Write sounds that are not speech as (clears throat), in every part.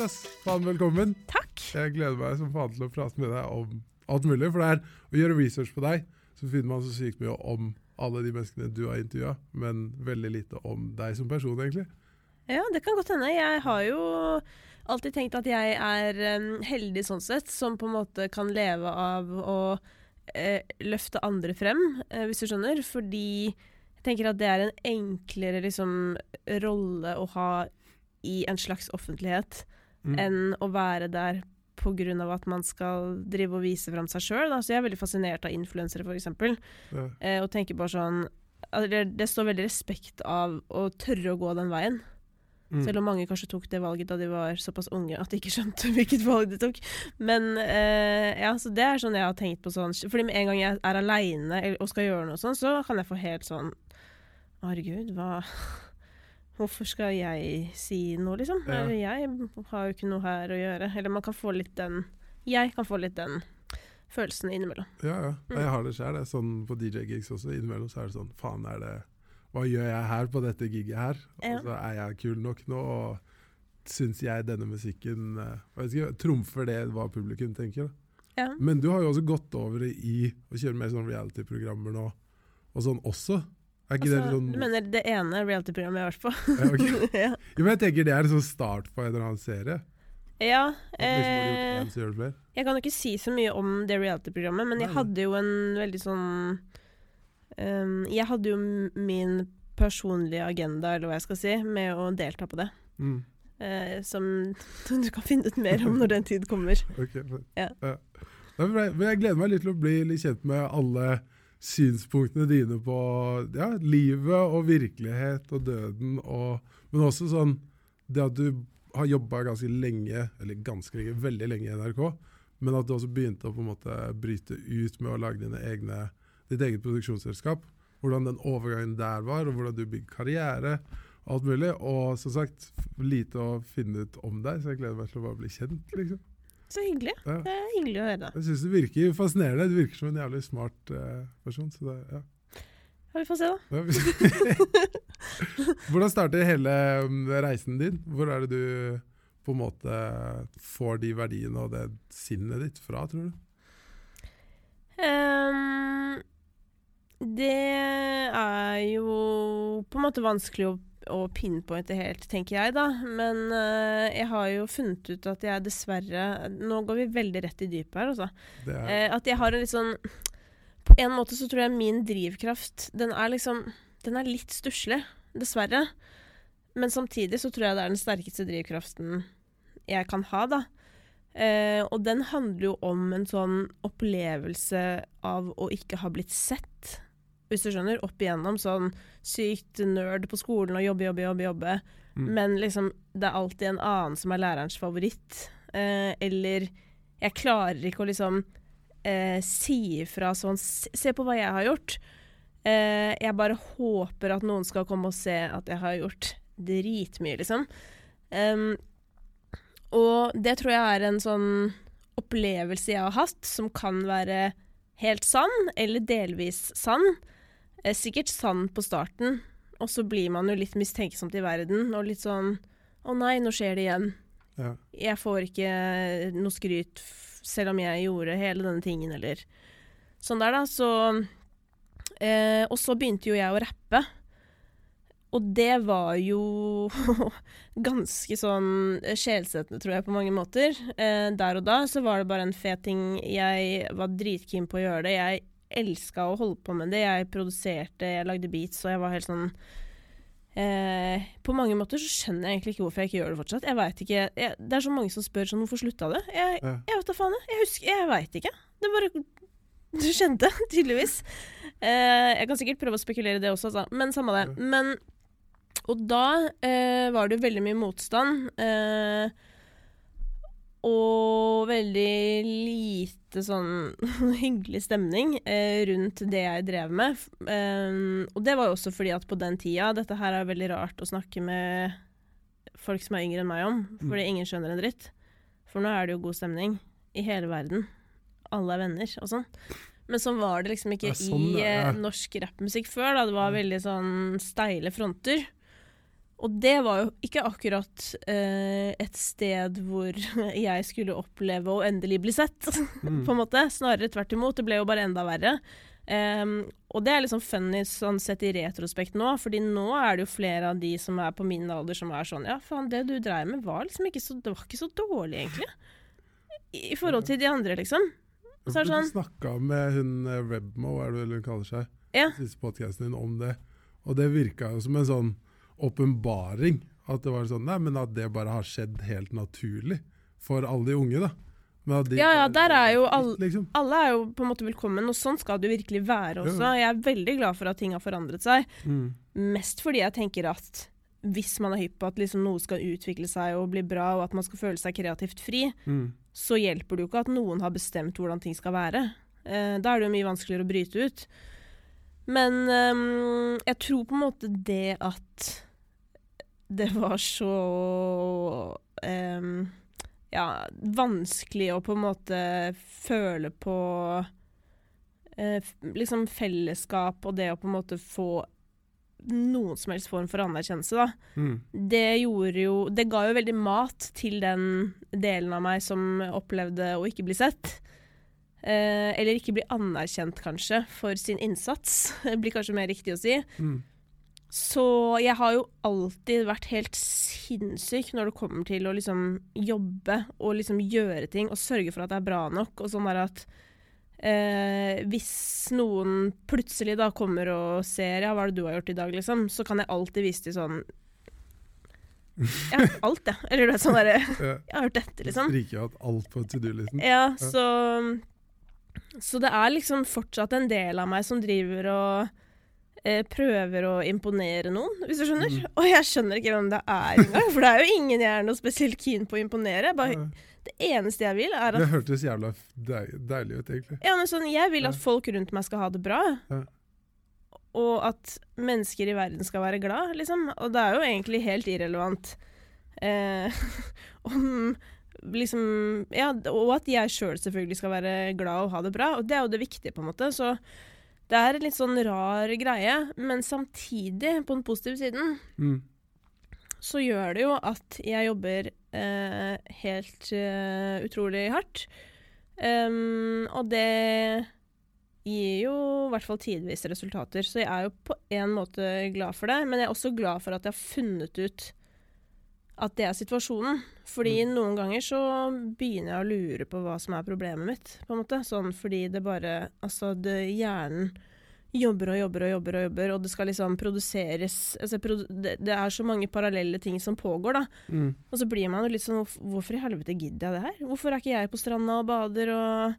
Ass. Faen, velkommen. Takk. Jeg gleder meg som faen til å prate med deg om alt mulig. For det er å gjøre research på deg, så finner man så sykt mye om alle de menneskene du har intervjua, men veldig lite om deg som person, egentlig. Ja, det kan godt hende. Jeg har jo alltid tenkt at jeg er heldig sånn sett, som på en måte kan leve av å eh, løfte andre frem, eh, hvis du skjønner. Fordi jeg tenker at det er en enklere liksom, rolle å ha i en slags offentlighet Mm. enn å være der av at man skal drive og vise fram seg sjøl. Så jeg er veldig fascinert av influensere, f.eks. Ja. Eh, og tenker bare sånn det, det står veldig respekt av å tørre å gå den veien. Mm. Selv om mange kanskje tok det valget da de var såpass unge at de ikke skjønte (laughs) hvilket valg de tok. Men eh, ja, så det er sånn jeg har tenkt på sånn Fordi med en gang jeg er aleine og skal gjøre noe sånn, så kan jeg få helt sånn Herregud, hva (laughs) Hvorfor skal jeg si noe, liksom? Ja. Jeg har jo ikke noe her å gjøre. Eller man kan få litt den Jeg kan få litt den følelsen innimellom. Ja, ja. Mm. Jeg har det sjøl. Sånn på DJ-gigs også. Innimellom så er det sånn Faen, er det Hva gjør jeg her på dette giget her? Ja. Og så er jeg kul nok nå, og syns jeg denne musikken eh, ikke, Trumfer det hva publikum tenker? Ja. Men du har jo også gått over i å kjøre mer sånn reality-programmer nå, og sånn også. Altså, det sånn Du mener det ene reality-programmet jeg har vært på? Ja, okay. (laughs) ja. Jo, men jeg tenker Det er en sånn start på en eller annen serie. ja liksom eh. Jeg kan jo ikke si så mye om det reality-programmet, men jeg hadde jo en veldig sånn um, Jeg hadde jo min personlige agenda, eller hva jeg skal si, med å delta på det. Mm. Eh, som (laughs) du kan finne ut mer om når den tid kommer. okay, men, Ja. Ja. Jeg gleder meg litt til å bli litt kjent med alle synspunktene dine på ja, livet og virkelighet og døden, og, men også sånn det at du har jobba ganske lenge, eller ganske lenge, veldig lenge i NRK, men at du også begynte å på en måte bryte ut med å lage dine egne, ditt eget produksjonsselskap. Hvordan den overgangen der var, og hvordan du bygde karriere. Alt mulig. Og som sagt, lite å finne ut om deg, så jeg gleder meg til å bare bli kjent. liksom. Så hyggelig. Ja. Det er hyggelig å høre. Jeg syns du virker fascinerende. Du virker som en jævlig smart uh, person. Så det, ja. Ja, vi får se, da. (laughs) Hvordan starter hele mm, reisen din? Hvor er det du på en måte får de verdiene og det sinnet ditt fra, tror du? Um, det er jo på en måte vanskelig å, å pinpointe helt, tenker jeg, da. Men uh, jeg har jo funnet ut at jeg dessverre Nå går vi veldig rett i dypet her, altså. Er, Eh, at jeg har en litt sånn På en måte så tror jeg min drivkraft Den er liksom Den er litt stusslig, dessverre. Men samtidig så tror jeg det er den sterkeste drivkraften jeg kan ha, da. Uh, og den handler jo om en sånn opplevelse av å ikke ha blitt sett. Hvis du skjønner. Opp igjennom sånn sykt nerd på skolen og jobbe, jobbe, jobbe. jobbe. mm. Men liksom, det er alltid en annen som er lærerens favoritt. Eh, eller jeg klarer ikke å liksom eh, si ifra sånn Se på hva jeg har gjort. Eh, jeg bare håper at noen skal komme og se at jeg har gjort dritmye, liksom. Um, og det tror jeg er en sånn opplevelse jeg har hatt, som kan være helt sann, eller delvis sann. Eh, sikkert sann på starten, og så blir man jo litt mistenksomt i verden, og litt sånn Å nei, nå skjer det igjen. ja. Jeg får ikke noe skryt selv om jeg gjorde hele denne tingen, eller sånn der, da. Så eh, Og så begynte jo jeg å rappe. Og det var jo (laughs) ganske sånn sjelsettende, tror jeg, på mange måter. Eh, der og da så var det bare en fet ting. Jeg var dritkeen på å gjøre det. Jeg elska å holde på med det. Jeg produserte, jeg lagde beats, og jeg var helt sånn eh, På mange måter så skjønner jeg egentlig ikke hvorfor jeg ikke gjør det fortsatt. Jeg vet ikke, jeg, Det er så mange som spør sånn, hvorfor slutta du? Jeg, Ja. jeg vet da faen, jeg. Jeg husker, jeg veit ikke. Det bare (laughs) Du skjønte, tydeligvis. Eh, jeg kan sikkert prøve å spekulere i det også, altså. men samme det. Men Og da eh, var det veldig mye motstand. Eh, og veldig lite sånn (laughs) hyggelig stemning eh, rundt det jeg drev med. Eh, og det var jo også fordi at på den tida Dette her er veldig rart å snakke med folk som er yngre enn meg om, fordi ingen skjønner en dritt. For nå er det jo god stemning i hele verden. Alle er venner og sånn. Men sånn var det liksom ikke Ja, sånn, i eh, norsk rappmusikk før. Da. Det var veldig sånn steile fronter. Og det var jo ikke akkurat eh, et sted hvor (laughs) jeg skulle oppleve å endelig bli sett, (laughs) Mm. på en måte. Snarere tvert imot. Det ble jo bare enda verre. Um, og det er liksom funny sånn sett i retrospekt nå, fordi nå er det jo flere av de som er på min alder som er sånn Ja, faen, det du dreiv med var liksom ikke så, det var ikke så dårlig, egentlig. I, I forhold til de andre, liksom. Så er det Du sånn snakka med hun eh, Rebmo, er det vel hun kaller seg, Ja. siste podkasten din om det. Og det virka jo som en sånn åpenbaring. At det var sånn Nei, men at det bare har skjedd helt naturlig for alle de unge, da. De Ja, ja, der er jo all- Liksom. Alle er jo på en måte velkommen, og sånn skal det jo virkelig være også. Jeg er veldig glad for at ting har forandret seg. Mm. Mest fordi jeg tenker at hvis man er hypp på at liksom noe skal utvikle seg og bli bra, og at man skal føle seg kreativt fri, Mm. så hjelper det jo ikke at noen har bestemt hvordan ting skal være. Eh, da er det jo mye vanskeligere å bryte ut. Men ehm, jeg tror på en måte det at det var så um, ja, vanskelig å på en måte føle på eh, liksom fellesskap og det å på en måte få noen som helst form for anerkjennelse, da Mm. det gjorde jo Det ga jo veldig mat til den delen av meg som opplevde å ikke bli sett. Eh, eller ikke bli anerkjent, kanskje, for sin innsats. Det blir kanskje mer riktig å si. Mm. Så jeg har jo alltid vært helt sinnssyk når det kommer til å liksom jobbe og liksom gjøre ting og sørge for at det er bra nok. Og sånn der at eh, hvis noen plutselig da kommer og ser ja, hva er det du har gjort i dag, liksom, så kan jeg alltid vise til sånn Ja, (laughs) alt, ja. Eller du vet sånn derre (laughs) Jeg har hørt dette, liksom. Stryker jo alt på to do-listen. Ja, så Så det er liksom fortsatt en del av meg som driver og eh, prøver å imponere noen, hvis du skjønner. Mm. Og jeg skjønner ikke hvem det er engang, for det er jo ingen jeg er noe spesielt keen på å imponere. Bare, det eneste jeg vil, er at Det hørtes jævla deil, deilig ut, egentlig. ja, men sånn, Jeg vil at folk rundt meg skal ha det bra. Ja. Og at mennesker i verden skal være glad, liksom. Og det er jo egentlig helt irrelevant eh, (laughs) om liksom Ja, og at jeg sjøl selv selvfølgelig skal være glad og ha det bra. Og det er jo det viktige, på en måte. Så det er en litt sånn rar greie. Men samtidig, på den positive siden, Mm. så gjør det jo at jeg jobber eh, helt uh, utrolig hardt. Um, og det gir jo i hvert fall tidvis resultater, så jeg er jo på en måte glad for det. Men jeg er også glad for at jeg har funnet ut at det er situasjonen. Fordi noen ganger så begynner jeg å lure på hva som er problemet mitt, på en måte. Sånn fordi det bare Altså, det, hjernen jobber og jobber og jobber, og jobber, og det skal liksom produseres altså, det, det er så mange parallelle ting som pågår, da. Mm. Og så blir man jo litt sånn Hvorfor i helvete gidder jeg det her? Hvorfor er ikke jeg på stranda og bader og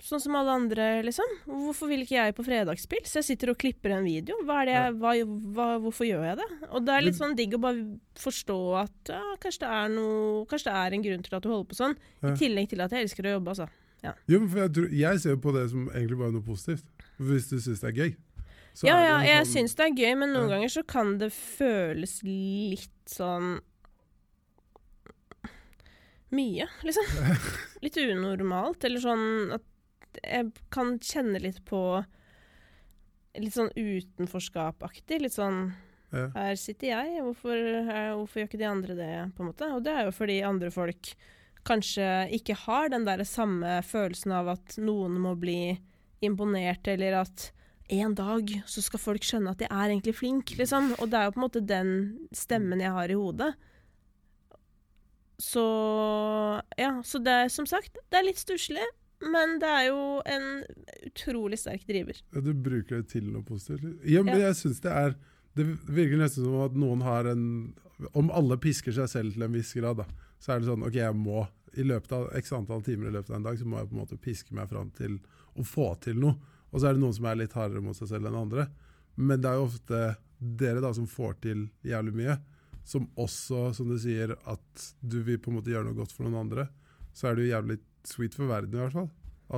Sånn som alle andre, liksom. Hvorfor vil ikke jeg på fredagsspill? Så jeg sitter og klipper en video. Hva er det jeg, hva, hva, hvorfor gjør jeg det? Og det er litt sånn digg å bare forstå at ja, kanskje det er noe Kanskje det er en grunn til at du holder på sånn. Ja. I tillegg til at jeg elsker å jobbe, altså. Jo, men for jeg, tror, jeg ser på det som egentlig bare noe positivt. Hvis du syns det er gøy. så ja, ja, jeg sånn- syns det er gøy, men noen Ja. ganger så kan det føles litt sånn Mye, liksom. (laughs) Litt unormalt. Eller sånn at jeg kan kjenne litt på Litt sånn utenforskapaktig. Litt sånn ja. Her sitter jeg, hvorfor, hvorfor gjør ikke de andre det? på en måte? Og det er jo fordi andre folk kanskje ikke har den der samme følelsen av at noen må bli imponert, eller at en dag så skal folk skjønne at jeg er egentlig flink, liksom. Og det er jo på en måte den stemmen jeg har i hodet. Så ja, så det er som sagt, det er litt stusslig, men det er jo en utrolig sterk driver. Ja, du bruker det til noe positivt? Ja, men Ja. jeg synes det er Det virker nesten som at noen har en Om alle pisker seg selv til en viss grad, da, så er det sånn OK, jeg må i løpet av x antall timer i løpet av en dag, så må jeg på en måte piske meg fram til å få til noe. Og så er det noen som er litt hardere mot seg selv enn andre. Men det er jo ofte dere da som får til jævlig mye, som også, som du sier, at du vil på en måte gjøre noe godt for noen andre. Så er det jo jævlig sweet for verden, i hvert fall.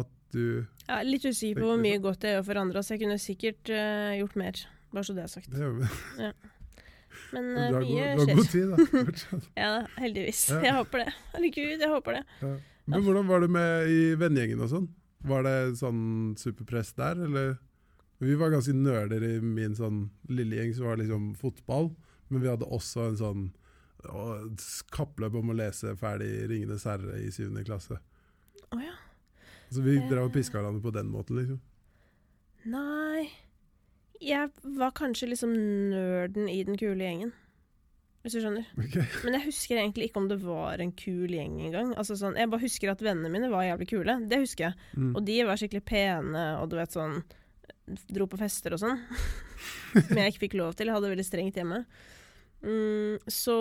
At du Jeg er litt usikker på hvor mye godt jeg gjør for andre, så jeg kunne sikkert uh, gjort mer. Bare så det er sagt. det gjør vi. (laughs) Men Du eh, mye god, du har god tid, da. (laughs) Ja, heldigvis. Ja. Jeg håper det. Herregud, jeg håper det. Ja. Men hvordan var det med i vennegjengen og sånn? Var det sånn superpress der, eller? Vi var ganske nerder i min sånn lille gjeng, som var det liksom fotball. Men vi hadde også en sånn kappløp om å lese ferdig 'Ringenes herre' i syvende klasse. Å ja. Så vi Eh. drev og piska hverandre på den måten, liksom. Nei Jeg var kanskje liksom nerden i den kule gjengen. Hvis du skjønner. Okay. Men jeg husker egentlig ikke om det var en kul gjeng engang. Altså sånn, jeg bare husker at vennene mine var jævlig kule. Det husker jeg. Mm. Og de var skikkelig pene, og du vet sånn Dro på fester og sånn. (laughs) Som jeg ikke fikk lov til. Jeg hadde det veldig strengt hjemme. Mm, så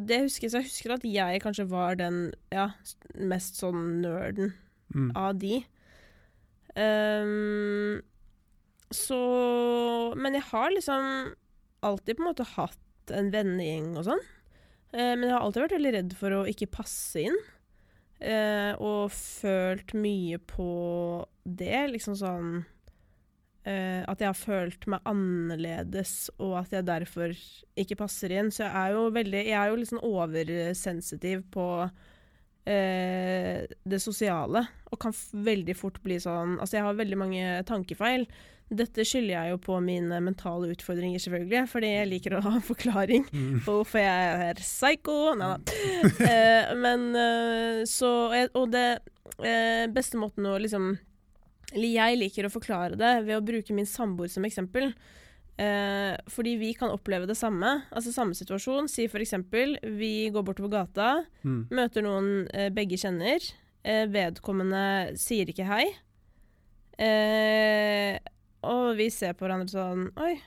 det husker jeg. Husker at jeg kanskje var den ja, mest sånn nerden Mm. av de. Um, så Men jeg har liksom alltid på en måte hatt en vennegjeng og sånn. Uh, men jeg har alltid vært veldig redd for å ikke passe inn. Uh, og følt mye på det, liksom sånn At jeg har følt meg annerledes, og at jeg derfor ikke passer inn. Så jeg er jo veldig Jeg er jo litt sånn oversensitiv på eh, det sosiale, og kan veldig fort bli sånn Altså, jeg har veldig mange tankefeil. Dette skylder jeg jo på mine mentale utfordringer, selvfølgelig, fordi jeg liker å ha en forklaring Mm. (laughs) på hvorfor jeg er psycho. Nei da. (laughs) Eh, men eh, så Og det eh, beste måten å liksom jeg liker å forklare det ved å bruke min samboer som eksempel. Eh, fordi vi kan oppleve det samme. Altså samme situasjon. Si eksempel vi går bortover gata, Mm. møter noen eh, begge kjenner. Eh, vedkommende sier ikke hei. Eh, og vi ser på hverandre sånn Oi.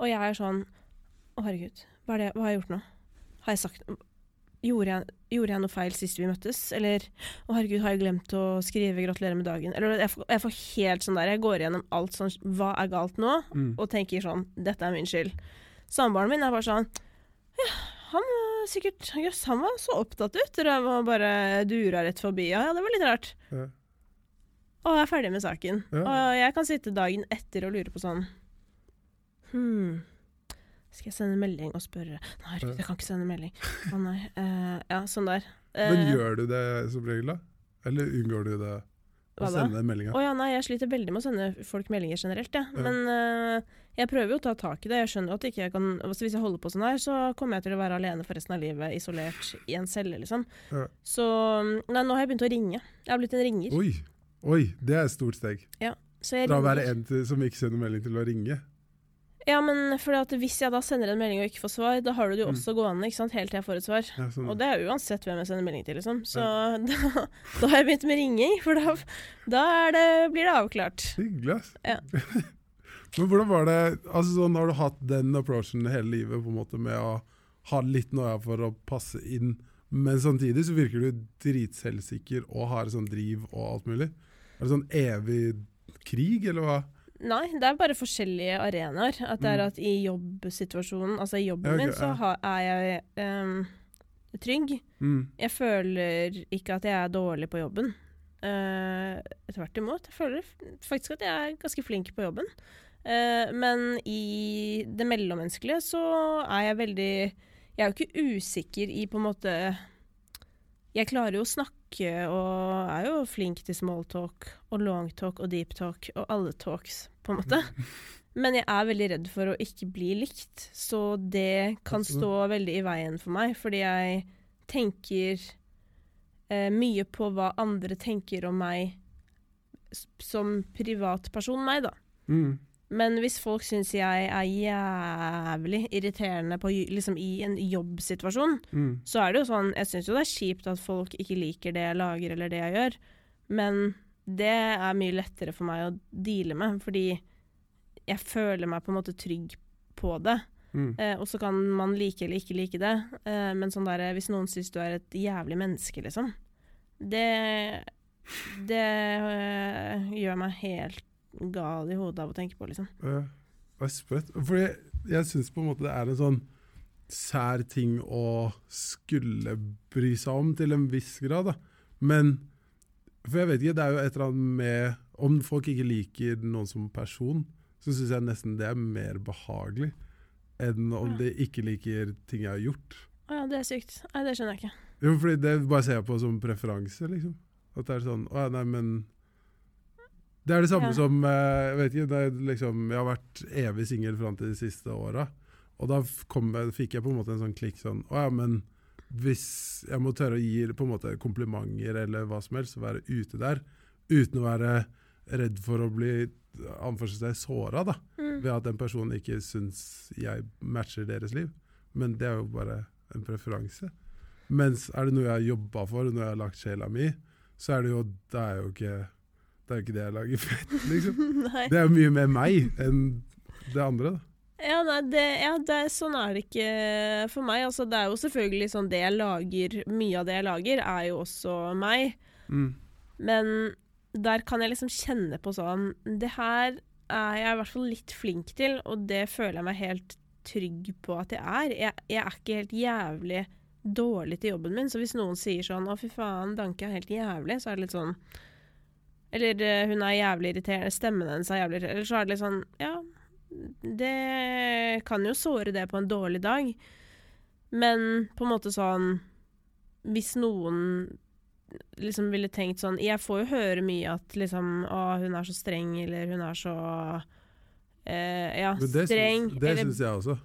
Og jeg er sånn Å, herregud. Hva, er det, hva har jeg gjort nå? Har jeg sagt Gjorde jeg, gjorde jeg noe feil sist vi møttes? Eller Å, herregud, har jeg glemt å skrive 'gratulerer med dagen'? Eller jeg får, jeg får helt sånn der Jeg går gjennom alt sånn Hva er galt nå? Mm. og tenker sånn Dette er min skyld. Samboeren min er bare sånn Ja, han var sikkert Jøss, han var så opptatt ut. Drev og bare dura rett forbi. Ja, ja, det var litt rart. Ja. Og jeg er ferdig med saken. Ja. Og jeg kan sitte dagen etter og lure på sånn Hm. Skal jeg sende en melding og spørre Nei, herregud, jeg kan ikke sende en melding. Å nei. Uh, ja, sånn der. Men Eh, gjør du det som regel, da? Eller unngår du det? Å sende meldinga? Å ja, nei, jeg sliter veldig med å sende folk meldinger generelt, jeg. Ja. Men uh, jeg prøver jo å ta tak i det. Jeg skjønner at ikke jeg kan altså Hvis jeg holder på sånn her, så kommer jeg til å være alene for resten av livet, isolert i en celle, liksom. Ja. Så Nei, nå har jeg begynt å ringe. Jeg har blitt en ringer. Oi, oi, det er et stort steg. Så jeg Fra å være en til, som ikke sender melding, til å ringe. Ja, men fordi at hvis jeg da sender en melding og ikke får svar, da har du det jo Mm. også gående ikke sant, helt til jeg får et svar. Ja, sånn. Og det er uansett hvem jeg sender melding til, liksom. Så (laughs) da, da har jeg begynt med ringing, for da, da det, blir det avklart. Hyggelig, ass. Ja. (laughs) Men hvordan var det altså sånn, Har du hatt den approachen hele livet på en måte med å ha litt noia for å passe inn, men samtidig så virker du dritselvsikker og har sånn driv og alt mulig? Er det sånn evig krig, eller hva? Nei, det er bare forskjellige arenaer. At det er Mm. at i jobbsituasjonen, altså i jobben okay, min, så ja. ha, er jeg um, trygg. Mm. Jeg føler ikke at jeg er dårlig på jobben. Uh, Tvert imot. Jeg føler faktisk at jeg er ganske flink på jobben. Uh, men i det mellommenneskelige så er jeg veldig Jeg er jo ikke usikker i på en måte Jeg klarer jo å snakke og er jo flink til smalltalk og longtalk og deeptalk og alle talks, på en måte. (laughs) Men jeg er veldig redd for å ikke bli likt, så det kan stå veldig i veien for meg, fordi jeg tenker eh, mye på hva andre tenker om meg som privatperson, meg, da. Mm. Men hvis folk syns jeg er jævlig irriterende på, liksom, i en jobbsituasjon, Mm. så er det jo sånn Jeg syns jo det er kjipt at folk ikke liker det jeg lager eller det jeg gjør, men det er mye lettere for meg å deale med, fordi jeg føler meg på en måte trygg på det. Mm. Eh, og så kan man like eller ikke like det, eh, men sånn der, hvis noen syns du er et jævlig menneske, liksom, det Det øh, gjør meg helt gal i hodet av å tenke på, liksom. Ja, det er sprøtt. Fordi jeg syns på en måte det er en sånn sær ting å skulle bry seg om, til en viss grad. da. Men For jeg vet ikke, det er jo et eller annet med Om folk ikke liker noen som person, så syns jeg nesten det er mer behagelig enn om Ja. de ikke liker ting jeg har gjort. Å ja, det er sykt. Nei, det skjønner jeg ikke. Jo, fordi det bare ser jeg på som preferanse, liksom. At det er sånn Å ja, nei, men Det er det samme Ja. som eh, Jeg vet ikke, liksom Jeg har vært evig singel fram til de siste åra. Og da kom jeg, fikk jeg på en måte en sånn klikk sånn Å ja, men hvis jeg må tørre å gi på en måte komplimenter eller hva som helst, være ute der uten å være redd for å bli såra da, Mm. ved at den personen ikke syns jeg matcher deres liv. Men det er jo bare en preferanse. Mens er det noe jeg har jobba for, noe jeg har lagt sjela mi, så er det jo Det er jo ikke det, er jo ikke det jeg lager fett, (laughs) liksom. Det er jo mye mer meg enn det andre. da. Ja, nei, det, ja det, sånn er det ikke for meg. Altså, det er jo selvfølgelig sånn det jeg lager Mye av det jeg lager, er jo også meg. Mm. Men der kan jeg liksom kjenne på sånn Det her er jeg i hvert fall litt flink til, og det føler jeg meg helt trygg på at jeg er. Jeg, jeg er ikke helt jævlig dårlig til jobben min, så hvis noen sier sånn 'Å, fy faen, Danke er helt jævlig', så er det litt sånn Eller eh, 'hun er jævlig irriterende', stemmen hennes er jævlig irriterende. Eller så er det litt sånn Ja, det kan jo såre det på en dårlig dag, men på en måte sånn Hvis noen liksom ville tenkt sånn Jeg får jo høre mye at liksom Å, hun er så streng, eller hun er så eh, Ja, det, streng. Synes, det syns jeg også.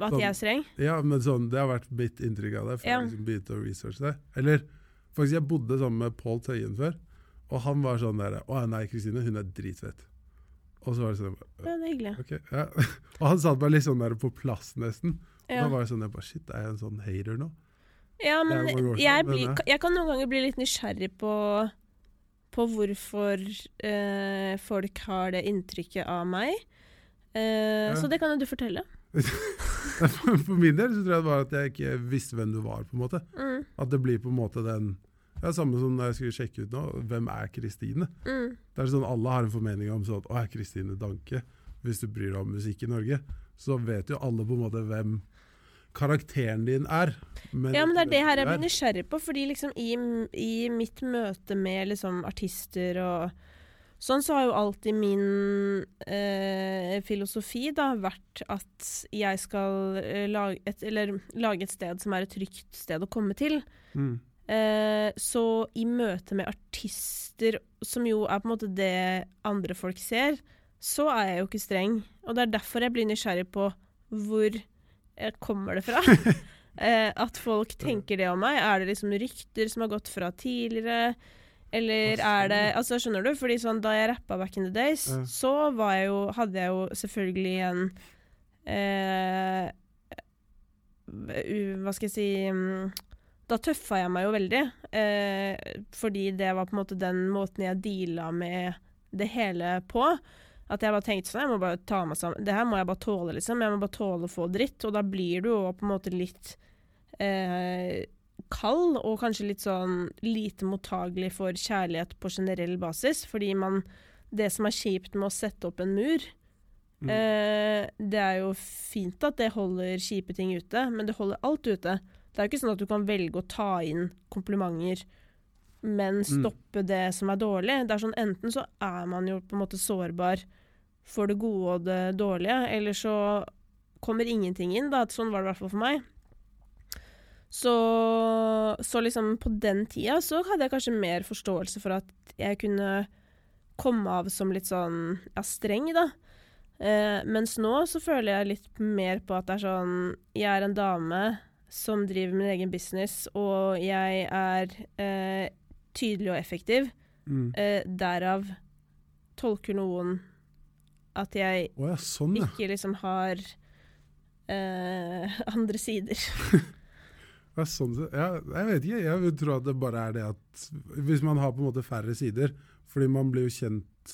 at jeg er streng. Ja, men sånn, Det har vært mitt inntrykk av det før Ja. jeg liksom begynte å researche det. Eller faktisk, jeg bodde sammen med Pål Tøyen før, og han var sånn der Å nei, Kristine, hun er dritfett. Og så var det sånn Ja, det er hyggelig. Okay, ja. (laughs) Og han satt meg litt sånn der på plass, nesten. Og Ja, da var det sånn jeg bare Shit, er jeg en sånn hater nå? ja men jeg, jeg, blir, jeg kan noen ganger bli litt nysgjerrig på på hvorfor eh, folk har det inntrykket av meg. Eh, Ja. Så det kan jo du fortelle. (laughs) For min del så tror jeg det var at jeg ikke visste hvem du var, på en måte. Mm, At det blir på en måte den ja, Samme som når jeg skulle sjekke ut nå, hvem er Kristine? mm. Det er sånn Alle har en formening om sånn, å, er Kristine Danke. Hvis du bryr deg om musikk i Norge, så vet jo alle på en måte hvem karakteren din er. Men Ja, men det er det her jeg blir er. nysgjerrig på, fordi liksom i, i mitt møte med liksom artister og sånn, så har jo alltid min eh, filosofi da vært at jeg skal eh, lage, et, eller, lage et sted som er et trygt sted å komme til. Mm. Eh, så i møte med artister, som jo er på en måte det andre folk ser, så er jeg jo ikke streng. Og det er derfor jeg blir nysgjerrig på hvor eh, kommer det fra. (laughs) eh, at folk tenker det om meg. Er det liksom rykter som har gått fra tidligere? Eller er det. Altså, skjønner du? Fordi sånn, da jeg rappa back in the days, Ja. så var jeg jo Hadde jeg jo selvfølgelig en eh, Hva skal jeg si mm, Da tøffa jeg meg jo veldig. Eh, fordi det var på en måte den måten jeg deala med det hele på. At jeg bare tenkte sånn, jeg må bare ta meg sammen. Det her må jeg bare tåle, liksom. Jeg må bare tåle å få dritt. Og da blir du jo på en måte litt eh, kald, og kanskje litt sånn lite mottagelig for kjærlighet på generell basis. Fordi man Det som er kjipt med å sette opp en mur, Mm. eh, det er jo fint at det holder kjipe ting ute, men det holder alt ute. Det er jo ikke sånn at du kan velge å ta inn komplimenter, men stoppe det som er dårlig. Det er sånn Enten så er man jo på en måte sårbar for det gode og det dårlige, eller så kommer ingenting inn. Da. Sånn var det i hvert fall for meg. Så, så liksom på den tida så hadde jeg kanskje mer forståelse for at jeg kunne komme av som litt sånn ja, streng, da. Eh, mens nå så føler jeg litt mer på at det er sånn Jeg er en dame som driver min egen business, og jeg er eh, tydelig og effektiv. Mm. Eh, derav tolker noen at jeg oh, ja, sånn, ja. ikke liksom har eh, (laughs) andre sider. (laughs) Ja, sånn, ja, jeg vet ikke. Jeg vil tro at det bare er det at Hvis man har på en måte færre sider, fordi man blir jo kjent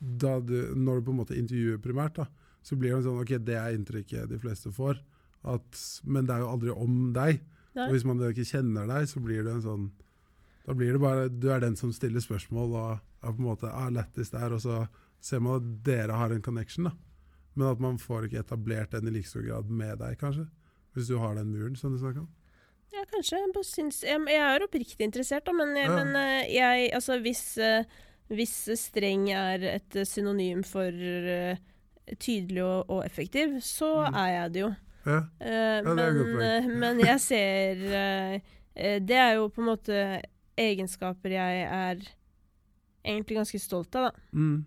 du, når du på en måte intervjuer primært, da, så blir det sånn OK, det er inntrykket de fleste får. At, men det er jo aldri om deg. Nei. Og hvis man ikke kjenner deg, så blir det en sånn Da blir det bare Du er den som stiller spørsmål og er på en måte er lettest der, og så ser man at dere har en connection, da. Men at man får ikke etablert den i like stor grad med deg, kanskje. Hvis du har den muren som du snakker om. Ja, kanskje. Jeg, syns, jeg, jeg er oppriktig interessert, da, men, jeg, Ja. men eh, jeg Altså, hvis, eh, hvis streng er et synonym for eh, tydelig og, og effektiv, så Mm. er jeg det jo. Ja. Eh, men, eh, men jeg ser eh, Det er jo på en måte egenskaper jeg er egentlig ganske stolt av, da. Mm.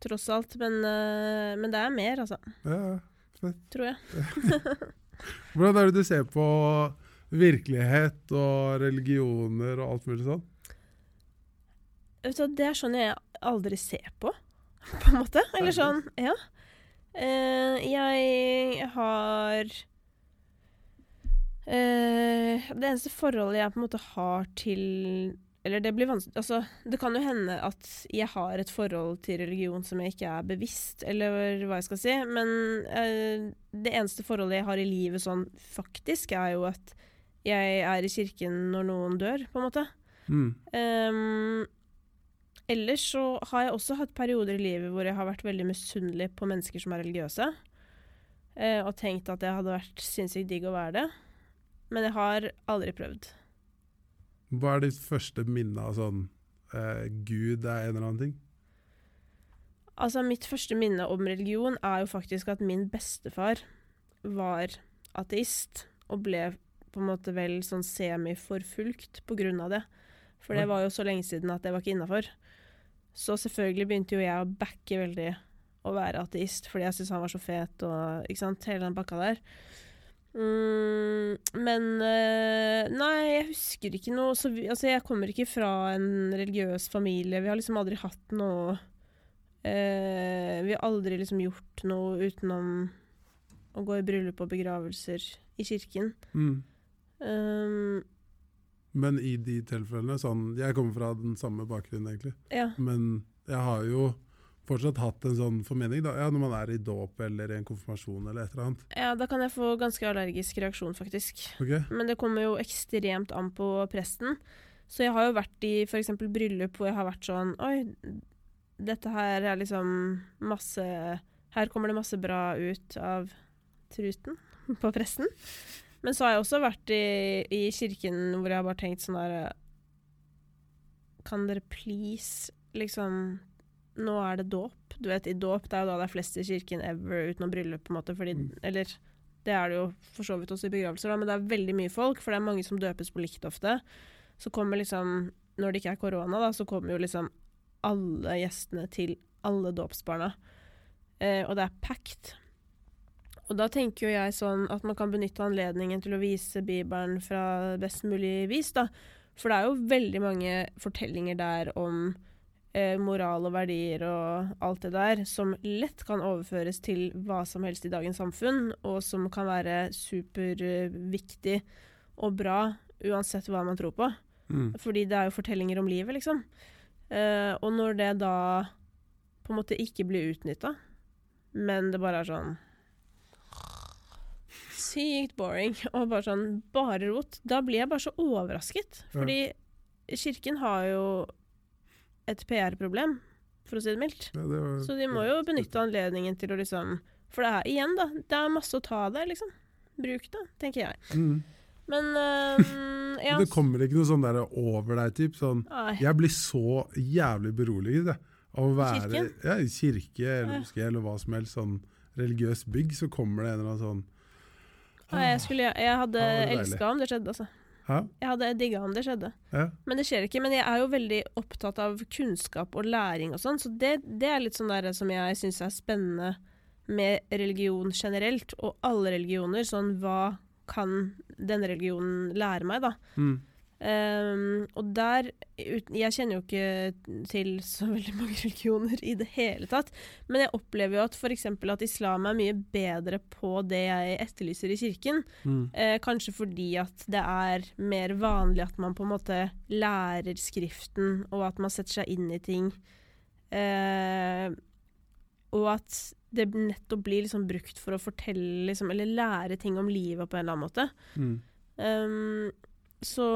Tross alt. Men, men det er mer, altså. Ja, ja. tror jeg. (laughs) Hvordan er det du ser på virkelighet og religioner og alt mulig sånn? Det er sånn jeg aldri ser på, (laughs) på en måte. Eller sånn, ja. Eh, jeg har uh, Det eneste forholdet jeg på en måte har til Eller det blir vanskelig Altså, det kan jo hende at jeg har et forhold til religion som jeg ikke er bevisst, eller hva jeg skal si, men uh, det eneste forholdet jeg har i livet sånn faktisk, er jo at jeg er i kirken når noen dør, på en måte. Mm. Um, ellers så har jeg også hatt perioder i livet hvor jeg har vært veldig misunnelig på mennesker som er religiøse. eh, og tenkt at det hadde vært sinnssykt digg å være det. Men jeg har aldri prøvd. Hva er ditt første minne av sånn eh, Gud er en eller annen ting? Altså, mitt første minne om religion er jo faktisk at min bestefar var ateist, og ble på en måte vel sånn semi-forfulgt på grunn av det. For det var jo så lenge siden at det var ikke innafor. Så selvfølgelig begynte jo jeg å backe veldig å være ateist, fordi jeg syntes han var så fet og ikke sant, hele den pakka der. Mm, men eh, Nei, jeg husker ikke noe så vi, Altså, jeg kommer ikke fra en religiøs familie. Vi har liksom aldri hatt noe eh, Vi har aldri liksom gjort noe utenom å gå i bryllup og begravelser i kirken. Mm. Um, Men i de tilfellene sånn, Jeg kommer fra den samme bakgrunnen, egentlig. ja. Men jeg har jo fortsatt hatt en sånn formening da, ja, når man er i dåp eller i en konfirmasjon eller et eller annet. ja, da kan jeg få ganske allergisk reaksjon, faktisk. Okay. Men det kommer jo ekstremt an på presten. Så jeg har jo vært i f.eks. bryllup hvor jeg har vært sånn Oi, dette her er liksom masse Her kommer det masse bra ut av truten på presten. Men så har jeg også vært i, i kirken hvor jeg har bare tenkt sånn der Kan dere please liksom Nå er det dåp. Du vet, i dåp det er jo da det er flest i kirken ever utenom bryllup, på en måte. Fordi, Mm. Eller det er det jo for så vidt også i begravelser, da, men det er veldig mye folk, for det er mange som døpes på likt ofte. Så kommer liksom, når det ikke er korona, da, så kommer jo liksom alle gjestene til alle dåpsbarna. Eh, og det er packed. Og da tenker jo jeg sånn at man kan benytte anledningen til å vise Bibelen fra best mulig vis, da. For det er jo veldig mange fortellinger der om eh, moral og verdier og alt det der, som lett kan overføres til hva som helst i dagens samfunn, og som kan være superviktig og bra uansett hva man tror på. Mm. Fordi det er jo fortellinger om livet, liksom. Eh, og når det da på en måte ikke blir utnytta, men det bare er sånn Sykt boring (laughs) og bare sånn bare rot. Da blir jeg bare så overrasket. Fordi kirken har jo et PR-problem, for å si det mildt. Ja, det var, Så de må jo benytte anledningen til å liksom For det er igjen, da. Det er masse å ta der, liksom. Bruk det, tenker jeg. Mm. Men um, (laughs) ja. Det kommer ikke noe sånn der over deg, typ. Sånn, jeg blir så jævlig beroliget av å være Kirken? ja, i kirke eller moské eller hva som helst, sånn religiøst bygg, så kommer det en eller annen sånn Nei, jeg, skulle, jeg hadde Ja, elska om det skjedde, altså. Hæ? Jeg hadde digga om det skjedde. Ja? Men det skjer ikke. Men jeg er jo veldig opptatt av kunnskap og læring og sånn, så det, det er litt sånn der som jeg syns er spennende med religion generelt, og alle religioner. Sånn hva kan denne religionen lære meg, da? Mm. Ehm, og der Jeg kjenner jo ikke til så (laughs) veldig mange religioner i det hele tatt. Men jeg opplever jo at f.eks. at islam er mye bedre på det jeg etterlyser i kirken. Mm. Uh, kanskje fordi at det er mer vanlig at man på en måte lærer skriften, og at man setter seg inn i ting. Uh, og at det nettopp blir liksom brukt for å fortelle liksom, eller lære ting om livet på en eller annen måte. Mm. Um, så,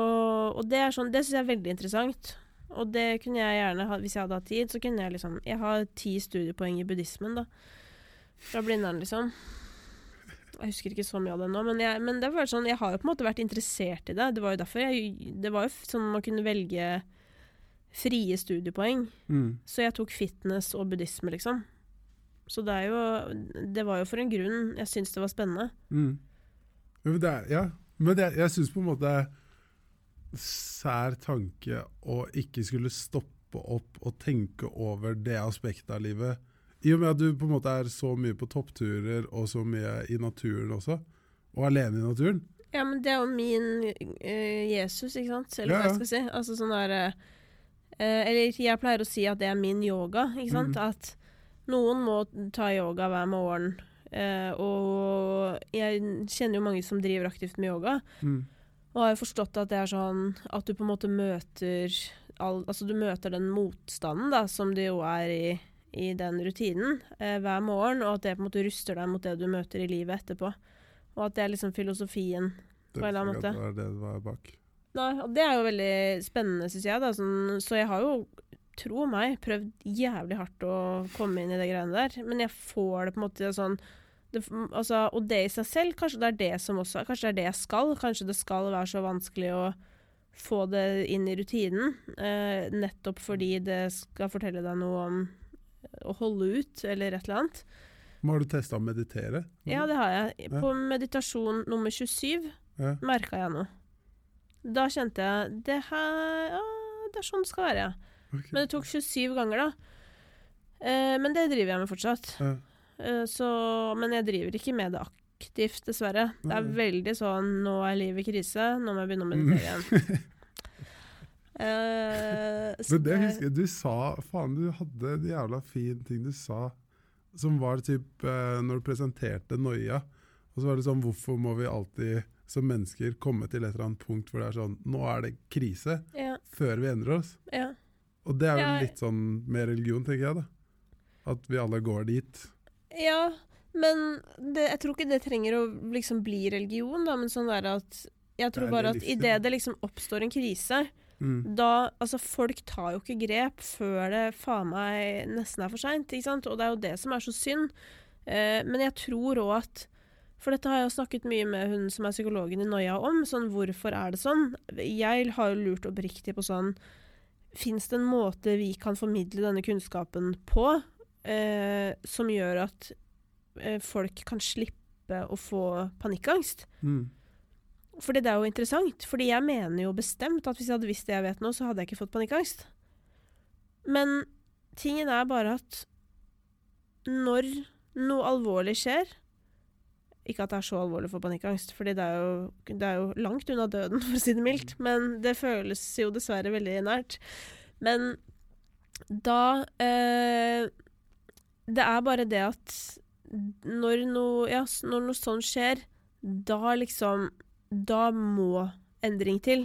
og det er sånn, det syns jeg er veldig interessant. Og det kunne jeg gjerne ha, hvis jeg hadde hatt tid, så kunne jeg liksom Jeg har ti studiepoeng i buddhismen, da. Fra Blindern, liksom. Jeg husker ikke så mye av det nå, men, jeg, men det var sånn, jeg har jo på en måte vært interessert i det. Det var jo derfor jeg Det var jo sånn man kunne velge frie studiepoeng. Mm. Så jeg tok fitness og buddhisme, liksom. Så det er jo Det var jo for en grunn. Jeg syns det var spennende. Mm. Men det er, ja, men det, jeg syns på en måte sær tanke å ikke skulle stoppe opp og tenke over det aspektet av livet I og med at du på en måte er så mye på toppturer og så mye i naturen også, og alene i naturen. Ja, men det er jo min uh, Jesus, ikke sant? Eller hva Ja, ja. jeg skal si. Altså sånn der eh, Eller jeg pleier å si at det er min yoga, ikke sant? Mm. At noen må ta yoga hver morgen. Uh, og jeg kjenner jo mange som driver aktivt med yoga. Mm. Og har jo forstått at det er sånn at du på en måte møter all, Altså du møter den motstanden da, som det jo er i, i den rutinen eh, hver morgen, og at det på en måte ruster deg mot det du møter i livet etterpå. Og at det er liksom filosofien. Det På en eller annen at Det var det det var bak. Nei, og det er jo veldig spennende, syns jeg. Da. Sånn, så jeg har jo, tro meg, prøvd jævlig hardt å komme inn i de greiene der. Men jeg får det på en måte sånn det, altså, Og det i seg selv, kanskje det er det som også Kanskje det er det jeg skal. Kanskje det skal være så vanskelig å få det inn i rutinen. Eh, nettopp fordi det skal fortelle deg noe om å holde ut, eller et eller annet. Men har du testa å meditere? Ja, det har jeg. Ja. På meditasjon nummer 27 Ja. merka jeg noe. Da kjente jeg det her ja, Det er sånn det skal være. Okay. Men det tok 27 ganger, da. Eh, men det driver jeg med fortsatt. Ja. Eh, så, men jeg driver ikke med det aktivt, dessverre. Det er veldig sånn Nå er livet i krise, nå må jeg begynne å meditere igjen. Uh, (laughs) Men det husker jeg, du sa Faen, du hadde en jævla fin ting du sa, som var typ eh, når du presenterte Noia. Og så var det sånn Hvorfor må vi alltid som mennesker komme til et eller annet punkt hvor det er sånn Nå er det krise, Ja, før vi endrer oss. ja. Og det er vel litt sånn med religion, tenker jeg, da. At vi alle går dit. Ja men det, jeg tror ikke det trenger å liksom bli religion, da, men sånn der at Jeg tror er bare at idet det liksom oppstår en krise, Mm. da Altså, folk tar jo ikke grep før det faen meg nesten er for seint? Og det er jo det som er så synd. Eh, men jeg tror òg at For dette har jeg jo snakket mye med hun som er psykologen i Noia om. Sånn, hvorfor er det sånn? Jeg har jo lurt oppriktig på sånn Fins det en måte vi kan formidle denne kunnskapen på eh, som gjør at eh, folk kan slippe å få panikkangst? Mm. Fordi det er jo interessant. Fordi jeg mener jo bestemt at hvis jeg hadde visst det jeg vet nå, så hadde jeg ikke fått panikkangst. Men tingen er bare at når noe alvorlig skjer Ikke at det er så alvorlig for panikkangst, fordi det er, jo, det er jo langt unna døden, for å si det mildt. Men det føles jo dessverre veldig nært. Men da eh, Det er bare det at når noe, ja, når noe sånt skjer, da liksom Da må endring til.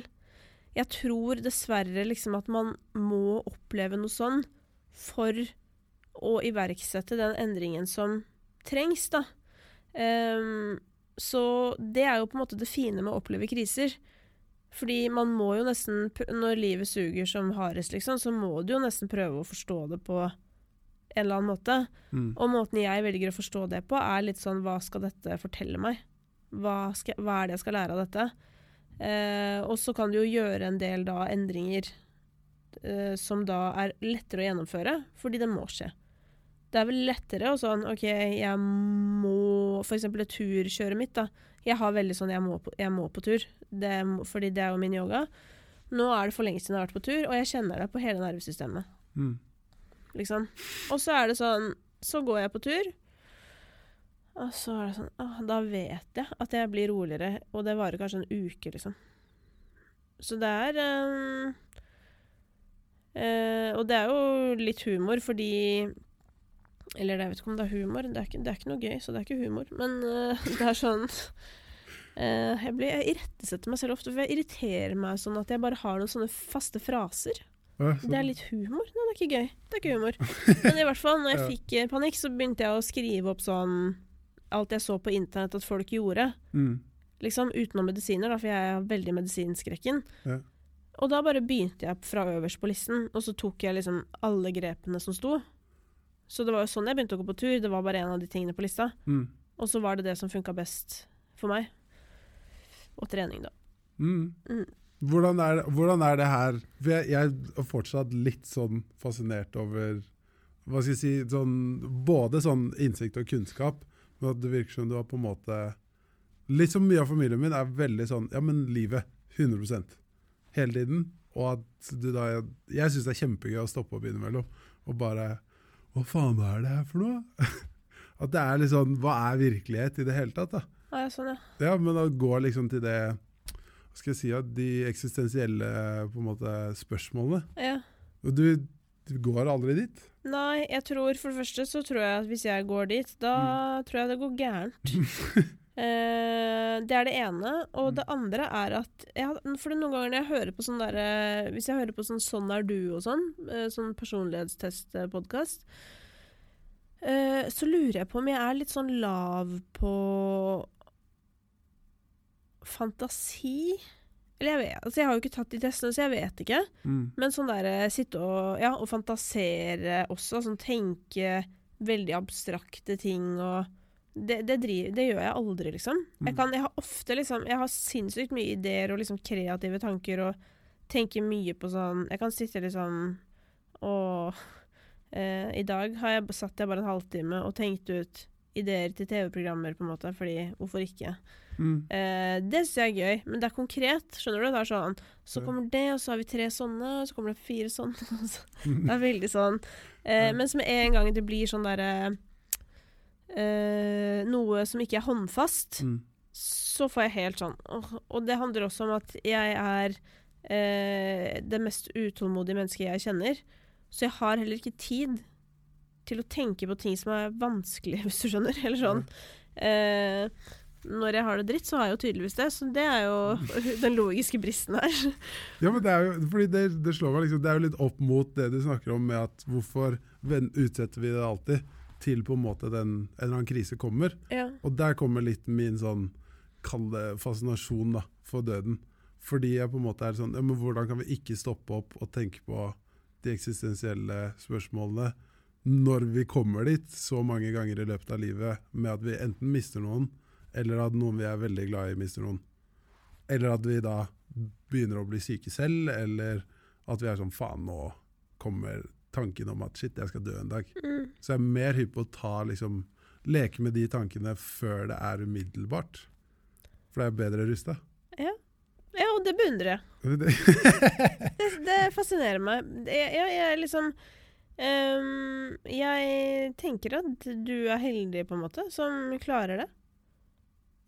Jeg tror dessverre liksom at man må oppleve noe sånn for å iverksette den endringen som trengs, da. Um, så det er jo på en måte det fine med å oppleve kriser. Fordi man må jo nesten, når livet suger som hardest, liksom, så må du jo nesten prøve å forstå det på en eller annen måte. Mm. Og måten jeg velger å forstå det på, er litt sånn hva skal dette fortelle meg? Hva, skal, hva er det jeg skal lære av dette? Eh, og så kan du jo gjøre en del da endringer eh, som da er lettere å gjennomføre, fordi det må skje. Det er vel lettere å sånn OK, jeg må For eksempel turkjøret mitt, da. Jeg har veldig sånn jeg må på, jeg må på tur, det, fordi det er jo min yoga. Nå er det for lenge siden jeg har vært på tur, og jeg kjenner det på hele nervesystemet Mm. Liksom. Og så er det sånn Så går jeg på tur, og så er det sånn ah, Da vet jeg at jeg blir roligere, og det varer kanskje en uke, liksom. Så det er um, uh, Og det er jo litt humor, fordi Eller jeg vet ikke om det er humor. Det er ikke, det er ikke noe gøy, så det er ikke humor. Men uh, (laughs) det er sånn Uh, Jeg, blir, jeg irettesetter meg selv ofte, for jeg irriterer meg sånn at jeg bare har noen sånne faste fraser. Ja, Det er litt humor. Nei, det er ikke gøy. Det er ikke humor. (laughs) Men i hvert fall, når jeg Ja. fikk eh, panikk, så begynte jeg å skrive opp sånn alt jeg så på internett at folk gjorde. mm. Liksom utenom medisiner, da, for jeg er veldig medisinskrekken. Ja. Og da bare begynte jeg fra øverst på listen, og så tok jeg liksom alle grepene som sto. Så det var jo sånn jeg begynte å gå på tur. Det var bare en av de tingene på lista. Mm. Og så var det det som funka best for meg. Og trening, da. Mm. Mm. Hvordan, er, hvordan er det her For jeg, jeg er fortsatt litt sånn fascinert over hva skal jeg si, sånn, Både sånn innsikt og kunnskap, men at det virker som du har på en måte Litt som mye av familien min er veldig sånn Ja, men livet. 100 Hele tiden. Og at du da Jeg syns det er kjempegøy å stoppe opp innimellom og bare Hva faen er det her for noe? (laughs) At det er litt sånn Hva er virkelighet i det hele tatt? da? Ja, jeg så det. Ja, men å gå liksom til det skal jeg si? at De eksistensielle måte spørsmålene. ja. Og du, du går aldri dit? Nei, jeg tror for det første så tror jeg at hvis jeg går dit, da tror jeg det går gærent. (laughs) Eh, det er det ene. Og det andre er at jeg, For noen ganger når jeg hører på sånn derre Hvis jeg hører på sånn Sånn er du og sånn, eh, sånn personlighetstest-podkast, eh, så lurer jeg på om jeg er litt sånn lav på fantasi. Eller jeg vet Altså, jeg har jo ikke tatt de testene, så jeg vet ikke. Mm. Men sånn der eh, sitte og, ja, og fantasere også, sånn tenke veldig abstrakte ting og det, det, driver, det gjør jeg aldri, liksom. Jeg, Mm. kan, jeg har ofte liksom Jeg har sinnssykt mye ideer og liksom kreative tanker og tenker mye på sånn Jeg kan sitte liksom og eh, I dag har jeg, satt jeg bare en halvtime og tenkt ut ideer til TV-programmer, på en måte, fordi hvorfor ikke? Mm. Eh, det syns jeg er gøy, men det er konkret. Skjønner du? Det er sånn Så kommer det, og så har vi tre sånne, og så kommer det fire sånne. (laughs) og så- Mm. Det er veldig sånn. Eh. Mens med en gang det blir sånn derre eh, Noe som ikke er håndfast, Mm. så får jeg helt sånn åh. Og det handler også om at jeg er eh, det mest utålmodige mennesket jeg kjenner. Så jeg har heller ikke tid til å tenke på ting som er vanskelig, (laughs) hvis du skjønner. Eller sånn. Eh, når jeg har det dritt, så har jeg jo tydeligvis det. Så det er jo (laughs) den logiske bristen her. Ja, men det er jo fordi det, det slår meg liksom Det er jo litt opp mot det du snakker om med at hvorfor utsetter vi det alltid til på en måte den, en eller annen krise kommer. Ja. Og der kommer litt min sånn kalde fascinasjon da, for døden. Fordi jeg på en måte er sånn ja, men Hvordan kan vi ikke stoppe opp og tenke på de eksistensielle spørsmålene når vi kommer dit så mange ganger i løpet av livet med at vi enten mister noen, eller at noen vi er veldig glad i, mister noen. Eller at vi da begynner å bli syke selv, eller at vi er sånn faen, nå kommer tanken om at shit, jeg skal dø en dag. Mm. Så jeg er mer hypp på å ta, liksom, leke med de tankene før det er umiddelbart. For det er bedre rusta. ja, og det beundrer jeg. (laughs) Det, det fascinerer meg. Jeg, jeg, jeg liksom um, Jeg tenker at du er heldig, på en måte, som klarer det.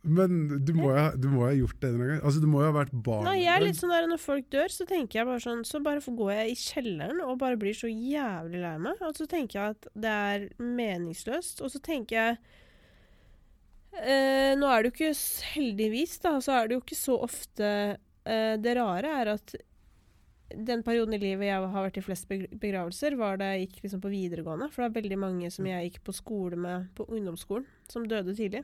Men du må, ha, du må ha gjort det en gang. Altså, du må jo ha vært barn. Nei, jeg er litt sånn der Når folk dør, så tenker jeg bare sånn Så bare går jeg i kjelleren og bare blir så jævlig lei meg. Og så tenker jeg at det er meningsløst. Og så tenker jeg eh, Nå er det jo ikke Heldigvis, da, så er det jo ikke så ofte eh, Det rare er at den perioden i livet jeg har vært i flest begravelser, var da jeg gikk liksom på videregående. For det er veldig mange som jeg gikk på skole med på ungdomsskolen, som døde tidlig.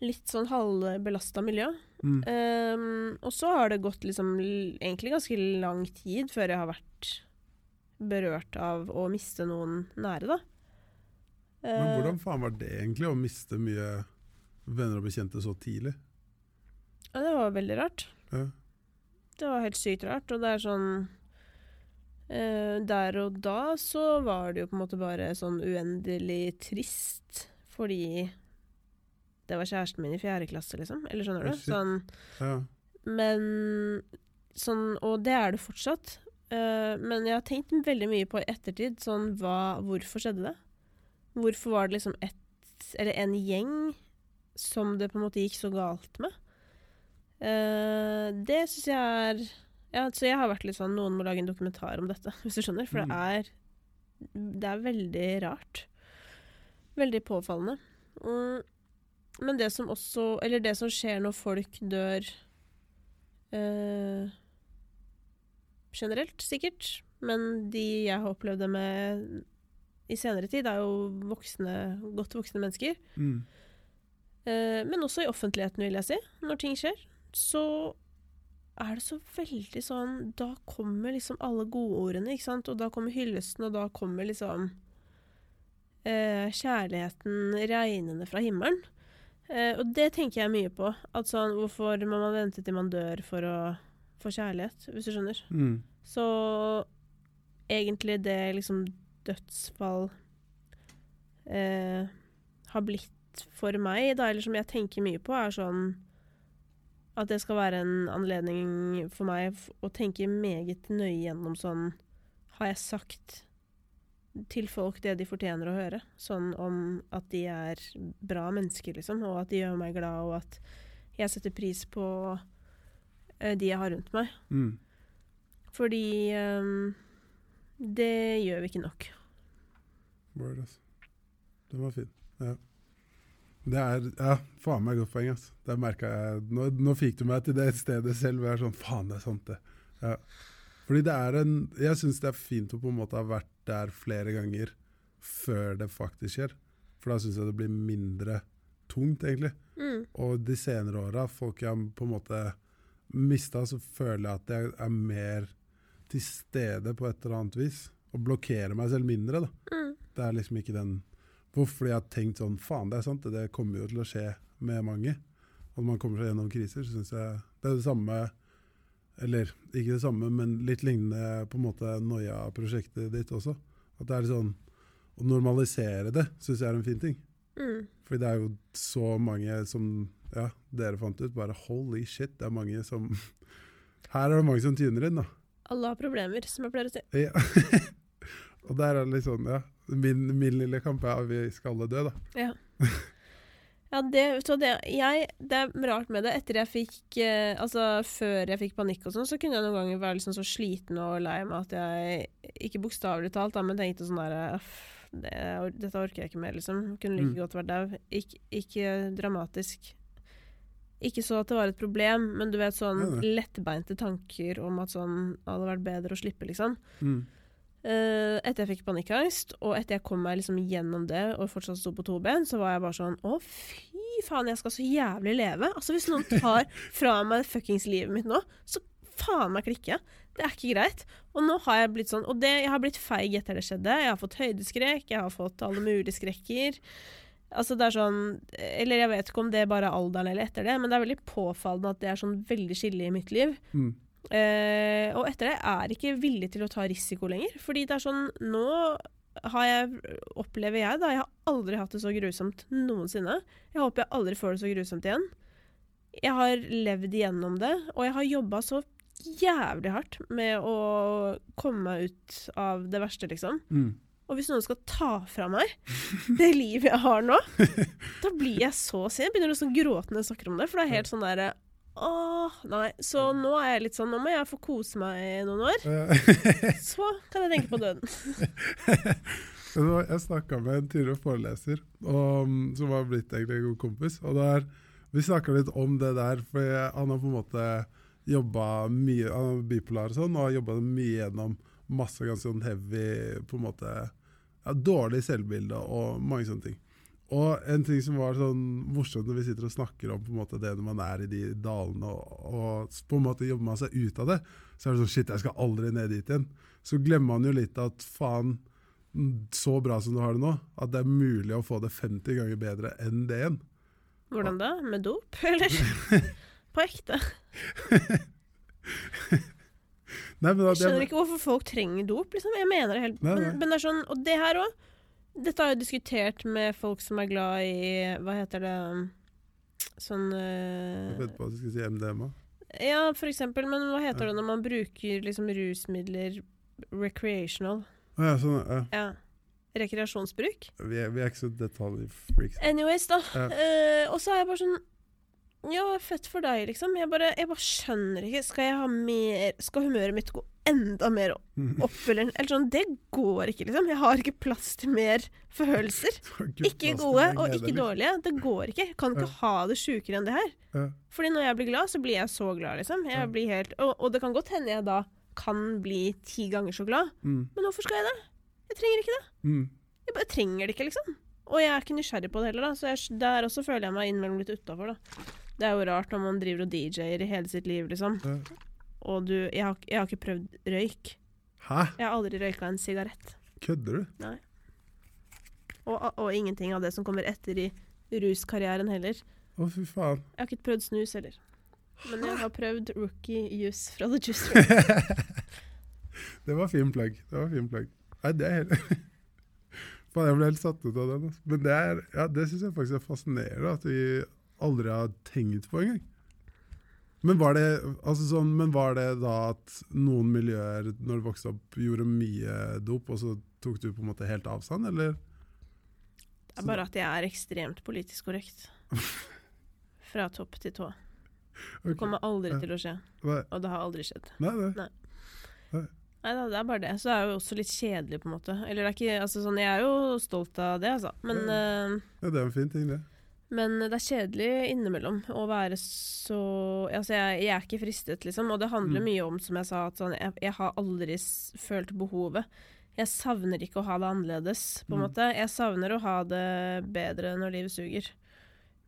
Litt sånn halvbelasta miljø. Mm. Um, og så har det gått liksom egentlig ganske lang tid før jeg har vært berørt av å miste noen nære, da. Men Eh, hvordan faen var det egentlig, å miste mye venner og bekjente så tidlig? Ja, det var veldig rart. Ja. Det var helt sykt rart, og det er sånn Uh, Der og da så var det jo på en måte bare sånn uendelig trist, fordi det var kjæresten min i fjerde klasse, liksom. Eller skjønner du? Sånn Ja. Men sånn, Og det er det fortsatt. Uh, men jeg har tenkt veldig mye på i ettertid sånn hva, Hvorfor skjedde det? Hvorfor var det liksom ett Eller en gjeng som det på en måte gikk så galt med? Uh, det syns jeg er Ja, så jeg har vært litt sånn Noen må lage en dokumentar om dette, (laughs) hvis du skjønner. For det er Det er veldig rart. Veldig påfallende. Mm. Men det som også Eller det som skjer når folk dør eh, Generelt, sikkert. Men de jeg har opplevd det med i senere tid, er jo voksne, godt voksne mennesker. Mm. Eh, men også i offentligheten, vil jeg si. Når ting skjer, så er det så veldig sånn Da kommer liksom alle godordene, ikke sant? Og da kommer hyllesten, og da kommer liksom eh, kjærligheten regnende fra himmelen. Eh, og det tenker jeg mye på. At sånn, Hvorfor må man vente til man dør for å få kjærlighet, hvis du skjønner? Mm. Så egentlig det liksom dødsfall eh, har blitt for meg, da, eller som jeg tenker mye på, er sånn at det skal være en anledning for meg å tenke meget nøye gjennom sånn Har jeg sagt til folk det de fortjener å høre. Sånn om at de er bra mennesker, liksom, og at de gjør meg glad, og at jeg setter pris på eh, de jeg har rundt meg. Mm. Fordi um, det gjør vi ikke nok. Word, altså. Den var fin. Ja. Det er ja, faen meg godt poeng. Altså. Der merka jeg nå, nå fikk du meg til det stedet selv og jeg er sånn Faen, det er sant, det. Ja. Fordi det er en Jeg syns det er fint å på en måte ha vært der flere ganger før det faktisk skjer. For da syns jeg det blir mindre tungt, egentlig. Mm. Og de senere åra, folk jeg på en måte mista, så føler jeg at jeg er mer til stede på et eller annet vis. Og blokkerer meg selv mindre, da. Mm. Det er liksom ikke den Hvorfor jeg har tenkt sånn Faen, det er sant, det kommer jo til å skje med mange. Og når man kommer seg gjennom kriser, så syns jeg det er det samme Eller ikke det samme, men litt lignende på en måte Noia-prosjektet ditt også. At det er sånn Å normalisere det syns jeg er en fin ting. Mm. Fordi det er jo så mange som ja, dere fant ut. Bare holy shit, det er mange som (laughs) Her er det mange som tyner inn, da. Alle har problemer, som jeg pleier å si. Ja. (laughs) og der er det litt sånn, ja. Min, min lille kamp er at vi skal alle dø, da. Ja. (laughs) Ja, det, så det, jeg, det er rart med det. Etter jeg fikk eh, Altså, før jeg fikk panikk og sånn, så kunne jeg noen ganger være liksom så sliten og lei meg at jeg Ikke bokstavelig talt, da, men tenkte sånn der «Uff, det, Dette orker jeg ikke mer, liksom. Kunne like Mm. godt vært dau. Ik, ikke dramatisk. Ikke så at det var et problem, men du vet sånn ja. lettbeinte tanker om at sånn hadde vært bedre å slippe, liksom. Mm. Eh, etter jeg fikk panikkangst, og etter jeg kom meg liksom gjennom det og fortsatt sto på to ben, så var jeg bare sånn Å, fy faen, jeg skal så jævlig leve. Altså, hvis noen tar fra meg fuckings livet mitt nå, så faen meg klikke. Det er ikke greit. Og nå har jeg blitt sånn Og det, jeg har blitt feig etter det skjedde. Jeg har fått høydeskrekk, jeg har fått alle mulige skrekker. Altså det er sånn Eller jeg vet ikke om det er bare alderen eller etter det, men det er veldig påfallende at det er sånn veldig skille i mitt liv. Mm. Eh, og etter det er jeg ikke villig til å ta risiko lenger. Fordi det er sånn Nå har jeg, opplever jeg da Jeg har aldri hatt det så grusomt noensinne. Jeg håper jeg aldri får det så grusomt igjen. Jeg har levd igjennom det, og jeg har jobba så jævlig hardt med å komme meg ut av det verste, liksom. Mm. Og hvis noen skal ta fra meg det livet jeg har nå, (laughs) da blir jeg så sint. Jeg begynner å gråte når jeg snakker om det, for det er helt sånn derre Åh, nei. Så nå er jeg litt sånn Nå må jeg få kose meg i noen år. (laughs) Så kan jeg tenke på døden. (laughs) Jeg snakka med en tidligere foreleser og, som var blitt egentlig en god kompis. og der, Vi snakka litt om det der, for jeg, han har på en måte jobba mye Han er bipolar og sånn, og har jobba mye gjennom masse ganske sånn heavy på en måte, ja, Dårlig selvbilde og mange sånne ting. Og en ting som var sånn morsomt når vi sitter og snakker om på en måte det når man er i de dalene og, og på en måte jobber man seg ut av det, så er det sånn shit, jeg skal aldri ned dit igjen. Så glemmer man jo litt at faen, så bra som du har det nå, at det er mulig å få det 50 ganger bedre enn det igjen. Hvordan da? Med dop, (laughs) eller? (laughs) På ekte. Nei, men Jeg skjønner ikke hvorfor folk trenger dop, liksom. Jeg mener det helt Nei, nei. Men, men det er sånn, og det her òg. Dette har jeg diskutert med folk som er glad i Hva heter det Sånn jeg eh, vet på at du skulle si MDMA. Ja, for eksempel. Men hva heter det når man bruker liksom rusmidler recreational? Å ja, sånn, ja. Ja. Rekreasjonsbruk? Vi, er, vi er ikke så detaljfreaks. Anyways, da. Ja. Uh, og så er jeg bare sånn Ja, fett for deg, liksom. Jeg bare, jeg bare skjønner ikke. Skal jeg ha mer Skal humøret mitt gå enda mer opp, eller Eller sånn, det går ikke, liksom. Jeg har ikke plass til mer følelser. (laughs) Ikke gode og ikke dårlige. Det går ikke. Jeg kan ikke ha det sjukere enn det her. Ja. Fordi når jeg blir glad, så blir jeg så glad, liksom. Jeg blir helt, og, og det kan godt hende jeg da kan bli ti ganger så glad. Mm, Men hvorfor skal jeg det? Jeg trenger ikke det. mm, Jeg bare trenger det ikke, liksom. Og jeg er ikke nysgjerrig på det heller, da. Så jeg, der også føler jeg meg innimellom litt utafor, da. Det er jo rart når man driver og DJ-er i hele sitt liv, liksom. Og du Jeg har, jeg har ikke prøvd røyk. Hæ? Jeg har aldri røyka en sigarett. Kødder du? Og, og ingenting av det som kommer etter i ruskarrieren heller. Å, fy faen. Jeg har ikke prøvd snus heller. Men jeg har prøvd rookie juice fra The Juice (laughs) Room. det var fin plugg. Det var fin plugg. Nei, det er helt (laughs) Faen, jeg ble helt satt ut av den. Altså. Men det, er, ja, det syns jeg faktisk er fascinerende at vi aldri har tenkt på engang. Men var det altså sånn, men var det da at noen miljøer når du vokste opp, gjorde mye dop, og så tok du på en måte helt avstand, eller? Det er bare at jeg er ekstremt politisk korrekt. (laughs) Fra topp til tå. Det kommer aldri til å skje. Og det har aldri skjedd. nei, nei. Nei da, det er bare det. Så det er jo også litt kjedelig, på en måte. Eller det er ikke Altså sånn, jeg er jo stolt av det, altså. Men, eh, Ja, det er en fin ting, det. Men det er kjedelig innimellom å være så Altså, jeg, jeg er ikke fristet, liksom. Og det handler Mm. mye om, som jeg sa, at sånn, jeg, jeg har aldri følt behovet. Jeg savner ikke å ha det annerledes, på en Mm. måte. Jeg savner å ha det bedre når livet suger.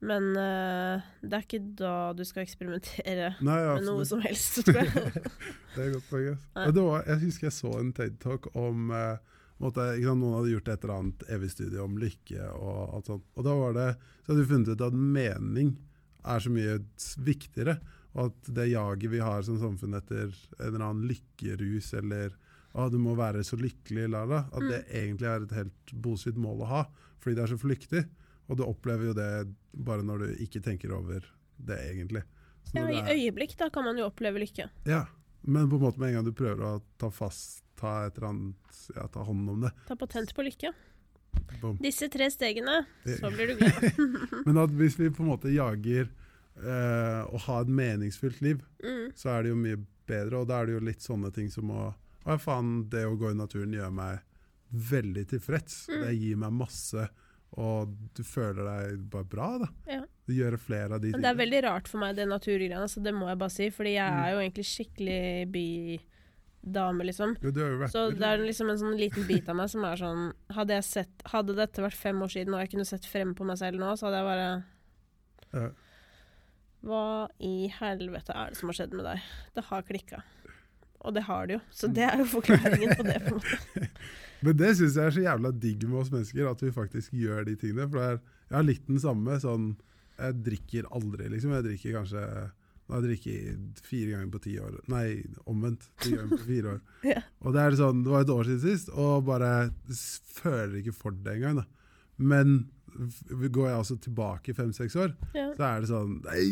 Men uh, det er ikke da du skal eksperimentere Nei, med noe som helst, tror jeg. (laughs) Det er godt poeng. (laughs) Jeg husker jeg så en TED-talk om eh, måtte, sant, Noen hadde gjort et eller annet evig studie om lykke og alt sånt. Og da var det, så hadde vi funnet ut at mening er så mye viktigere. Og at det jaget vi har som samfunn etter en eller annen lykkerus eller ah, du må være så lykkelig, la, la, at det egentlig er et helt bullshit mål å ha. Fordi det er så flyktig. Og du opplever jo det bare når du ikke tenker over det egentlig. Ja, I øyeblikk da kan man jo oppleve lykke. ja, men på en måte med en gang du prøver å ta fast, ta et eller annet, ja, ta hånd om det. Ta patent på lykke. Boom. Disse tre stegene, Det- så blir du glad. (laughs) Men at hvis vi på en måte jager eh, å ha et meningsfylt liv, Mm. så er det jo mye bedre. Og da er det jo litt sånne ting som å Å, faen, det å gå i naturen gjør meg veldig tilfreds. Mm. Det gir meg masse, og du føler deg bare bra, da. Ja. Du gjør flere av de tingene. det er veldig rart for meg, det naturgreiene, så det må jeg bare si. Fordi jeg Mm. er jo egentlig skikkelig bydame, liksom. Jo, rapper. Så det er liksom en sånn liten bit av meg som er sånn Hadde, sett, hadde dette vært fem år siden, og jeg kunne sett frem på meg selv nå, så hadde jeg bare Ja. Hva i helvete er det som har skjedd med deg? Det har klikka. Og det har det jo. Så det er jo forklaringen på det. på en måte. (laughs) Men det syns jeg er så jævla digg med oss mennesker, at vi faktisk gjør de tingene. For det er, jeg har litt den samme sånn Jeg drikker aldri, liksom. Jeg drikker kanskje Nå har jeg drukket fire ganger på ti år. Nei, omvendt. Ti ganger på fire år. (laughs) Ja. Og det er sånn, det var et år siden sist, og bare føler ikke for det engang. da. Men går jeg altså tilbake fem-seks år, Ja. så er det sånn Nei,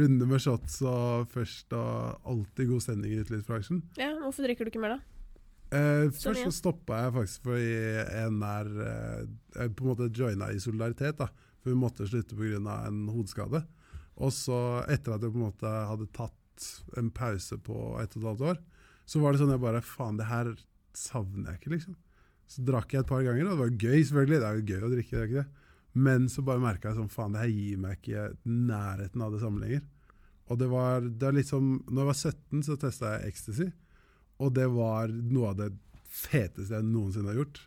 runde med shots og først og alltid god stemning i utelivsbransjen. ja, hvorfor drikker du ikke mer, da? Eh, Sånn, først så stoppa jeg faktisk fordi en er eh, på en måte joina i solidaritet. da, For vi måtte slutte pga. en hodeskade. Og så, etter at jeg på en måte hadde tatt en pause på ett og et halvt år, så var det sånn jeg bare Faen, det her savner jeg ikke, liksom. Så drakk jeg et par ganger, og det var gøy, selvfølgelig. Det er jo gøy å drikke, det er ikke det. Men så bare merka jeg sånn Faen, det her gir meg ikke nærheten av det samme lenger. Og det var, det var litt som Når jeg var 17, så testa jeg ecstasy. Og det var noe av det feteste jeg noensinne har gjort.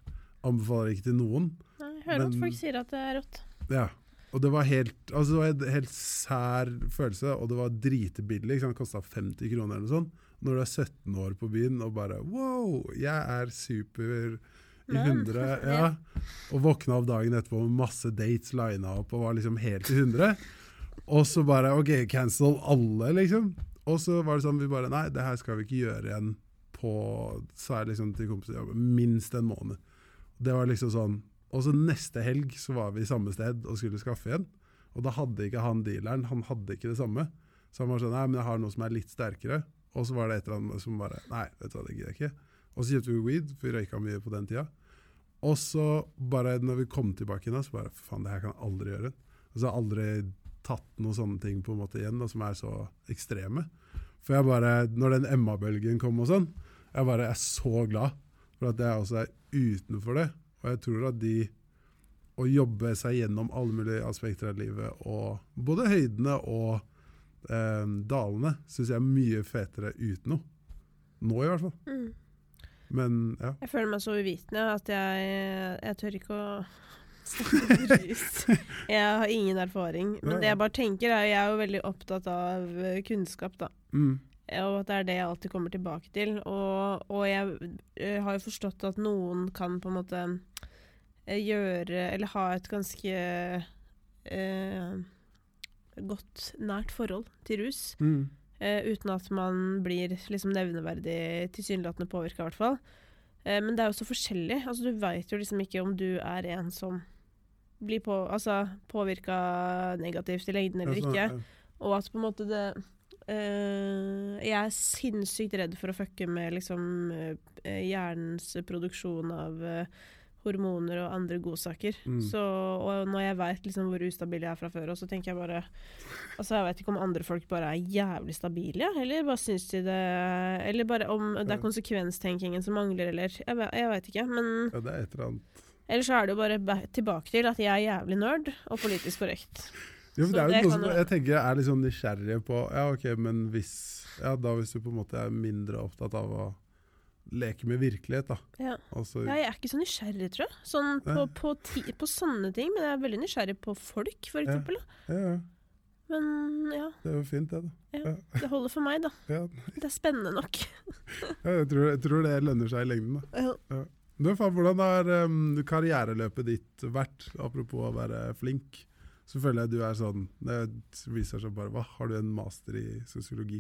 Anbefaler ikke til noen. Nei, jeg hører at folk sier at det er rått. Ja. Og det var helt altså det var en helt sær følelse, og det var dritbillig. Det kosta 50 kroner eller noe sånt. Når du er 17 år på byen og bare Wow, jeg er super i Men, 100. (laughs) Ja. Og våkna opp dagen etterpå med masse dates lina opp og var liksom helt i 100. Og så bare OK, cancel alle, liksom. Og så var det sånn vi bare Nei, det her skal vi ikke gjøre igjen på Sa jeg liksom til kompiser minst en måned. Det var liksom sånn Og så neste helg så var vi i samme sted og skulle skaffe igjen. Og da hadde ikke han dealeren, han hadde ikke det samme. Så han var sånn Nei, men jeg har noe som er litt sterkere. Og så var det et eller annet som bare Nei, vet du hva, det gidder jeg ikke. Og så kjøpte vi weed, for vi røyka mye på den tida. Og så bare når vi kom tilbake igjen, så bare faen, det her kan jeg aldri gjøre. Og så har jeg aldri tatt noen sånne ting på en måte igjen, da, som er så ekstreme. For jeg bare, når den Emma-bølgen kom og sånn, jeg bare er så glad for at jeg også er utenfor det. Og jeg tror at de å jobbe seg gjennom alle mulige aspekter av livet, og både høydene og eh, dalene, syns jeg er mye fetere uten noe. Nå i hvert fall. Mm. Men ja. Jeg føler meg så uvitende at jeg, jeg tør ikke å. (laughs) (laughs) Jeg har ingen erfaring. Men det jeg bare tenker er Jeg er jo veldig opptatt av eh, kunnskap, da. Mm. Og at det er det jeg alltid kommer tilbake til. Og, og jeg jeg har jo forstått at noen kan på en måte eh, gjøre Eller ha et ganske eh, godt, nært forhold til rus. Mm. Eh, uten at man blir liksom nevneverdig tilsynelatende påvirka, i hvert fall. Eh, men det er jo så forskjellig. Altså, du veit jo liksom ikke om du er en som blir på, altså, påvirka negativt i lengden eller sånn, ikke. Og at på en måte det eh, Jeg er sinnssykt redd for å fucke med liksom eh, hjernens produksjon av eh, hormoner og andre godsaker. Mm. Så, og når jeg veit liksom hvor ustabil jeg er fra før, så tenker jeg bare Altså, jeg vet ikke om andre folk bare er jævlig stabile, eller bare syns de det Eller bare om det er konsekvenstenkingen som mangler, eller Jeg, jeg veit ikke. Men Ja, det er et eller annet. ellers så er det jo bare tilbake til at jeg er jævlig nerd og politisk korrekt. Jo, det er jo noe som jeg tenker er litt sånn nysgjerrig på Ja, ok, men hvis Ja, da hvis du på en måte er mindre opptatt av å leke med virkelighet, da. Ja. Altså, Ja, jeg er ikke så nysgjerrig, tror jeg. Sånn på, på, ti, på sånne ting. Men jeg er veldig nysgjerrig på folk, for eksempel. ja, ja, Men ja, det er jo fint, det, da. det holder for meg, da. (laughs) Ja, Det er spennende nok. (laughs) ja, jeg, tror, jeg tror det lønner seg i lengden, da. Ja. Du, faen, hvordan har um, karriereløpet ditt vært, apropos å være flink? Så føler jeg du er sånn Det viser seg bare Hva, har du en master i sosiologi?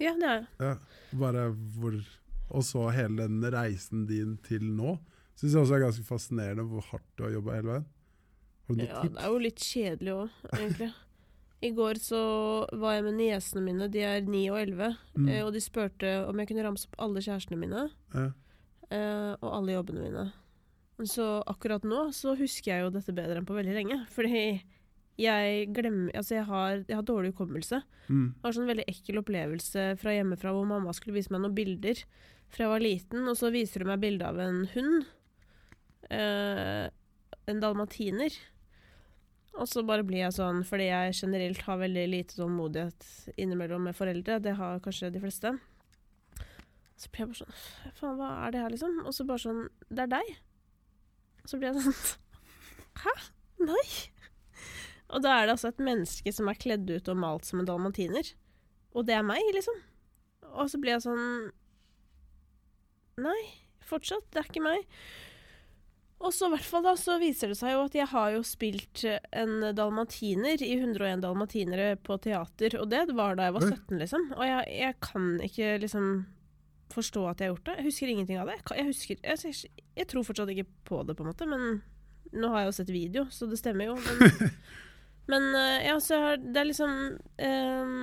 Ja, det har jeg. Ja, bare hvor Og så hele den reisen din til nå. Syns jeg også er ganske fascinerende hvor hardt du har jobba hele veien. Har du noen Ja, tips? det er jo litt kjedelig òg, egentlig. I går så var jeg med niesene mine, de er 9 og 11, Mm. eh, og de spurte om jeg kunne ramse opp alle kjærestene mine Ja. eh, og alle jobbene mine. Så akkurat nå så husker jeg jo dette bedre enn på veldig lenge. Fordi jeg glemmer Altså, jeg har, jeg har dårlig hukommelse. Mm. har var sånn veldig ekkel opplevelse fra hjemmefra hvor mamma skulle vise meg noen bilder fra jeg var liten, og så viser hun meg bilde av en hund. Eh, en dalmatiner. Og så bare blir jeg sånn, fordi jeg generelt har veldig lite tålmodighet innimellom med foreldre, det har kanskje de fleste. Så blir jeg bare sånn Faen, hva er det her, liksom? Og så bare sånn Det er deg. Og så blir jeg sånn (laughs) Hæ? Nei. Og da er det altså et menneske som er kledd ut og malt som en dalmatiner. Og det er meg, liksom. Og så blir jeg sånn Nei, fortsatt. Det er ikke meg. Og så i hvert fall da, så viser det seg jo at jeg har jo spilt eh, en dalmatiner i 101 dalmatinere på teater, og det var da jeg var 17, liksom. Og jeg, jeg kan ikke liksom forstå at jeg har gjort det. Jeg husker ingenting av det. Jeg, husker, jeg, jeg tror fortsatt ikke på det, på en måte, men nå har jeg jo sett video, så det stemmer jo. Men, (laughs) men eh, ja, så det er liksom eh,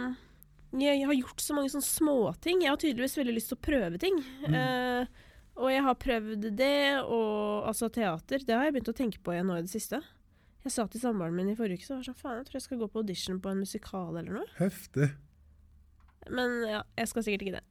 jeg, har gjort så mange sånne småting. Jeg har tydeligvis veldig lyst til å prøve ting. Mm. Eh, og jeg har prøvd det, og altså teater, det har jeg begynt å tenke på igjen nå i det siste. Jeg sa til samboeren min i forrige uke så var jeg sånn, faen, jeg tror jeg skal gå på audition på en musikal eller noe. Heftig. Men ja, jeg skal sikkert ikke det.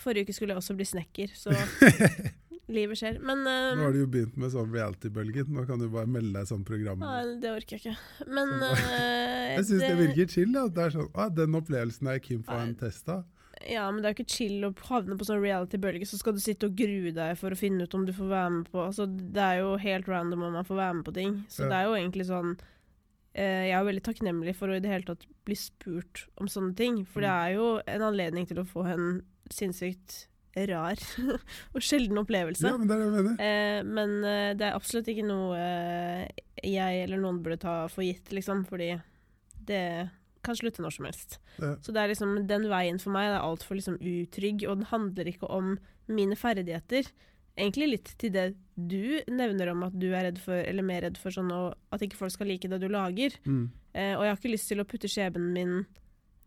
Forrige uke skulle jeg også bli snekker, så (laughs) livet skjer. Men uh, Nå har du jo begynt med sånn reality-bølgen. Nå kan du bare melde deg sånn program. nei, det orker jeg ikke. Men eh, (laughs) Jeg syns det virker chill. Ja. Det er sånn, ah, Den opplevelsen er Kim for en test av. Ja, men det er jo ikke chill å havne på sånn reality-bølge, så skal du sitte og grue deg for å finne ut om du får være med på Altså, det er jo helt random om man får være med på ting. Så Ja. det er jo egentlig sånn eh, Jeg er veldig takknemlig for å i det hele tatt bli spurt om sånne ting. For det Mm. er jo en anledning til å få en sinnssykt rar (laughs) og sjelden opplevelse. Ja, men det er det jeg mener. Eh, men eh, det er absolutt ikke noe eh, jeg eller noen burde ta for gitt, liksom, fordi det kan slutte når som helst. Ja. Så det er liksom, den veien for meg er altfor liksom utrygg, og den handler ikke om mine ferdigheter. Egentlig litt til det du nevner om at du er redd for, eller mer redd for sånn at ikke folk skal like det du lager. Mm. Eh, og jeg har ikke lyst til å putte skjebnen min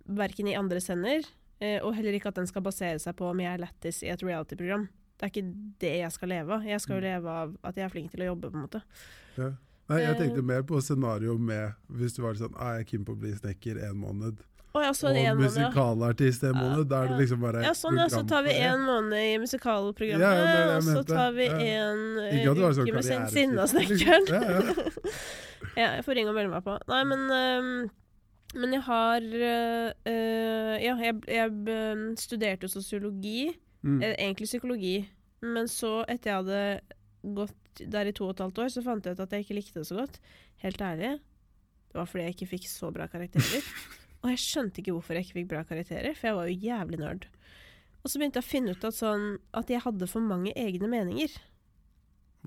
verken i andres hender, og heller ikke at den skal basere seg på om jeg er lættis i et reality-program. Det er ikke det jeg skal leve av. Jeg skal jo Mm. leve av at jeg er flink til å jobbe, på en måte. Ja. Nei, jeg Eh. tenkte mer på scenario med Hvis du var sånn ah, 'Jeg er keen på å bli snekker en måned', så og en måned, ja. musikalartist en måned. Da er det liksom bare Ja, sånn, ja. Så tar vi en måned i musikalprogrammet, Ja, ja, og så tar vi en eh, det var sånn uke med Sinnasnekkeren. Ja, ja. (laughs) ja, jeg får ringe og melde meg på. Nei, men ehm, Men jeg har eh, Ja, jeg, jeg eh, studerte sosiologi. Mm. Egentlig psykologi. Men så, etter jeg hadde gått der i to og et halvt år, så fant jeg ut at jeg ikke likte det så godt. Helt ærlig. Det var fordi jeg ikke fikk så bra karakterer. (laughs) og jeg skjønte ikke hvorfor jeg ikke fikk bra karakterer, for jeg var jo jævlig nerd. Og så begynte jeg å finne ut at, sånn, at jeg hadde for mange egne meninger.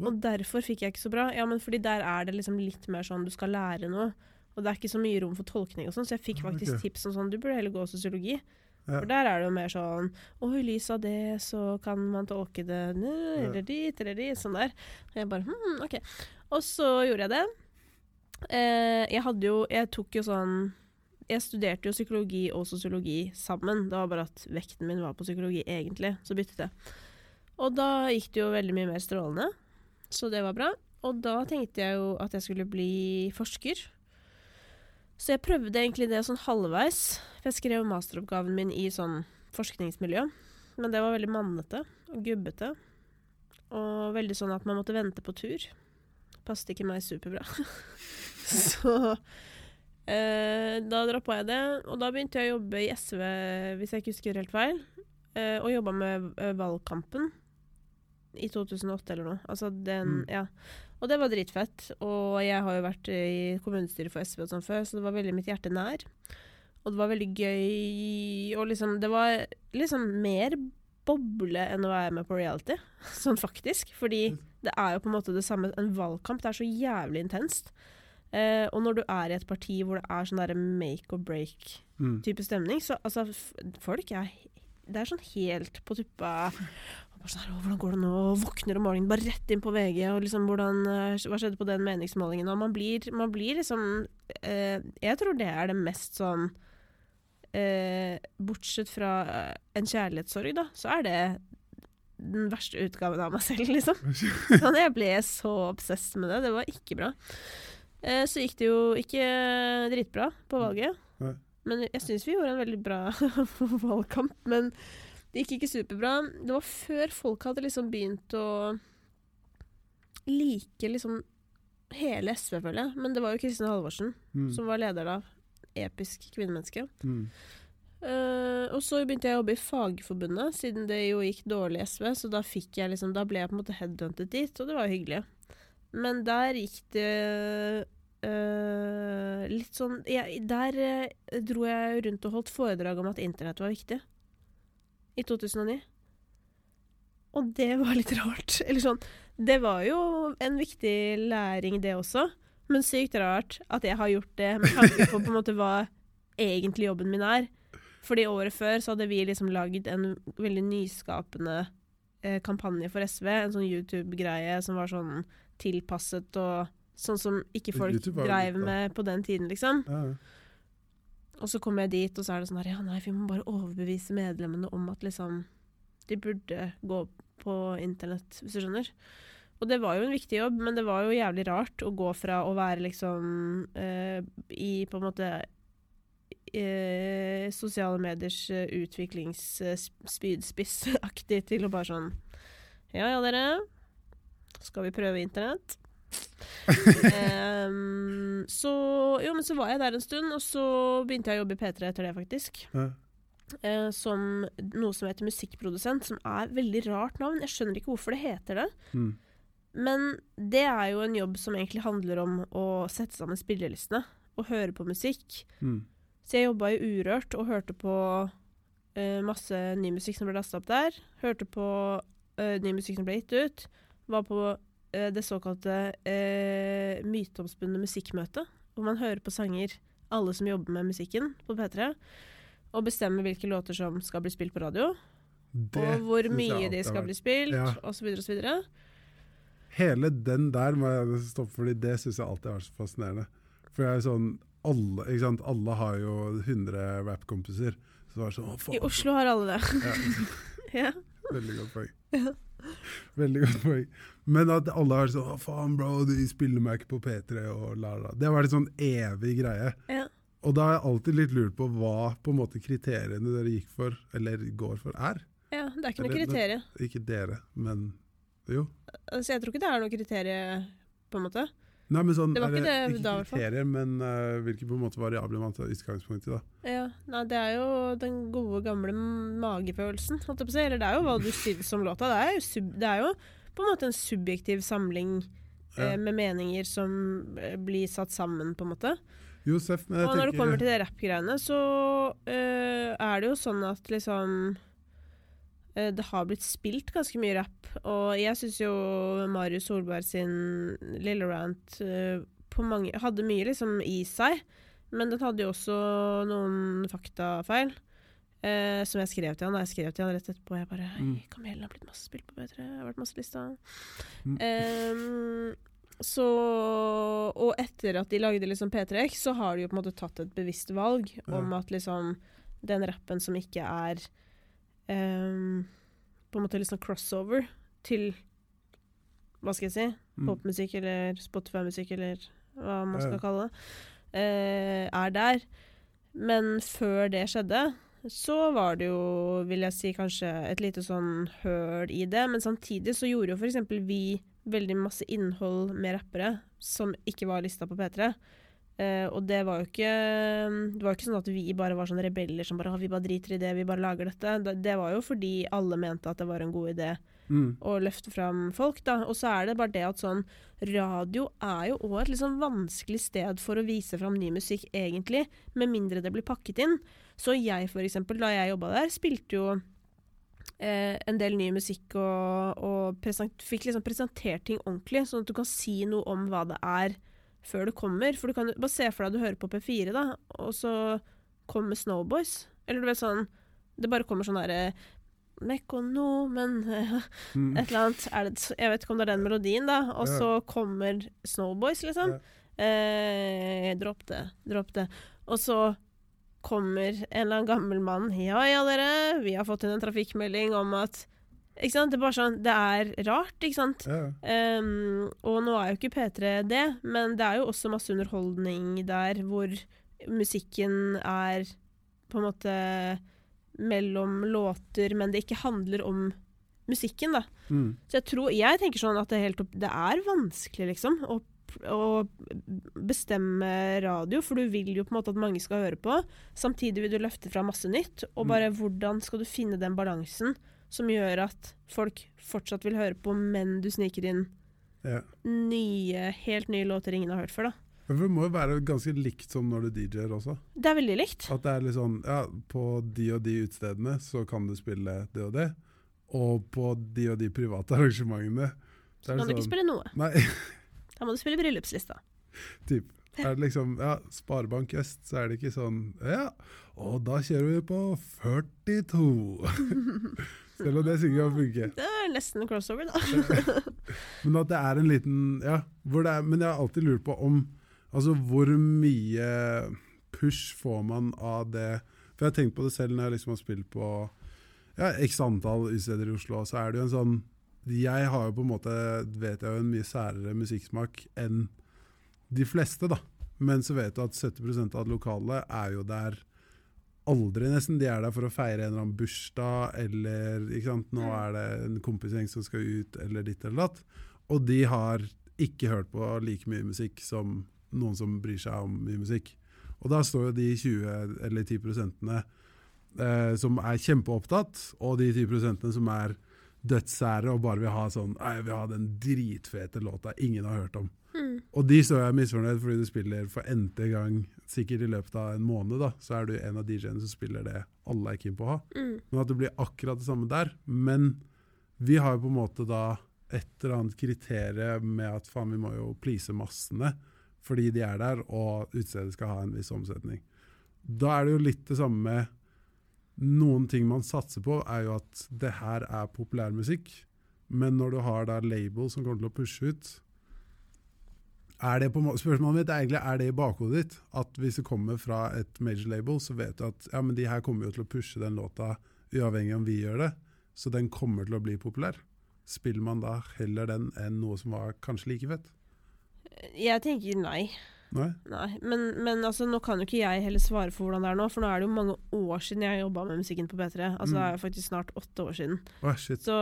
Og derfor fikk jeg ikke så bra. Ja, men fordi der er det liksom litt mer sånn du skal lære noe. Og det er ikke så mye rom for tolkning og sånn, så jeg fikk Ah, faktisk okay. tips om sånn Du burde heller gå sosiologi. Ja. For der er det jo mer sånn Å, i lys av det, så kan man tolke det nå, Ja. eller dit, eller dit. Sånn der. Og jeg bare hm, OK. Og så gjorde jeg det. Eh, jeg hadde jo Jeg tok jo sånn Jeg studerte jo psykologi og sosiologi sammen. Det var bare at vekten min var på psykologi, egentlig. Så byttet jeg. Og da gikk det jo veldig mye mer strålende, så det var bra. Og da tenkte jeg jo at jeg skulle bli forsker. Så jeg prøvde egentlig det sånn halvveis. Jeg skrev masteroppgaven min i sånn forskningsmiljø. Men det var veldig mannete og gubbete. Og veldig sånn at man måtte vente på tur. Passet ikke meg superbra. (laughs) så Eh, da droppa jeg det, og da begynte jeg å jobbe i SV, hvis jeg ikke husker helt feil. Eh, og jobba med eh, valgkampen i 2008 eller noe. Altså den, Mm. ja. Og det var dritfett. Og jeg har jo vært i kommunestyret for SV og sånn før, så det var veldig mitt hjerte nær. Og det var veldig gøy, og liksom Det var liksom mer boble enn å være med på reality, (laughs) sånn faktisk. Fordi det er jo på en måte det samme En valgkamp, det er så jævlig intenst. Eh, og når du er i et parti hvor det er sånn derre make or break-type Mm. stemning, så altså Folk er Det er sånn helt på tuppa sånn Hvordan går det nå? Våkner om morgenen bare rett inn på VG, og liksom hvordan eh, Hva skjedde på den meningsmålingen? Og man blir, man blir liksom eh, Jeg tror det er det mest sånn eh, Bortsett fra eh, en kjærlighetssorg, da, så er det den verste utgaven av meg selv, liksom. (laughs) Sånn, jeg ble så obsess med det. Det var ikke bra. Eh, så gikk det jo ikke dritbra på valget. Men jeg syns vi gjorde en veldig bra (laughs) valgkamp. Men det gikk ikke superbra. Det var før folk hadde liksom begynt å like liksom hele SV, føler jeg. Men det var jo Kristin Halvorsen Mm. som var leder av Episk kvinnemenneske. Mm. Uh, og så begynte jeg å jobbe i Fagforbundet, siden det jo gikk dårlig i SV. Så da jeg liksom Da ble jeg på en måte headhuntet dit, og det var jo hyggelig. Men der gikk det uh, litt sånn jeg, Der uh, dro jeg rundt og holdt foredrag om at internett var viktig. I 2009. Og det var litt rart. (laughs) Eller sånn Det var jo en viktig læring, det også. Men sykt rart at jeg har gjort det med tanke på på en måte hva egentlig jobben min er. Fordi året før så hadde vi liksom lagd en veldig nyskapende eh, kampanje for SV. En sånn YouTube-greie som var sånn tilpasset og sånn som ikke folk YouTube dreiv med på den tiden, liksom. Ja, ja. Og så kommer jeg dit, og så er det sånn her Ja, nei, vi må bare overbevise medlemmene om at liksom De burde gå på internett, hvis du skjønner. Og det var jo en viktig jobb, men det var jo jævlig rart å gå fra å være liksom eh, i på en måte eh, sosiale mediers eh, utviklingsspydspissaktig til å bare sånn Ja ja, dere. Skal vi prøve internett? Em, så Jo, men så var jeg der en stund, og så begynte jeg å jobbe i P3 etter det, faktisk. Ja. Uh, som noe som heter musikkprodusent, som er veldig rart navn. Jeg skjønner ikke hvorfor det heter det. Mm. Men det er jo en jobb som egentlig handler om å sette sammen spillelistene og høre på musikk. Mm. Så jeg jobba i Urørt og hørte på uh, masse ny musikk som ble lasta opp der. Hørte på uh, ny musikk som ble gitt ut. Var på det såkalte eh, myteomspunne musikkmøtet, hvor man hører på sanger, alle som jobber med musikken på P3, og bestemmer hvilke låter som skal bli spilt på radio, Det og hvor mye de skal bli spilt, Ja. osv., osv. Hele den der må jeg stoppe, fordi det syns jeg alltid har vært så fascinerende. For jeg er sånn alle, ikke sant? alle har jo 100 rappkompiser. Så sånn, I Oslo har alle det. Ja, (laughs) ja. veldig godt poeng. Veldig godt poeng. Men at alle har sånn faen, bro, de spiller meg ikke på P3 og la, la. Det har vært en sånn evig greie. Ja. Og da har jeg alltid litt lurt på hva på en måte kriteriene dere gikk for, eller går for, er. ja, det er ikke noe kriterium. Ikke dere, men jo. Altså, jeg tror ikke det er noe kriterium, på en måte. Nei, men sånn, Det var ikke det ikke da, kriterier, men uh, hvilke på en måte variabler man tar utgangspunkt i. da. Ja, nei, det er jo den gode, gamle magefølelsen, holdt jeg på å si. Eller det er jo hva du syns om låta. Det er, jo sub, det er jo på en måte en subjektiv samling Ja. eh, med meninger som eh, blir satt sammen, på en måte. Josef, men jeg Og når det kommer til det rappgreiene, så eh, er det jo sånn at liksom eh, Det har blitt spilt ganske mye rapp, og jeg syns jo Marius Solberg sin lille rant eh, på mange, hadde mye liksom i seg, men den hadde jo også noen faktafeil. Eh, som jeg skrev til han. Da jeg skrev til han rett etterpå. Jeg bare Hei, Kamelen har blitt masse spilt på P3. Jeg har vært masse lista. Mm. Eh, så Og etter at de lagde liksom P3X, så har de jo på en måte tatt et bevisst valg om at liksom den rappen som ikke er eh, På en måte liksom crossover til Hva skal jeg si? Mm. Popmusikk eller Spotify-musikk eller hva man skal ja. kalle det, eh, er der. Men før det skjedde, så var det jo, vil jeg si, kanskje et lite sånn høl i det. Men samtidig så gjorde jo f.eks. vi veldig masse innhold med rappere som ikke var lista på P3. Eh, og det var jo ikke Det var jo ikke sånn at vi bare var sånne rebeller som bare «Ah, Vi bare driter i det, vi bare lager dette. Det, det var jo fordi alle mente at det var en god idé Mm. Og løfte fram folk, da. Og så er det bare det at sånn Radio er jo òg et sånn vanskelig sted for å vise fram ny musikk, egentlig, med mindre det blir pakket inn. Så jeg, for eksempel, da jeg jobba der, spilte jo eh, en del ny musikk og, og present, fikk liksom presentert ting ordentlig, sånn at du kan si noe om hva det er før det kommer. For du kan bare se for deg at du hører på P4, da, og så kommer Snowboys. Eller du vet sånn Det bare kommer sånn derre Mekonomen (laughs) Mm. et eller annet. Det, jeg vet ikke om det er den melodien, da. Og Ja. så kommer Snowboys, liksom. Eh, dropp det, dropp det. Og så kommer en eller annen gammel mann. Ja ja, dere, vi har fått inn en trafikkmelding om at Ikke sant? Det er bare sånn Det er rart, ikke sant? Ja. Um, og nå er jo ikke P3 det, men det er jo også masse underholdning der hvor musikken er på en måte mellom låter, men det ikke handler om musikken, da. Mm. Så jeg tror Jeg tenker sånn at det er, helt opp, det er vanskelig, liksom, å, å bestemme radio, for du vil jo på en måte at mange skal høre på. Samtidig vil du løfte fra masse nytt, og Mm. bare hvordan skal du finne den balansen som gjør at folk fortsatt vil høre på, men du sniker inn Ja. nye, helt nye låter ingen har hørt før, da. Men Det må jo være ganske likt som når du DJ-er også. Det er veldig likt. At det er litt sånn Ja, på de og de utestedene så kan du spille det og det. Og på de og de private (laughs) arrangementene Så kan du ikke spille noe. Nei, (laughs) Da må du spille bryllupslista. typ. Er det liksom Ja, Sparebank Øst, så er det ikke sånn Ja, og da kjører vi på 42. (laughs) Selv om det sikkert kan funke. Det er nesten crossover, da. Men at det er en liten Ja, hvor det er, men jeg har alltid lurt på om Altså, hvor mye push får man av det For jeg har tenkt på det selv når jeg liksom har spilt på ja, x antall utesteder i Oslo, så er det jo en sånn Jeg har jo på en måte, vet jeg jo, en mye særere musikksmak enn de fleste, da. Men så vet du at 70% av det lokale er jo der aldri, nesten. De er der for å feire en eller annen bursdag, eller ikke sant? nå er det en kompisgjeng som skal ut, eller ditt eller datt. Og de har ikke hørt på like mye musikk som noen som bryr seg om mye musikk. Og da står jo de 20 eller 10 prosentene eh, som er kjempeopptatt, og de 10 prosentene som er dødssære og bare vil ha sånn Nei, jeg vil ha den dritfete låta ingen har hørt om. Mm. Og de står jeg misfornøyd fordi du spiller for n-te gang, sikkert i løpet av en måned, da, så er du en av DJ-ene som spiller det alle er keen på å ha. Mm. Men at det blir akkurat det samme der. Men vi har jo på en måte da et eller annet kriterium med at faen, vi må jo please massene fordi de er der, og utstedet skal ha en viss omsetning. Da er det jo litt det samme med Noen ting man satser på, er jo at det her er populærmusikk. Men når du har da label som kommer til å pushe ut på, Spørsmålet mitt er egentlig er det i bakhodet ditt. At hvis det kommer fra et major label, så vet du at ja, men de her kommer jo til å pushe den låta uavhengig om vi gjør det. Så den kommer til å bli populær. Spiller man da heller den enn noe som var kanskje like fett? Jeg tenker nei. Nei? Nei, men, men altså, nå kan jo ikke jeg heller svare for hvordan det er nå, for nå er det jo mange år siden jeg jobba med musikken på P3. Altså, Det er jo faktisk snart åtte år siden. Oh. Så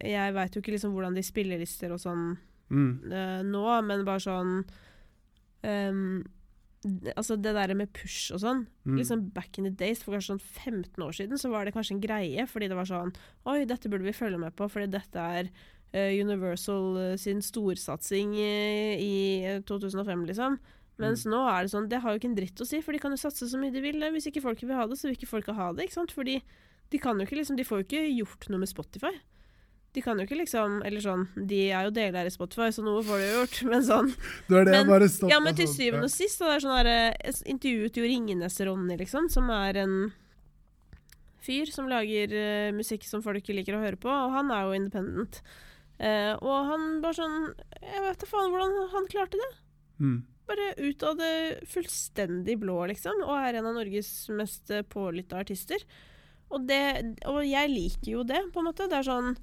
jeg veit jo ikke liksom hvordan de spillelister og sånn Mm. uh, nå, men bare sånn um, Altså det der med push og sånn. Mm. Liksom Back in the days, for kanskje sånn 15 år siden, så var det kanskje en greie. Fordi det var sånn Oi, dette burde vi følge med på, fordi dette er Universal eh, sin storsatsing eh, i 2005, liksom. Mens nå er det sånn Det har jo ikke en dritt å si, for de kan jo satse så mye de vil. Hvis ikke folk vil ha det, så vil ikke folk ha det. ikke sant? Fordi de kan jo ikke liksom De får jo ikke gjort noe med Spotify. De kan jo ikke liksom Eller sånn De er jo deler i Spotify, så noe får de jo gjort, (laughs) men sånn Det er det jeg bare stoppa Ja, men til sånn. syvende og sist, og det er sånn eh, jeg intervjuet jo Ringenes-Ronny, liksom, som er en fyr som lager uh, musikk som folk liker å høre på, og han er jo independent. Eh, og han bare sånn Jeg vet da faen hvordan han klarte det. Mm. Bare ut av det fullstendig blå, liksom. Og er en av Norges mest eh, pålytta artister. Og, det, og jeg liker jo det, på en måte. Det er sånn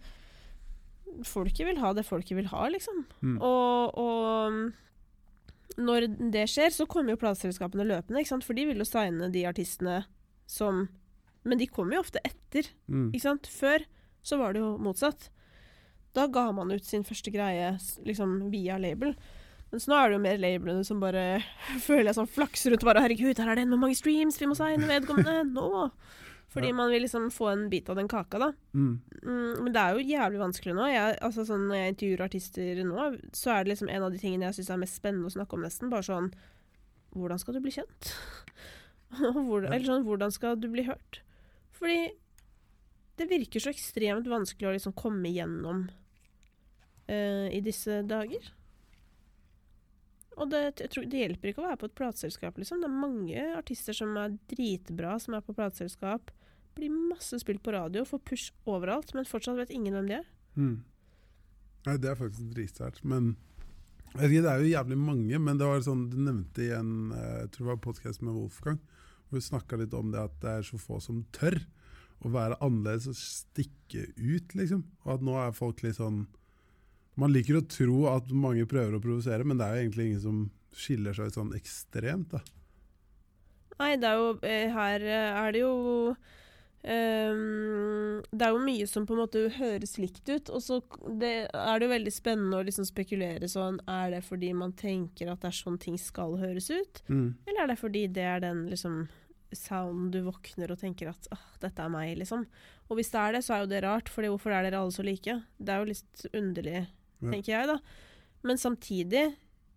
Folket vil ha det folket vil ha, liksom. Mm. Og, og når det skjer, så kommer jo plateselskapene løpende, ikke sant? for de vil jo signe de artistene som Men de kommer jo ofte etter, Mm. ikke sant? Før så var det jo motsatt. Da ga man ut sin første greie liksom via label. Mens nå er det jo mer labelene som bare (laughs) føler jeg sånn flakser rundt og bare 'Herregud, her er det en med mange streams, vi må signe vedkommende nå'. Fordi Ja. man vil liksom få en bit av den kaka, da. Mm. Mm, men det er jo jævlig vanskelig nå. Jeg, altså sånn, når jeg intervjuer artister nå, så er det liksom en av de tingene jeg syns er mest spennende å snakke om, nesten. Bare sånn Hvordan skal du bli kjent? (laughs) Hvor, eller sånn Hvordan skal du bli hørt? Fordi det virker så ekstremt vanskelig å liksom komme gjennom eh, i disse dager. Og det, tror, det hjelper ikke å være på et plateselskap, liksom. Det er mange artister som er dritbra, som er på plateselskap. Blir masse spilt på radio, får push overalt, men fortsatt vet ingen hvem de er. Mm. Nei, det er faktisk dritsterkt. Men det er jo jævlig mange, men det var sånn du nevnte i en eh, jeg tror det var podcast med Wolfgang, hvor du snakka litt om det at det er så få som tør å være annerledes og stikke ut, liksom. Og at nå er folk litt sånn Man liker å tro at mange prøver å provosere, men det er jo egentlig ingen som skiller seg ut sånn ekstremt, da. Nei, det er jo eh, Her eh, er det jo um, Det er jo mye som på en måte høres likt ut, og så det, er det jo veldig spennende å liksom spekulere sånn Er det fordi man tenker at det er sånn ting skal høres ut, Mm. eller er det fordi det er den liksom sounden du våkner og tenker at åh, dette er meg, liksom. Og hvis det er det, så er jo det rart, for hvorfor er dere alle så like? Det er jo litt underlig, Ja. tenker jeg, da. Men samtidig,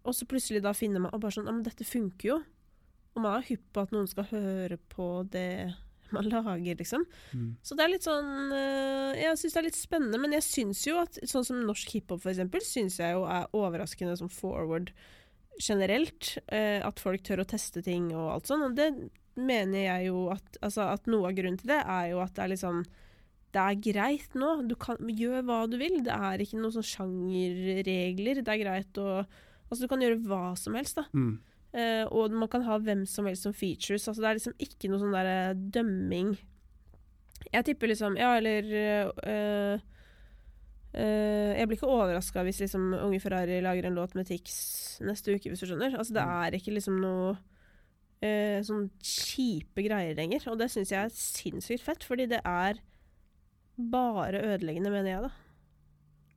og så plutselig da finner man og bare sånn Ja, men dette funker jo. Og man er hypp på at noen skal høre på det man (laughs) lager, liksom. Mm. Så det er litt sånn øh, Jeg syns det er litt spennende, men jeg syns jo at sånn som norsk hiphop, for eksempel, syns jeg jo er overraskende som forward generelt. eh, at folk tør å teste ting og alt sånn. Og det mener jeg jo at Altså at noe av grunnen til det er jo at det er liksom det er greit nå. Du kan gjøre hva du vil. Det er ikke noen sånn sjangerregler. Det er greit å Altså, du kan gjøre hva som helst, da. Mm. Uh, og man kan ha hvem som helst som features. Altså, det er liksom ikke noe sånn der dømming. Jeg tipper liksom Ja, eller uh, uh, Jeg blir ikke overraska hvis liksom Unge Ferrari lager en låt med Tix neste uke, hvis du skjønner. Altså, det Mm. er ikke liksom noe eh, sånn kjipe greier lenger. Og det syns jeg er sinnssykt fett, fordi det er bare ødeleggende, mener jeg, da.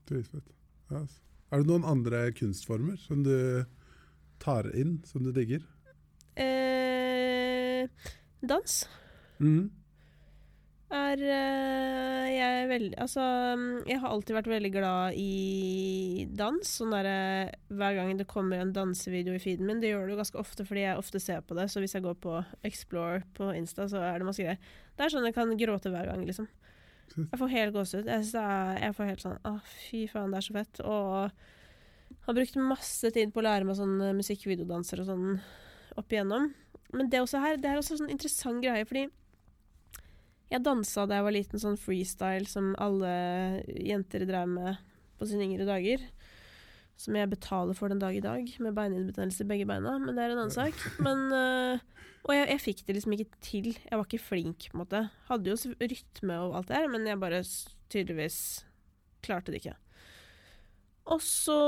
Dritfett. Yes. altså. Er det noen andre kunstformer som du tar inn, som du digger? Eh, dans. Mm. er eh, jeg veldig Altså, jeg har alltid vært veldig glad i dans. Sånn derre Hver gang det kommer en dansevideo i feeden min, det gjør det jo ganske ofte fordi jeg ofte ser på det, så hvis jeg går på Explore på Insta, så er det masse greier. Det er sånn jeg kan gråte hver gang, liksom. Jeg får helt gåsehud. Jeg, jeg får helt sånn Å, fy faen, det er så fett. Og har brukt masse tid på å lære meg sånn musikkvideodanser og sånn opp igjennom. Men det også her, det er også sånn interessant greie, fordi jeg dansa da jeg var liten, sånn freestyle som alle jenter drev med på sine yngre dager. Som jeg betaler for den dag i dag, med beininbetennelse i begge beina. Men det er en annen sak. Men, øh, og jeg, jeg fikk det liksom ikke til. Jeg var ikke flink, på en måte. Hadde jo rytme og alt det her, men jeg bare tydeligvis klarte det ikke. Og så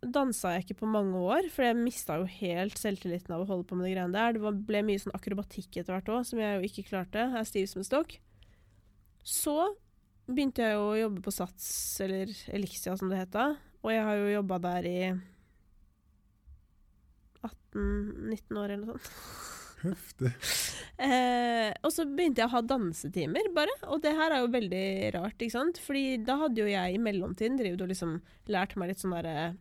dansa jeg ikke på mange år, for jeg mista jo helt selvtilliten av å holde på med de greiene der. Det var, ble mye sånn akrobatikk etter hvert òg, som jeg jo ikke klarte. Jeg er stiv som en stokk. Så begynte jeg jo å jobbe på Sats, eller Elixia som det het da. Og jeg har jo jobba der i 18-19 år eller noe sånt. Heftig. (laughs) Eh, og så begynte jeg å ha dansetimer, bare. Og det her er jo veldig rart, ikke sant. Fordi da hadde jo jeg i mellomtiden drevet og liksom lært meg litt sånn derre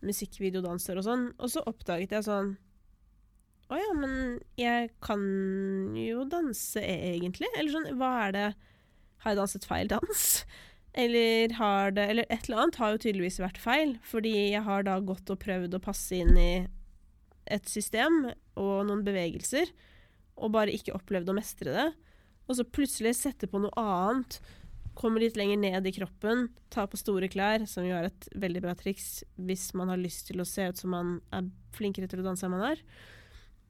musikkvideodanser og sånn. Og så oppdaget jeg sånn Å ja, men jeg kan jo danse egentlig. Eller sånn, hva er det Har jeg danset feil dans? Eller har det Eller et eller annet har jo tydeligvis vært feil. Fordi jeg har da gått og prøvd å passe inn i et system og noen bevegelser, og bare ikke opplevd å mestre det. Og så plutselig sette på noe annet, kommer litt lenger ned i kroppen, tar på store klær, som jo er et veldig bra triks hvis man har lyst til å se ut som man er flinkere til å danse enn man er.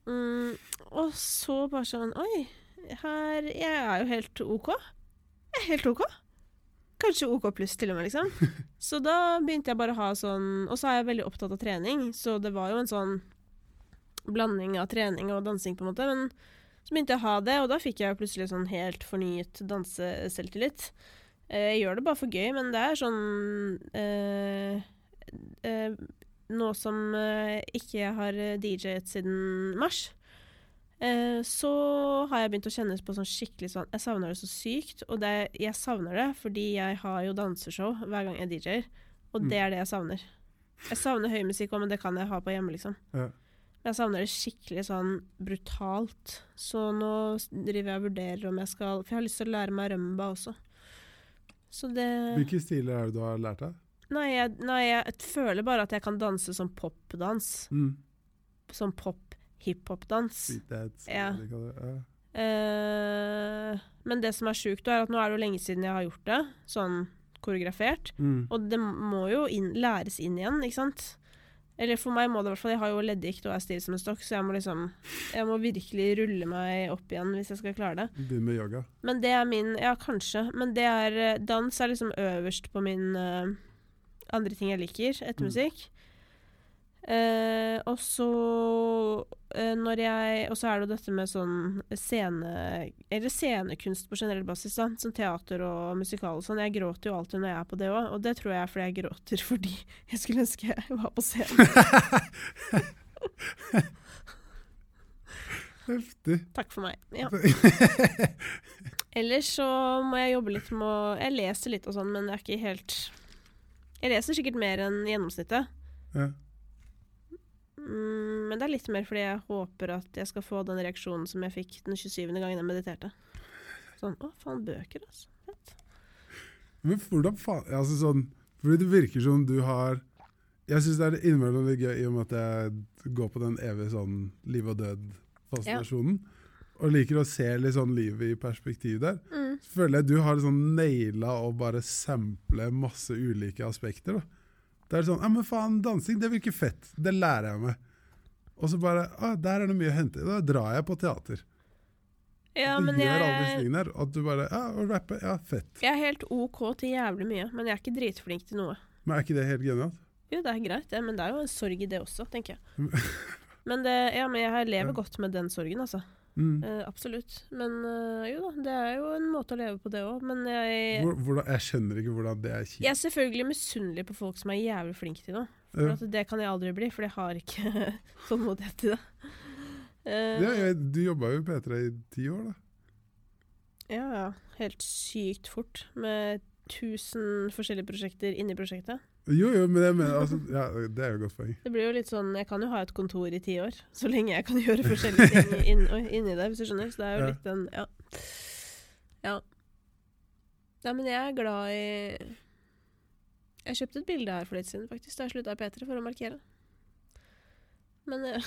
Mm, og så bare sånn Oi, her Jeg er jo helt OK. Jeg er helt OK. Kanskje OK pluss, til og med, liksom. (laughs) Så da begynte jeg bare å ha sånn Og så er jeg veldig opptatt av trening, så det var jo en sånn blanding av trening og dansing, på en måte. Men så begynte jeg å ha det, og da fikk jeg plutselig sånn helt fornyet danseselvtillit. Eh, Jeg gjør det bare for gøy, men det er sånn eh, eh, Nå som eh, ikke jeg har DJ-et siden mars, eh, så har jeg begynt å kjennes på sånn skikkelig sånn Jeg savner det så sykt, og det, jeg savner det fordi jeg har jo danseshow hver gang jeg DJ-er, og Mm. det er det jeg savner. Jeg savner høy musikk òg, men det kan jeg ha på hjemme, liksom. Ja. Jeg savner det skikkelig sånn brutalt. Så nå driver jeg og vurderer om jeg skal For jeg har lyst til å lære meg rømba også. Så det Hvilke stiler er det du har lært deg? Nei, jeg, nei, jeg føler bare at jeg kan danse som popdans. Mm. Som pop-hiphop-dans. Ja. Ja. Eh, men det som er sjukt, er at nå er det jo lenge siden jeg har gjort det, sånn koreografert. Mm. Og det må jo inn, læres inn igjen, ikke sant? Eller for meg må det i hvert fall Jeg har jo leddgikt og er stiv som en stokk, så jeg må liksom Jeg må virkelig rulle meg opp igjen hvis jeg skal klare det. Begynn med yoga. Men det er min Ja, kanskje. Men det er eh, Dans er liksom øverst på min uh, andre ting jeg liker etter Mm. Eh, og så eh, når jeg Og så er det jo dette med sånn scene... Eller scenekunst på generell basis, da. Som teater og musikal og sånn. Jeg gråter jo alltid når jeg er på det òg, og det tror jeg er fordi jeg gråter (laughs) fordi jeg skulle ønske jeg var på scenen. (laughs) Heftig. Takk for meg. Ja. (laughs) Ellers så må jeg jobbe litt med å Jeg leser litt og sånn, men jeg er ikke helt Jeg leser sikkert mer enn gjennomsnittet. Ja. Mm, men det er litt mer fordi jeg håper at jeg skal få den reaksjonen som jeg fikk den 27. gangen jeg mediterte. Sånn Å, faen, bøker, altså. Fett. Men hvordan faen altså sånn, Fordi det virker som du har Jeg syns det er innimellom litt gøy i og med at jeg går på den evige sånn liv og død-fascinasjonen. Og liker å se litt sånn livet i perspektiv der. Mm. Føler jeg du har sånn naila å bare sample masse ulike aspekter. da. Det er sånn Ja, men faen, dansing, det virker fett. Det lærer jeg meg. Og så bare Å, Der er det mye å hente. Da drar jeg på teater. Ja, du men gjør alle disse tingene der. At du bare Ja, å rappe, ja, fett. jeg er helt OK til jævlig mye, men jeg er ikke dritflink til noe. Men er ikke det helt genialt? Jo, det er greit, det, men det er jo en sorg i det også, tenker jeg. (laughs) Men det, ja, men jeg lever Ja. godt med den sorgen, altså. Mm. Eh, absolutt. Men eh, jo da, det er jo en måte å leve på, det òg. Men jeg, Hvor, hvordan, jeg skjønner ikke hvordan det er kjipt. jeg er selvfølgelig misunnelig på folk som er jævlig flinke til noe. For at det kan jeg aldri bli, for jeg har ikke (laughs) tålmodighet til det. Eh, Ja, jeg, du jobba jo i P3 i ti år, da. ja, ja. Helt sykt fort. Med tusen forskjellige prosjekter inni prosjektet. Jo, jo, men jeg mener, altså, ja, det er jo et godt poeng. Det blir jo litt sånn Jeg kan jo ha et kontor i ti år, så lenge jeg kan gjøre forskjellige ting (laughs) inn, inni det, hvis du skjønner. Så det er jo Ja. litt den Ja. Ja. Nei, men jeg er glad i Jeg kjøpte et bilde her for litt siden, faktisk, da jeg slutta i P3, for å markere. Men jeg,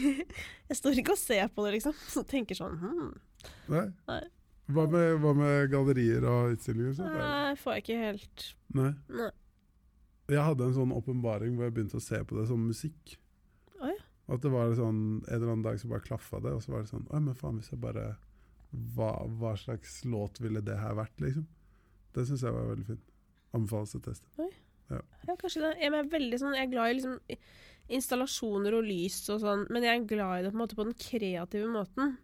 (laughs) jeg står ikke og ser på det, liksom. Så tenker sånn hmm. Nei? Nei. Hva med, hva med gallerier og utstillinger? Nei, får jeg ikke helt Nei. Nei. Jeg hadde en sånn åpenbaring hvor jeg begynte å se på det som musikk. Oi. At det var sånn, En eller annen dag så bare klaffa det, og så var det sånn Oi, men faen, hvis jeg bare Hva, hva slags låt ville det her vært, liksom? Det syns jeg var veldig fint. Anbefales å teste. Oi. Ja, kanskje det. Jeg er, veldig sånn, jeg er glad i liksom installasjoner og lys og sånn, men jeg er glad i det på, en måte på den kreative måten.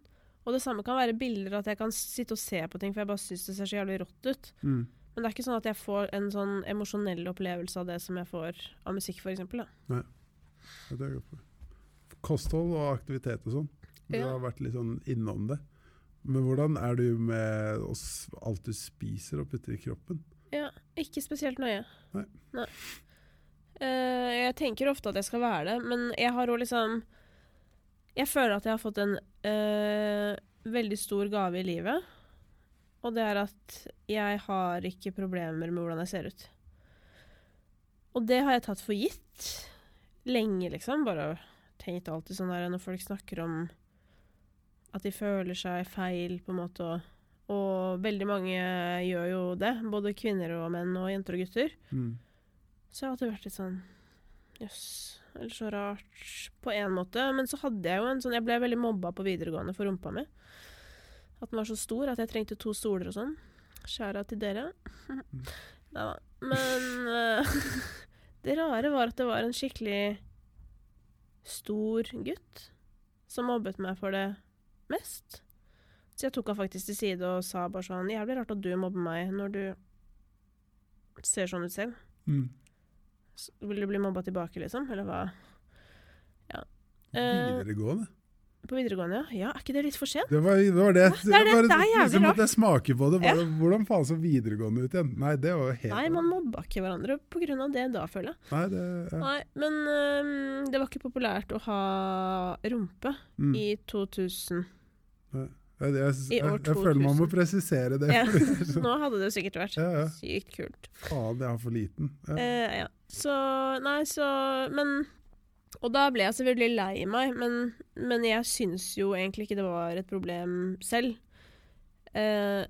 Og det samme kan være bilder, at jeg kan sitte og se på ting, for jeg bare syns det ser så jævlig rått ut. Mm. Men det er ikke sånn at jeg får en sånn emosjonell opplevelse av det som jeg får av musikk, f.eks. Nei. det er godt. Kosthold og aktivitet og sånn. Du Ja. har vært litt sånn innom det. Men hvordan er du med oss, alt du spiser og putter i kroppen? Ja, ikke spesielt nøye. Nei. Eh, jeg tenker ofte at jeg skal være det, men jeg har òg liksom Jeg føler at jeg har fått en uh, veldig stor gave i livet. Og det er at jeg har ikke problemer med hvordan jeg ser ut. Og det har jeg tatt for gitt lenge, liksom. Bare tenkt alltid sånn der når folk snakker om at de føler seg feil, på en måte, og og veldig mange gjør jo det. Både kvinner og menn og jenter og gutter. Mm. Så jeg har alltid vært litt sånn Jøss. Eller så rart på en måte. Men så hadde jeg jo en sånn Jeg ble veldig mobba på videregående for rumpa mi. At den var så stor at jeg trengte to stoler og sånn. Skjæra til dere. (laughs) Nei da. Men uh, (laughs) det rare var at det var en skikkelig stor gutt som mobbet meg for det mest. Så jeg tok han faktisk til side og sa bare sånn Jævlig rart at du mobber meg når du ser sånn ut selv. Mm. Så Vil du bli mobba tilbake, liksom? Eller hva? Ja. Eh, Videregående. På videregående, ja. Ja, er ikke det litt for sent? Det var det. Var det, det er det. bare, Det er jævlig liksom rart. jeg smaker på det. Bare, Hvordan faen så videregående ut igjen? Nei, det var jo helt Nei, man mobba ikke hverandre på grunn av det da, føler jeg. Nei, det, ja. Nei, men um, det var ikke populært å ha rumpe mm. i 2000. jeg, jeg, jeg, jeg, jeg føler man må presisere det. Ja. (laughs) sånn, Nå hadde det sikkert vært ja, ja. sykt kult. Faen, jeg er for liten. Ja. Eh, ja. Så Nei, så Men Og da ble jeg selvfølgelig lei meg, men, men jeg syns jo egentlig ikke det var et problem selv. Eh,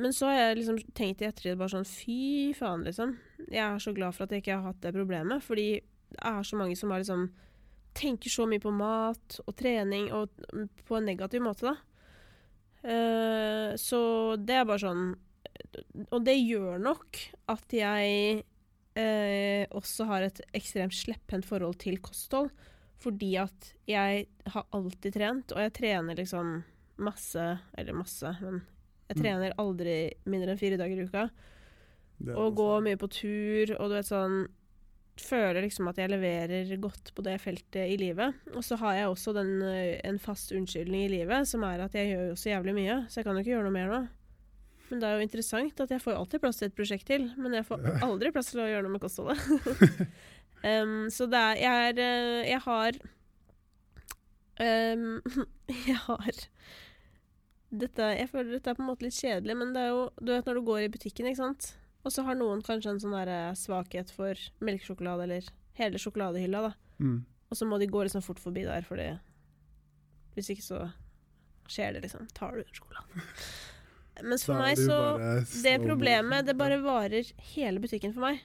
men så har jeg liksom tenkt i ettertid bare sånn Fy faen, liksom. Jeg er så glad for at jeg ikke har hatt det problemet, fordi det er så mange som har liksom tenker så mye på mat og trening, og på en negativ måte, da. Eh, så det er bare sånn Og det gjør nok at jeg eh, også har et ekstremt slepphendt forhold til kosthold. Fordi at jeg har alltid trent, og jeg trener liksom masse Eller masse, men jeg Mm. trener aldri mindre enn fire dager i uka. Og går mye på tur, og du vet sånn Føler liksom at jeg leverer godt på det feltet i livet. Og så har jeg også den, eh, en fast unnskyldning i livet, som er at jeg gjør jo så jævlig mye, så jeg kan jo ikke gjøre noe mer nå. Men det er jo interessant at jeg får alltid plass til et prosjekt til, men jeg får (laughs) aldri plass til å gjøre noe med kostholdet. (laughs) um, så det er Jeg er eh, Jeg har um, (laughs) Jeg har dette, Jeg føler dette er på en måte litt kjedelig, men det er jo Du vet når du går i butikken, ikke sant? Og så har noen kanskje en sånn der eh, svakhet for melkesjokolade, eller hele sjokoladehylla, da. Mm. Og så må de gå liksom fort forbi der, fordi Hvis ikke så skjer det, liksom. Tar du sjokoladen. Mens for meg så Det problemet, det bare varer hele butikken for meg.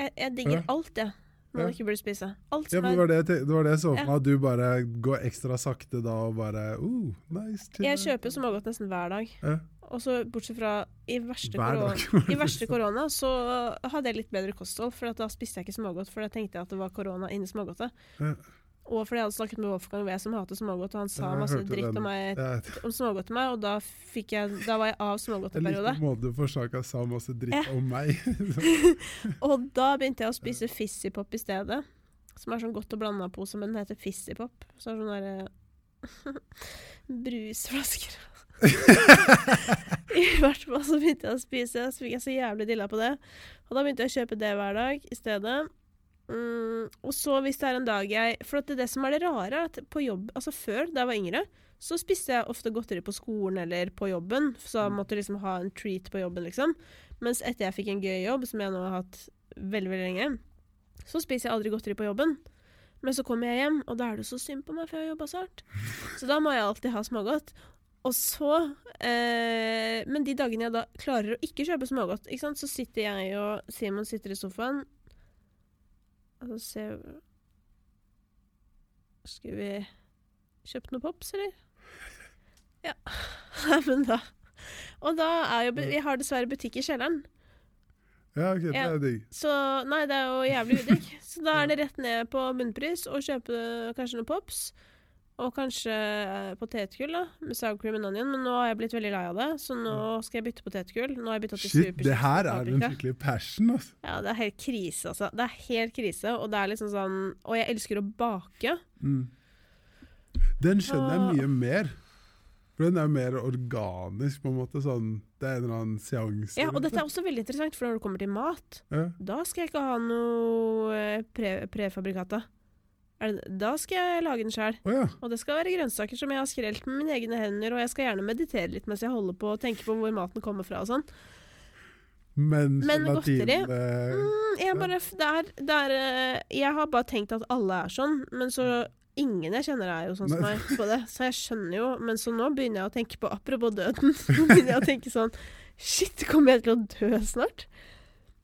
Jeg, jeg digger Ja. alt, jeg. når Ja. ikke burde spise. Alt Ja, men det var det, jeg det var det jeg så for meg, at du bare går ekstra sakte da og bare uh, nice. chill Jeg kjøper smågodt nesten hver dag. Ja. Og så bortsett fra i verste, korona, dag. i (laughs) verste korona så hadde jeg litt bedre kosthold, for da spiste jeg ikke smågodt, for da tenkte jeg at det var korona inni smågodtet. Ja. Og fordi jeg hadde snakket med Wolfgang Wee som hater smågodt, og han sa masse dritt om, meg, om smågodt til meg, og da, jeg, da var jeg av jeg likte måten du forsaka sa masse dritt om meg. (laughs) Og da begynte jeg å spise Fissipop i stedet. Som er sånn godt og blanda pose, men den heter Fissipop. Så er sånn derre (laughs) Brusflasker. (laughs) I hvert fall så begynte jeg å spise, så fikk jeg så jævlig dilla på det. Og da begynte jeg å kjøpe det hver dag i stedet. Mm, og så hvis det er en dag jeg For at det, er det som er det rare, er at på jobb Altså før, da jeg var yngre, så spiste jeg ofte godteri på skolen eller på jobben. Så jeg måtte liksom ha en treat på jobben, liksom. Mens etter jeg fikk en gøy jobb, som jeg nå har hatt veldig, veldig lenge, så spiser jeg aldri godteri på jobben. Men så kommer jeg hjem, og da er det så synd på meg, for jeg har jobba så hardt. Så da må jeg alltid ha smågodt. Og så eh, Men de dagene jeg da klarer å ikke kjøpe smågodt, så sitter jeg og Simon sitter i sofaen, og så ser vi Skulle vi kjøpt noe pops, eller? (laughs) Ja. (laughs) Men da Og da er jo Vi har dessverre butikk i kjelleren. Ja, ok, det er digg. Så nei, det er jo jævlig (laughs) udigg. Så da er det rett ned på Munnpris og kjøpe kanskje noen pops. Og kanskje eh, potetgull, da, med sour cream and onion. Men nå har jeg blitt veldig lei av det, så nå skal jeg bytte potetgull. Nå har jeg bytta til Shit, det her er en paprika. skikkelig passion, altså. Ja, det er helt krise, altså. Det er helt krise, og det er liksom sånn Og jeg elsker å bake. Mm. Den skjønner jeg Ah. mye mer. For den er mer organisk, på en måte. Sånn, det er en eller annen seanse. Ja, og dette er også veldig interessant, for når det kommer til mat, ja. da skal jeg ikke ha noe eh, pre prefabrikata. Det- Da skal jeg lage den sjøl. Oh, ja. Og det skal være grønnsaker som jeg har skrelt med mine egne hender, og jeg skal gjerne meditere litt mens jeg holder på og tenker på hvor maten kommer fra og sånn. Men, Men godteri? eh, Mm, jeg bare, det er, det er, eh, jeg har bare tenkt at alle er sånn, men så ingen jeg kjenner er jo sånn som meg på det, så jeg skjønner jo Men så nå begynner jeg å tenke på Apropos døden, (laughs) nå begynner jeg å tenke sånn Shit, kommer jeg til å dø snart?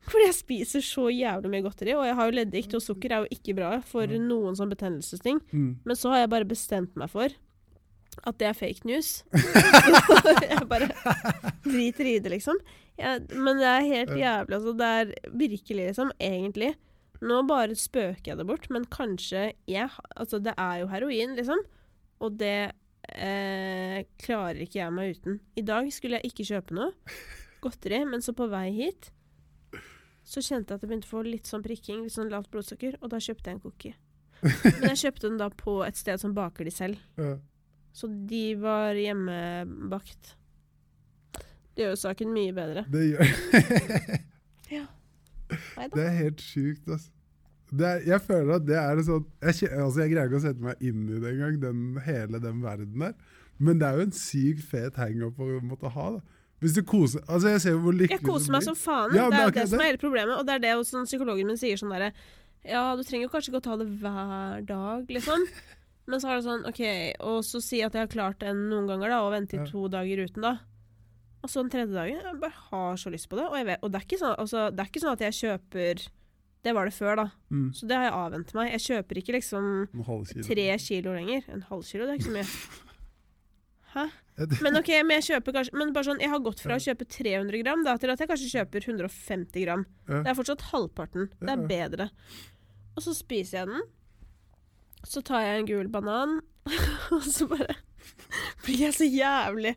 Fordi jeg spiser så jævlig mye godteri, og jeg har jo leddgikt, og sukker er jo ikke bra for Mm. noen sånn betennelsesting. Mm. Men så har jeg bare bestemt meg for at det er fake news. (laughs) Jeg bare driter i det, liksom. Jeg, men det er helt jævlig, altså. Det er virkelig, liksom, egentlig. Nå bare spøker jeg det bort, men kanskje jeg Altså, det er jo heroin, liksom. Og det eh, klarer ikke jeg meg uten. I dag skulle jeg ikke kjøpe noe godteri, men så på vei hit så kjente jeg at jeg begynte å få litt sånn prikking, litt sånn lavt blodsukker, og da kjøpte jeg en cookie. (laughs) Men jeg kjøpte den da på et sted som baker de selv. Ja. Så de var hjemmebakt. Det gjør jo saken mye bedre. Det gjør (laughs) ja. Det er helt sjukt, altså. Det er, jeg føler at det er sånn jeg, altså jeg greier ikke å sette meg inn i det engang, den, hele den verden der. Men det er jo en sykt fet hangup å måtte ha. da. Hvis du koser Altså, jeg ser hvor lykkelig Jeg koser meg som faen. Ja, det er akkurat det som er hele problemet. Og det er det også sånn, psykologen min sier sånn derre Ja, du trenger jo kanskje ikke å ta det hver dag, liksom. Men så er det sånn, OK Og så si at jeg har klart det noen ganger, da, og vente i to dager uten, da. Og så den tredje dagen Jeg bare har så lyst på det. Og, vet, og det, er ikke sånn, altså, det er ikke sånn at jeg kjøper Det var det før, da. Mm. Så det har jeg avvent meg. Jeg kjøper ikke liksom kilo. tre kilo lenger. En halv kilo, det er ikke så mye. (laughs) Hæ? Men ok, men jeg kjøper kanskje Men bare sånn, jeg har gått fra å kjøpe 300 gram da, til at jeg kanskje kjøper 150 gram. Det er fortsatt halvparten. Det er bedre. Og så spiser jeg den. Så tar jeg en gul banan, (laughs) og så bare blir jeg så jævlig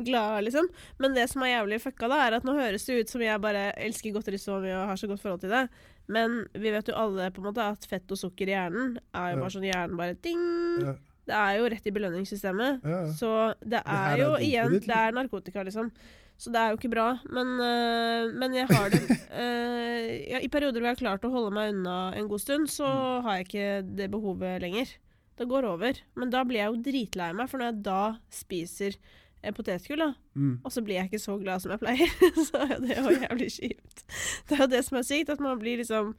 glad, liksom. Men det som er jævlig fucka, da, er at nå høres det ut som jeg bare elsker godteri så mye og har så godt forhold til det. Men vi vet jo alle på en måte at fett og sukker i hjernen er jo bare sånn hjernen bare ding. Det er jo rett i belønningssystemet. Ja, ja. Så det er er jo dopet igjen ditt, Det er narkotika, liksom. Så det er jo ikke bra. Men, øh, men jeg har det øh, (laughs) ja, I perioder hvor jeg har klart å holde meg unna en god stund, så Mm. har jeg ikke det behovet lenger. Det går over. Men da blir jeg jo dritlei meg, for når jeg da spiser potetgull, da, Mm. og så blir jeg ikke så glad som jeg pleier, (laughs) så er jo det jo jævlig kjipt. Det er jo det som er sykt, at man blir liksom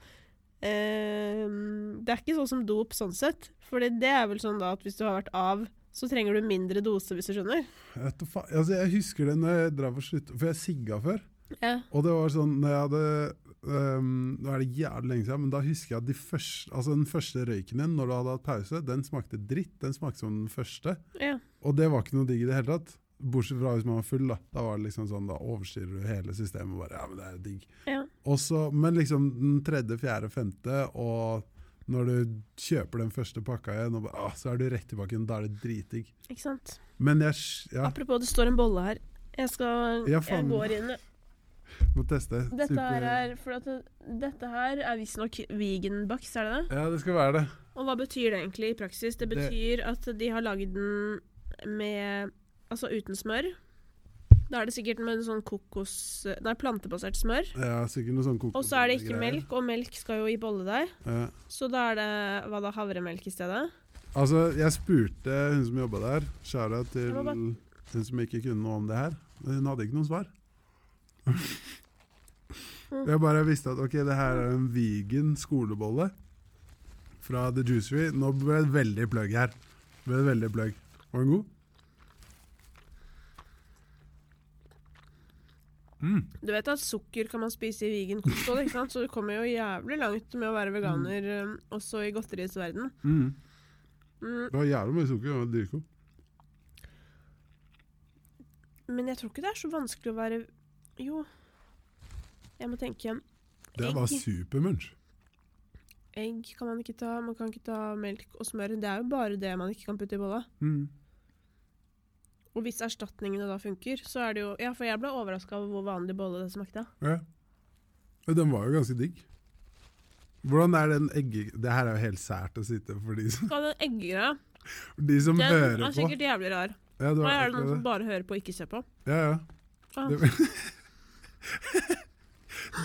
Det er ikke sånn som dop sånn sett. For det er vel sånn da at hvis du har vært av, så trenger du mindre dose, hvis du skjønner. Jeg, altså, jeg husker det når jeg drev og slutta, for jeg sigga før. Ja. Og det var sånn når jeg hadde øhm, Nå er det jævlig lenge siden, men da husker jeg at de første, altså den første røyken din når du hadde hatt pause, den smakte dritt. Den smakte som den første. ja. Og det var ikke noe digg i det hele tatt. Bortsett fra hvis man var full, da. Da var det liksom sånn, da overstyrer du hele systemet. bare, ja, men det er digg. ja. Også, men liksom den tredje, fjerde, femte, og når du kjøper den første pakka igjen, og bare, ah, så er du rett tilbake igjen. Da er det dritdigg. Ikke sant. Men jeg ja, Apropos, det står en bolle her. Jeg skal Ja, Jeg går inn. må teste. Dette Super- her er For at det, dette her er visstnok vegan-baks, er det det? Ja, det skal være det. Og hva betyr det egentlig i praksis? Det Det- betyr at de har lagd den med Altså uten smør. Da er det sikkert med en sånn kokos... Nei, plantebasert smør. Ja, sikkert noe sånn kokos. Og så er det ikke melk, og melk skal jo i bolledeig. Ja. Så da er det hva da, havremelk i stedet? Altså, jeg spurte hun som jobba der, Shara, til bare- hun som ikke kunne noe om det her. Hun hadde ikke noe svar. Jeg bare visste at ok, det her er en vegan skolebolle fra The Juicery. Nå ble det veldig plugg her. Ble det veldig plugg. Var den god? Mm. Du vet at sukker kan man spise i vegan kosthold, ikke sant? Så du kommer jo jævlig langt med å være veganer mm. også i godteriets verden. Mm. Mm, Det var jævlig mye sukker. Jeg var jo. men jeg tror ikke det er så vanskelig å være Jo, jeg må tenke igjen. Det var bare supermunch. Egg kan man ikke ta, man kan ikke ta melk og smør. Det er jo bare det man ikke kan putte i bolla. Mm. Og hvis erstatningene da funker, så er det jo Ja, for jeg ble overraska over hvor vanlig bolle det smakte. Ja. Men Den var jo ganske digg. Hvordan er den egge... Det her er jo helt sært å sitte for de som, Hva den eggegreia? de som Den hører er sikkert jævlig rar. Ja, Nå er det noen det. som bare hører på og ikke ser på. Ja, ja. Ah. (laughs)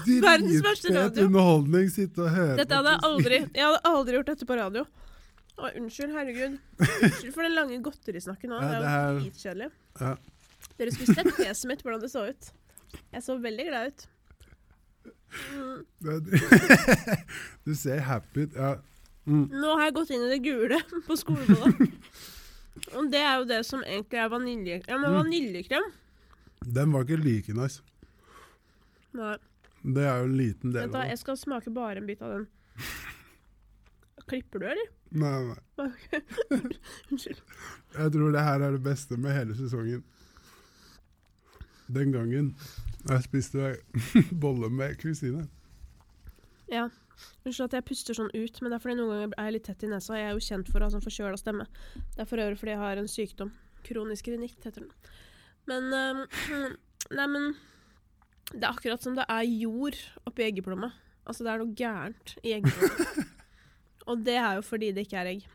Verdens verste radio. underholdning, sitte og høre Dette hadde jeg aldri Jeg hadde aldri gjort dette på radio. Å, unnskyld, herregud. (laughs) Unnskyld for den lange godterisnakken nå. Ja, det er jo dritkjedelig. Ja. Dere skulle sett fjeset mitt, hvordan det så ut. Jeg så veldig glad ut. Mm, (laughs) Du ser happy ut. Ja. Mm. Nå har jeg gått inn i det gule på skolebollen. Og det er jo det som egentlig er vanilje... Ja, men Mm. vaniljekrem Den var ikke like nice. Nei. Det er jo en liten del Vent da, av det. jeg skal smake bare en bit av den. (laughs) Klipper du, eller? Nei, nei. (laughs) Unnskyld. Jeg tror det her er det beste med hele sesongen. Den gangen jeg spiste (laughs) bolle med Kristine. Ja. Unnskyld at jeg puster sånn ut, men det er fordi noen ganger er jeg litt tett i nesa. Jeg er jo kjent for å ha sånn forkjøla stemme. Det er for øvrig fordi jeg har en sykdom. Kronisk rinitt heter den. Men um, (clears throat) Nei, men Det er akkurat som det er jord oppi eggeplomma. Altså, det er noe gærent i eggeplomma. (laughs) Og det er jo fordi det ikke er egg.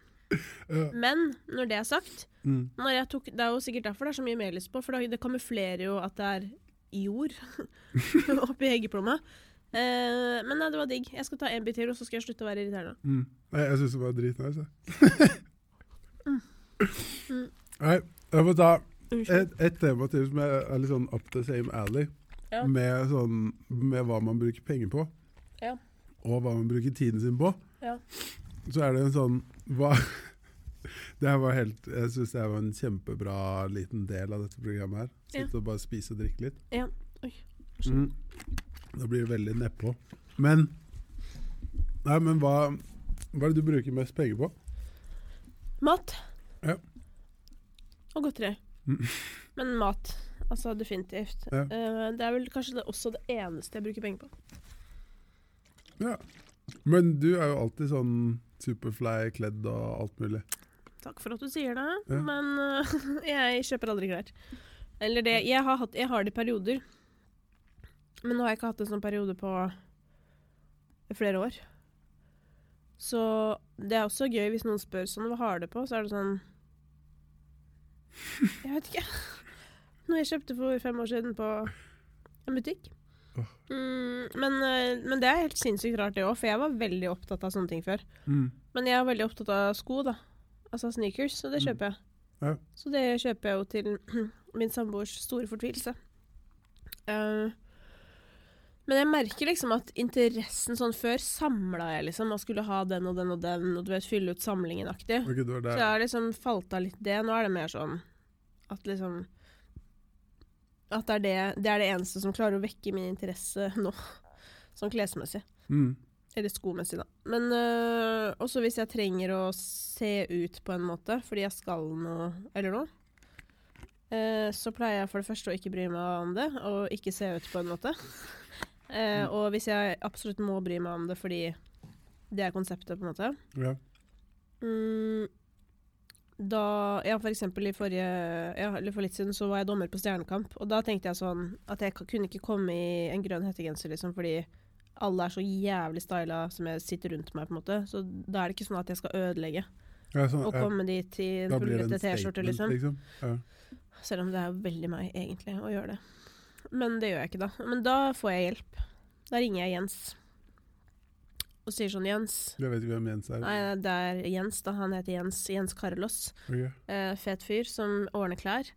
Men når det er sagt Mm. når jeg tok, Det er jo sikkert derfor det er så mye melis på, for det kamuflerer jo at det er jord (laughs) oppi eggeplomma. Eh, men nei, det var digg. Jeg skal ta en bit til, og så skal jeg slutte å være irriterende. Mm. Nei, jeg syns det var dritnice. jeg. Mm. Nei, jeg må ta et, et tema til som er, er litt sånn up the same alley. Ja. Med, sånn, med hva man bruker penger på, Ja. og hva man bruker tiden sin på. Ja. Så er det en sånn hva, (laughs) Det var helt, Jeg syns det var en kjempebra liten del av dette programmet. her. Ja. Og bare spise og drikke litt. Ja. Oi. Mm. Da blir det veldig nedpå. Men Nei, men hva, hva er det du bruker mest penger på? Mat. Ja. Og godteri. Mm. Men mat. Altså definitivt. Ja. Uh, det er vel kanskje det, også det eneste jeg bruker penger på. Ja. Men du er jo alltid sånn superfly-kledd og alt mulig. Takk for at du sier det, Ja. men uh, (laughs) jeg kjøper aldri klær. Eller det Jeg har, hatt, jeg har det i perioder. Men nå har jeg ikke hatt en sånn periode på flere år. Så det er også gøy hvis noen spør sånn Hva har du på? Så er det sånn Jeg vet ikke. (laughs) Noe jeg kjøpte for fem år siden på en butikk. Mm, men, eh, men det er helt sinnssykt rart, det òg, for jeg var veldig opptatt av sånne ting før. Mm. Men jeg er veldig opptatt av sko, da. Altså sneakers, så det Mm. kjøper jeg. Ja. Så det kjøper jeg jo til (clears throat) min samboers store fortvilelse. Uh, men jeg merker liksom at interessen sånn før samla jeg liksom, og skulle ha den og den og den, og du vet, fylle ut samlingen-aktig. Okay, Så jeg har liksom falt av litt det. Nå er det mer sånn at liksom At det er det, det er det eneste som klarer å vekke min interesse nå, (laughs) sånn klesmessig. Mm. Eller skomessig, da. Men øh, også hvis jeg trenger å se ut på en måte, fordi jeg skal noe eller noe, eh, så pleier jeg for det første å ikke bry meg om det, og ikke se ut på en måte. Eh, (laughs) og hvis jeg absolutt må bry meg om det fordi det er konseptet, på en måte, Ja. mm, da Ja, for eksempel i forrige Ja, eller for litt siden så var jeg dommer på Stjernekamp, og da tenkte jeg sånn at jeg kunne ikke komme i en grønn hettegenser, liksom, fordi alle er så jævlig styla som jeg sitter rundt meg, på en måte. Så da er det ikke sånn at jeg skal ødelegge Ja, sånn, og ja. komme dit i en en T-skjorte, liksom. liksom. Ja. Selv om det er veldig meg, egentlig, å gjøre det. Men det gjør jeg ikke, da. Men da får jeg hjelp. Da ringer jeg Jens og sier sånn Jens Jeg vet ikke hvem Jens er. Nei, det er Jens, da. Han heter Jens. Jens Carlos. Ok. Eh, fet fyr som ordner klær.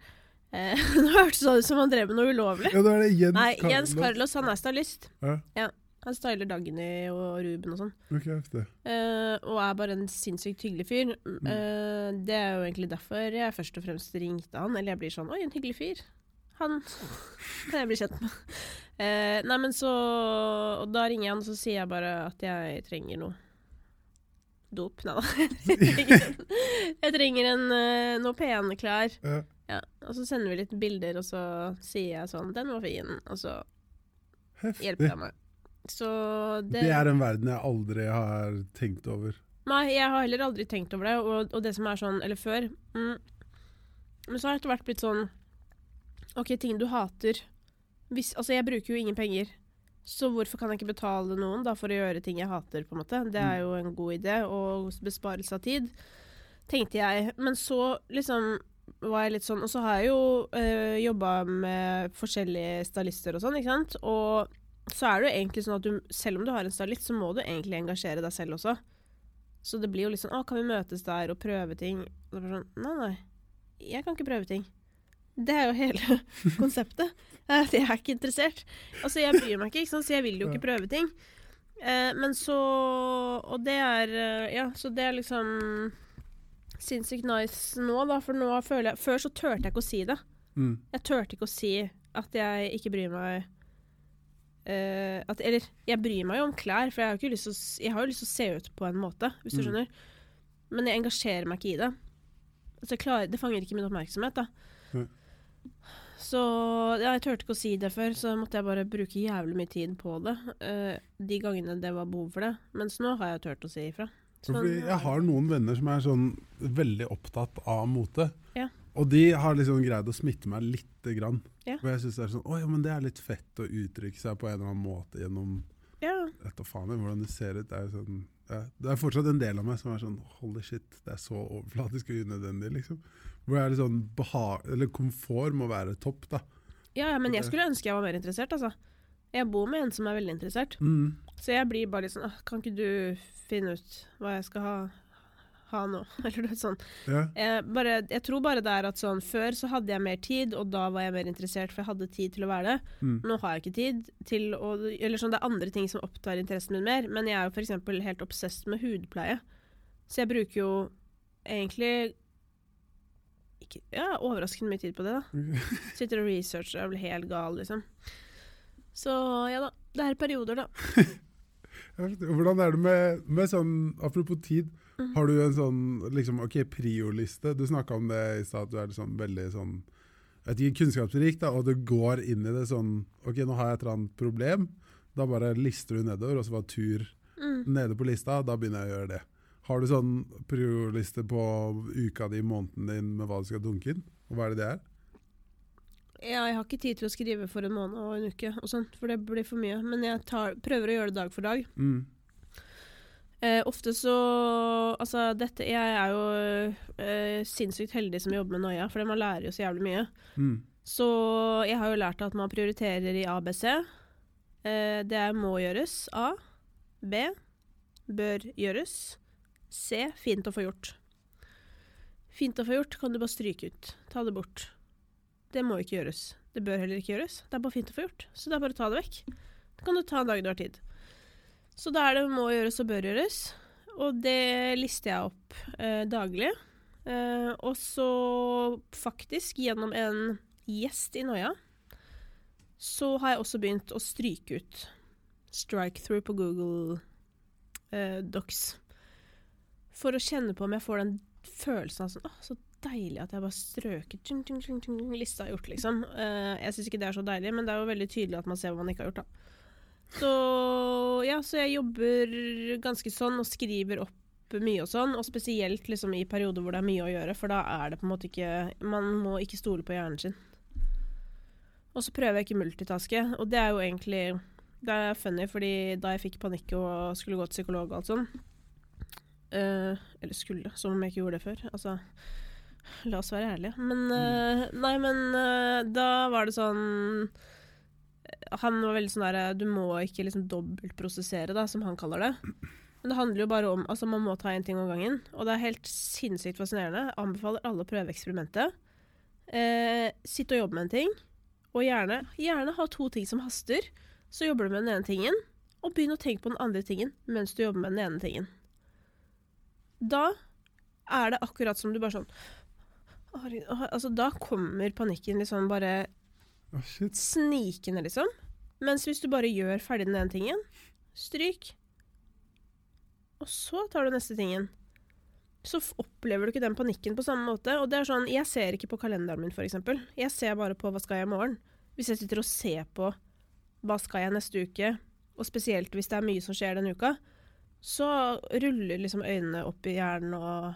Eh, Nå hørtes (laughs) det ut som han drev med noe ulovlig. Ja, da er det Jens Nei, Carlos. Jens Carlos, han er stylist. Ja, ja. Han styler Dagny og Ruben og sånn. ok, heftig. Eh, og er bare en sinnssykt hyggelig fyr. Mm. Eh, det er jo egentlig derfor jeg først og fremst ringte han. Eller jeg blir sånn Oi, en hyggelig fyr. Han kan (laughs) jeg bli kjent med. Eh, nei, men så Og da ringer jeg han, og så sier jeg bare at jeg trenger noe. Dop? Nei da. (laughs) jeg trenger en, en eh, noe pene klær. Ja. Ja, og så sender vi litt bilder, og så sier jeg sånn 'Den var fin', og så Heftig. hjelper jeg meg. Så det, Det er en verden jeg aldri har tenkt over. Nei, jeg har heller aldri tenkt over det, og, og det som er sånn Eller før. Mm, men så har det etter hvert blitt sånn OK, ting du hater Hvis, Altså, jeg bruker jo ingen penger, så hvorfor kan jeg ikke betale noen da for å gjøre ting jeg hater, på en måte? Det er jo en god idé, og besparelse av tid, tenkte jeg. Men så liksom var jeg litt sånn Og så har jeg jo øh, jobba med forskjellige stylister og sånn, ikke sant? Og så er det jo egentlig sånn at du, selv om du har en stylist, så må du egentlig engasjere deg selv også. Så det blir jo litt sånn Å, kan vi møtes der og prøve ting? Og så bare sånn Nei, nei. Jeg kan ikke prøve ting. Det er jo hele (laughs) konseptet. At Jeg er ikke interessert. Altså, jeg bryr meg ikke, ikke så jeg vil jo ikke prøve ting. Eh, men så Og det er eh, Ja, så det er liksom sinnssykt nice nå, da. For nå føler jeg Før så turte jeg ikke å si det. Mm. Jeg turte ikke å si at jeg ikke bryr meg eh, at, Eller, jeg bryr meg jo om klær, for jeg har, jo ikke lyst til å, jeg har jo lyst til å se ut på en måte, hvis du Mm. skjønner. Men jeg engasjerer meg ikke i det. Altså, klarer, det fanger ikke min oppmerksomhet, da. Så ja, jeg turte ikke å si det før, så måtte jeg bare bruke jævlig mye tid på det. Uh, de gangene det var behov for det. Mens nå har jeg turt å si ifra. Sånn, jeg har noen venner som er sånn veldig opptatt av mote. Ja. Og de har liksom greid å smitte meg lite grann. Ja. Og jeg syns det er sånn Å ja, men det er litt fett å uttrykke seg på en eller annen måte gjennom Ja, da faen jeg, hvordan det ser ut. Det er, sånn, det er fortsatt en del av meg som er sånn Holy shit, det er så overflatisk og unødvendig, liksom. Hvor jeg er litt sånn behag, Eller komfort må være topp, da. ja, ja, men jeg skulle ønske jeg var mer interessert, altså. Jeg bor med en som er veldig interessert. Mm. Så jeg blir bare litt sånn Kan ikke du finne ut hva jeg skal ha, ha nå? (laughs) Eller noe sånn. Ja. Jeg, bare, jeg tror bare det er at sånn Før så hadde jeg mer tid, og da var jeg mer interessert, for jeg hadde tid til å være det. Mm. Nå har jeg ikke tid til å Eller sånn, det er andre ting som opptar interessen min mer. Men jeg er jo f.eks. helt obsess med hudpleie. Så jeg bruker jo egentlig ikke, ja, overraskende mye tid på det, da. (laughs) Sitter og researcher og blir helt gal, liksom. Så ja da. Det er perioder, da. (laughs) Hvordan er det med, med sånn Apropos tid. Har du en sånn liksom, ok, prioliste? Du snakka om det i stad, at du er sånn, veldig sånn jeg vet ikke, kunnskapsrik, da, og du går inn i det sånn Ok, nå har jeg et eller annet problem. Da bare lister du nedover, og så var tur Mm. nede på lista. Da begynner jeg å gjøre det. Har du sånn prioliste på uka di, måneden din, med hva du skal dunke inn? Og hva er det det er? Ja, jeg har ikke tid til å skrive for en måned og en uke, og sånt, for det blir for mye. Men jeg tar, prøver å gjøre det dag for dag. Mm. Eh, ofte så Altså, dette Jeg er jo eh, sinnssykt heldig som jobber med Noia, for man lærer jo så jævlig mye. Mm. Så jeg har jo lært at man prioriterer i ABC. Eh, det er må gjøres. A. B. Bør gjøres. C. Fint å få gjort. Fint å få gjort kan du bare stryke ut. Ta det bort. Det må ikke gjøres. Det bør heller ikke gjøres. Det er bare fint å få gjort. Så det er bare å ta det vekk. Det kan du ta en dag du har tid. Så da er det må gjøres og bør gjøres. Og det lister jeg opp eh, daglig. Eh, og så faktisk gjennom en gjest i Noia, så har jeg også begynt å stryke ut strike-through på Google eh, Docs. For å kjenne på om jeg får den følelsen av sånn Åh, så deilig at jeg bare strøket tjung, tjung, tjung, tjung, Lista er gjort, liksom. Eh, jeg syns ikke det er så deilig, men det er jo veldig tydelig at man ser hva man ikke har gjort, da. Så ja, så jeg jobber ganske sånn og skriver opp mye og sånn, og spesielt liksom i perioder hvor det er mye å gjøre, for da er det på en måte ikke Man må ikke stole på hjernen sin. Og så prøver jeg ikke multitaske, og det er jo egentlig Det er funny, fordi da jeg fikk panikk og skulle gå til psykolog og alt sånn uh, Eller skulle, som om jeg ikke gjorde det før. Altså La oss være ærlige. Men eh, Nei, men uh, da var det sånn Han var veldig sånn derre Du må ikke liksom dobbeltprosessere, da, som han kaller det. Men det handler jo bare om Altså, man må ta én ting om gangen. Og det er helt sinnssykt fascinerende. Jeg anbefaler alle å prøve eksperimentet. Eh, sitt og jobbe med en ting. Og gjerne, gjerne ha to ting som haster. Så jobber du med den ene tingen, og begynn å tenke på den andre tingen mens du jobber med den ene tingen. Da er det akkurat som du bare sånn Altså, da kommer panikken liksom bare Shit. snikende, liksom. Mens hvis du bare gjør ferdig den ene tingen, stryk, og så tar du neste tingen, så opplever du ikke den panikken på samme måte. Og det er sånn, Jeg ser ikke på kalenderen min, f.eks. Jeg ser bare på hva skal jeg i morgen. Hvis jeg sitter og ser på hva skal jeg neste uke, og spesielt hvis det er mye som skjer denne uka, så ruller liksom øynene opp i hjernen og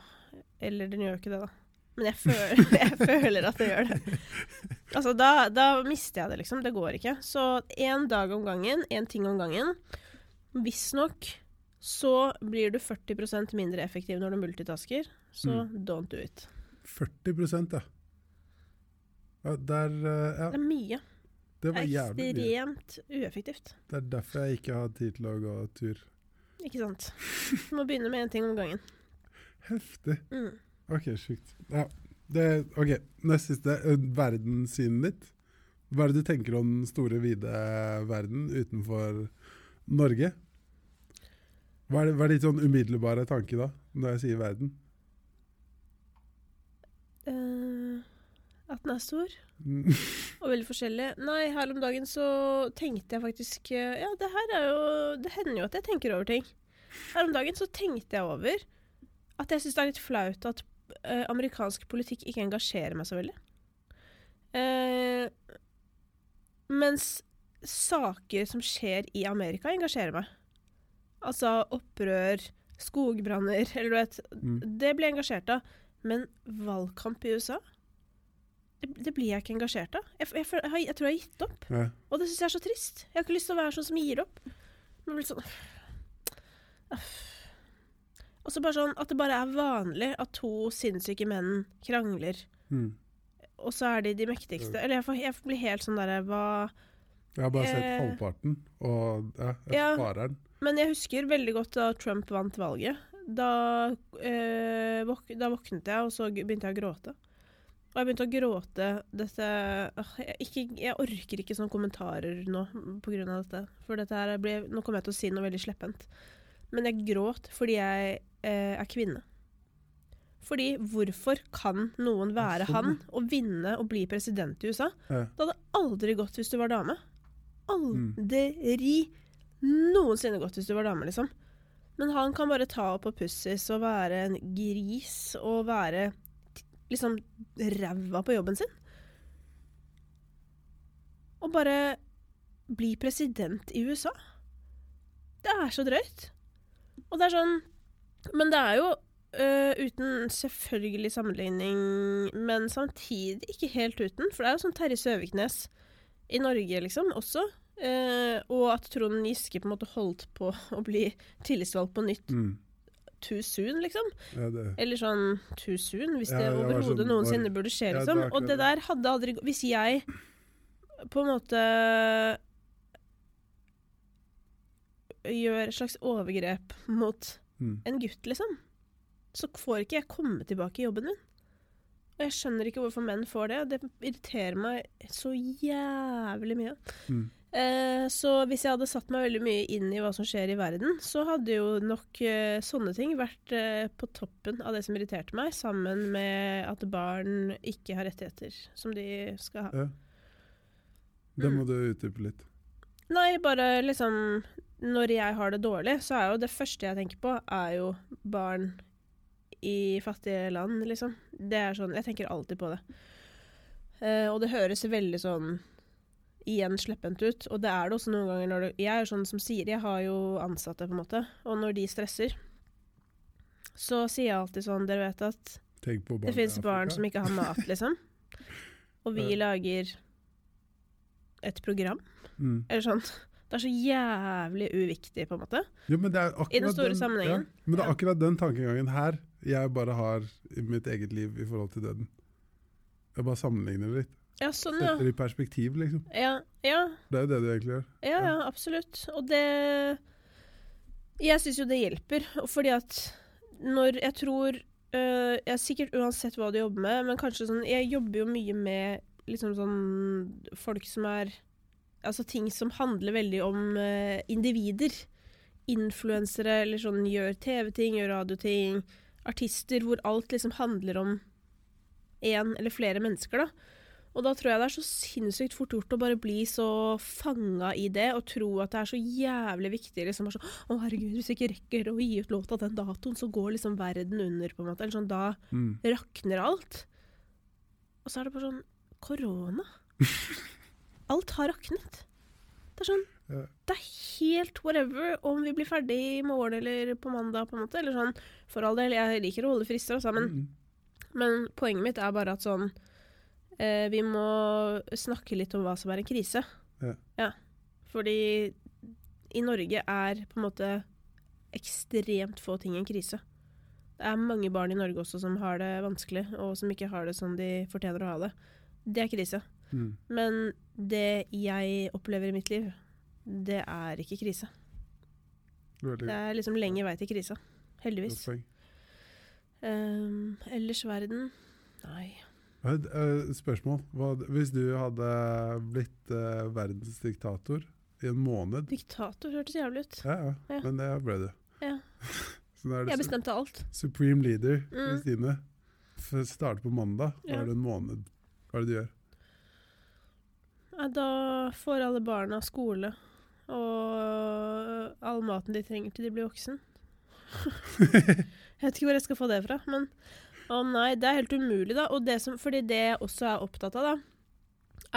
Eller den gjør ikke det, da. Men jeg føler, (laughs) jeg føler at det gjør det. (laughs) Altså, da, da mister jeg det, liksom. Det går ikke. Så én dag om gangen, én ting om gangen. Visstnok så blir du 40% mindre effektiv når du multitasker, så don't do it. 40 ja. ja der, eh, ja. Det er mye. Det var jævlig mye. ekstremt ueffektivt. Det er derfor jeg ikke har tid til å gå tur. Ikke sant? Du må begynne med én ting om gangen. Heftig. Mm. Ok, sjukt. Ja. Det, ok, nest siste. eh, Verdenssynet ditt. Hva er det du tenker om den store, vide verden utenfor Norge? Hva er, det, hva er ditt sånn umiddelbare tanke da, når jeg sier verden? Uh, at den er stor Mm. (laughs) og veldig forskjellig. Nei, her om dagen så tenkte jeg faktisk eh, Ja, det her er jo Det hender jo at jeg tenker over ting. Her om dagen så tenkte jeg over at jeg syns det er litt flaut at eh, amerikansk politikk ikke engasjerer meg så veldig. Eh, mens saker som skjer i Amerika, engasjerer meg. Altså opprør, skogbranner, (laughs) eller du vet Mm. Det blir jeg engasjert av. Men valgkamp i USA det, det blir jeg ikke engasjert av. Jeg, jeg, jeg, jeg tror jeg har gitt opp. Ja. Og det syns jeg er så trist. Jeg har ikke lyst til å være sånn som gir opp. Men blir sånn Uff. Og så bare sånn at det bare er vanlig at to sinnssyke menn krangler, Mm. og så er de de mektigste. Eller jeg, får, jeg blir helt sånn derre Hva Jeg har bare sett Eh. halvparten, og ja, jeg Ja. sparer den. Men jeg husker veldig godt da Trump vant valget. Da, eh, våk da våknet jeg, og så begynte jeg å gråte. Og jeg begynte å gråte dette åh, jeg, ikke, jeg orker ikke sånne kommentarer nå pga. dette. For dette her ble, nå kommer jeg til å si noe veldig sleppent. Men jeg gråt fordi jeg er kvinne. Fordi hvorfor kan noen være han og vinne og bli president i USA? Ja. Det hadde aldri gått hvis du var dame. Mm. Aldri noensinne gått hvis du var dame, liksom. Men han kan bare ta opp og pussis og være en gris og være liksom ræva på jobben sin. Og bare bli president i USA. Det er så drøyt. Og det er sånn Men det er jo Uh, uten selvfølgelig sammenligning, men samtidig ikke helt uten. For det er jo sånn Terje Søviknes i Norge, liksom, også. Uh, og at Trond Giske på en måte holdt på (laughs) å bli tillitsvalgt på nytt Mm. too soon, liksom. Ja. Eller sånn too soon, hvis Ja, det det overhodet sånn- noensinne burde skje, Ja, liksom. og det der hadde aldri gått Hvis jeg på en måte gjør et slags overgrep mot Mm. en gutt, liksom, så får ikke jeg komme tilbake i jobben min. Og jeg skjønner ikke hvorfor menn får det. og Det irriterer meg så jævlig mye. Mm. Eh, så hvis jeg hadde satt meg veldig mye inn i hva som skjer i verden, så hadde jo nok eh, sånne ting vært eh, på toppen av det som irriterte meg, sammen med at barn ikke har rettigheter som de skal ha. Ja. Det må Mm. du utdype litt. Nei, bare liksom Når jeg har det dårlig, så er jo det første jeg tenker på, er jo barn i fattige land, liksom. Det er sånn Jeg tenker alltid på det. Uh, og det høres veldig sånn igjen sleppent ut, og det er det også noen ganger når du Jeg er sånn som sier Jeg har jo ansatte, på en måte, og når de stresser, så sier jeg alltid sånn Dere vet at det fins barn som ikke har mat, liksom. (laughs) Og vi lager et program. mm. Eller sånn. Det er så jævlig uviktig, på en måte. Jo, men det er I den store sammenhengen. Ja, men det er akkurat den tankegangen her jeg bare har i mitt eget liv i forhold til døden. Jeg bare sammenligner det litt. Ja, sånn, ja. Setter i perspektiv, liksom. Ja, ja, Det er jo det du egentlig gjør. ja, ja absolutt. Og det Jeg syns jo det hjelper, fordi at når jeg tror øh, Jeg er sikkert uansett hva du jobber med, men kanskje sånn Jeg jobber jo mye med liksom sånn folk som er Altså ting som handler veldig om uh, individer. Influensere eller sånn gjør TV-ting, gjør radioting. Artister hvor alt liksom handler om én eller flere mennesker, da. Og da tror jeg det er så sinnssykt fort gjort å bare bli så fanga i det og tro at det er så jævlig viktig. liksom bare sånn, Å, herregud, hvis jeg ikke rekker å gi ut låta den datoen, så går liksom verden under, på en måte. Eller sånn, da Mm. rakner alt. Og så er det bare sånn Korona. (laughs) Alt har raknet. Det er sånn Ja. Det er helt whatever om vi blir ferdig i morgen eller på mandag, på en måte. Eller sånn, for all del. Jeg liker å holde frister, også, men Mm. men poenget mitt er bare at sånn eh, Vi må snakke litt om hva som er en krise. Ja. Fordi i Norge er på en måte ekstremt få ting en krise. Det er mange barn i Norge også som har det vanskelig, og som ikke har det som de fortjener å ha det. Det er krise. Mm. Men det jeg opplever i mitt liv, det er ikke krise. Veldig Det er liksom lenge vei til krisa. Heldigvis. Um, ellers verden Nei. Har et, eh, spørsmål. Hva, hvis du hadde blitt uh, verdens diktator i en måned Diktator hørtes jævlig ut. Ja, ja, Ja. men det ble du. Ja. (laughs) Så det Jeg bestemte alt. Supreme leader, Mm. Kristine. På mandag. Da Ja. er det en måned. Hva er det du gjør? Da får alle barna skole og all maten de trenger til de blir voksen. jeg vet ikke hvor jeg skal få det fra, men å nei, det er helt umulig, da. Og det som, fordi det jeg også er opptatt av, da,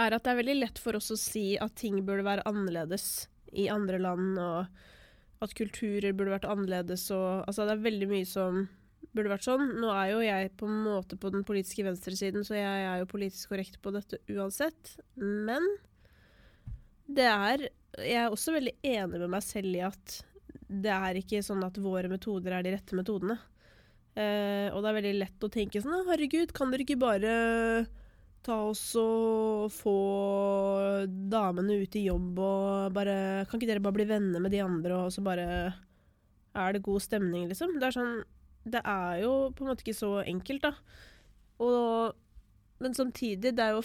er at det er veldig lett for oss å si at ting burde være annerledes i andre land, og at kulturer burde vært annerledes, og altså det er veldig mye som burde vært sånn. Nå er jo jeg på en måte på den politiske venstresiden, så jeg er jo politisk korrekt på dette uansett. Men det er Jeg er også veldig enig med meg selv i at det er ikke sånn at våre metoder er de rette metodene. Eh, og det er veldig lett å tenke sånn Herregud, kan dere ikke bare ta oss og få damene ut i jobb og bare Kan ikke dere bare bli venner med de andre, og så bare er det god stemning, liksom? Det er sånn Det er jo på en måte ikke så enkelt, da. Og men samtidig, det er jo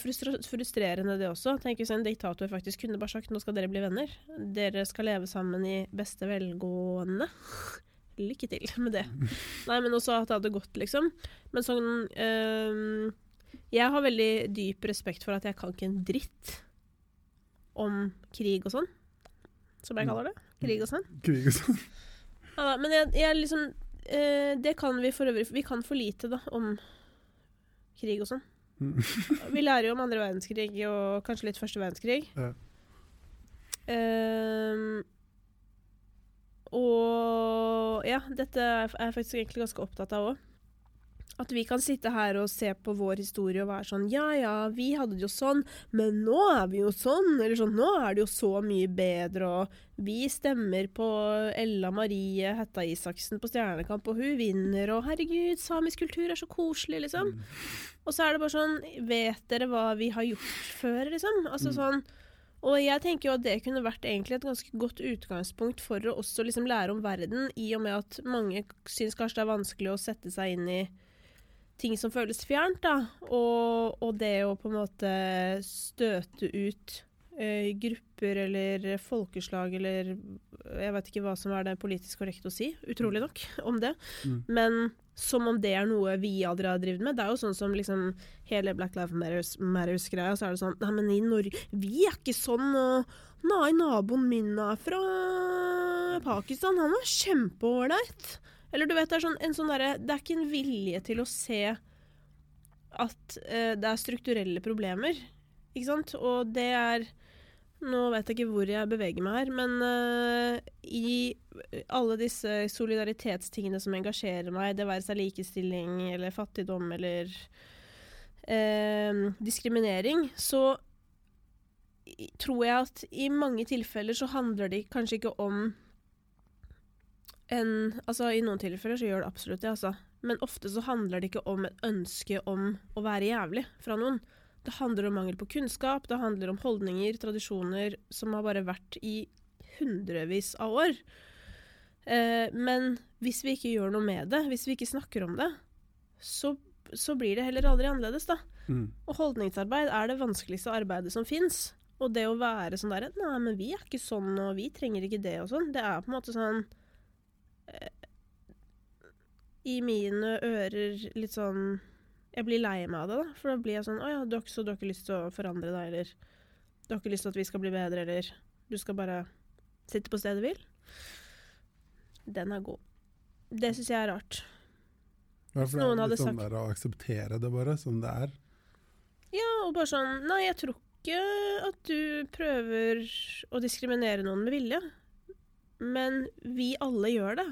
frustrerende det også. Tenk hvis en diktator faktisk kunne bare sagt nå skal dere bli venner. Dere skal leve sammen i beste velgående. Lykke til med det. (laughs) Nei, men også at det hadde gått, liksom. Men sånn øh, Jeg har veldig dyp respekt for at jeg kan ikke en dritt om krig og sånn. Som jeg kaller det. Krig og sånn. Krig og sånn. Ja, men jeg, jeg liksom eh, Det kan vi for øvrig Vi kan for lite, da, om krig og sånn. Mm. (laughs) Vi lærer jo om andre verdenskrig og kanskje litt første verdenskrig. Ja. Eh, og ja, dette er jeg faktisk egentlig ganske opptatt av òg. At vi kan sitte her og se på vår historie og være sånn Ja ja, vi hadde det jo sånn, men nå er vi jo sånn. Eller sånn Nå er det jo så mye bedre, og vi stemmer på Ella Marie Hetta Isaksen på Stjernekamp, og hun vinner, og herregud, samisk kultur er så koselig, liksom. Og så er det bare sånn Vet dere hva vi har gjort før, liksom? Altså Mm. sånn og jeg tenker jo at det kunne vært egentlig et ganske godt utgangspunkt for å også liksom lære om verden, i og med at mange syns kanskje det er vanskelig å sette seg inn i ting som føles fjernt, da. Og, og det å på en måte støte ut eh, grupper eller folkeslag eller Jeg vet ikke hva som er det politisk korrekt å si, utrolig nok, om det. Mm. Men som om det er noe vi aldri har drevet med. Det er jo sånn som liksom hele Black Lives Matters-greia, så er det sånn Nei, men i Norge Vi er ikke sånn, og Nei, naboen min er fra Pakistan. Han er kjempeålreit. Eller du vet, det er sånn sånn der, Det er ikke en vilje til å se at eh, det er strukturelle problemer, ikke sant? Og det er Nå vet jeg ikke hvor jeg beveger meg her, men eh, i alle disse solidaritetstingene som engasjerer meg, det være seg likestilling eller fattigdom eller eh, diskriminering, så tror jeg at i mange tilfeller så handler det kanskje ikke om en Altså, i noen tilfeller så gjør det absolutt det, altså. Men ofte så handler det ikke om et ønske om å være jævlig fra noen. Det handler om mangel på kunnskap, det handler om holdninger, tradisjoner som har bare vært i hundrevis av år. Eh, men hvis vi ikke gjør noe med det, hvis vi ikke snakker om det, så, så blir det heller aldri annerledes, da. Mm. Og holdningsarbeid er det vanskeligste arbeidet som fins. Og det å være sånn derre Nei, men vi er ikke sånn, og vi trenger ikke det og sånn. Det er på en måte sånn I mine ører litt sånn Jeg blir lei meg av det, da. For da blir jeg sånn Å ja, du har ikke, så du har ikke lyst til å forandre deg, eller Du har ikke lyst til at vi skal bli bedre, eller Du skal bare sitte på stedet hvil. Den er god. Det syns jeg er rart. Ja, for det er litt sånn sagt- der å akseptere det bare som det er. Ja, og bare sånn Nei, jeg tror ikke at du prøver å diskriminere noen med vilje. Men vi alle gjør det.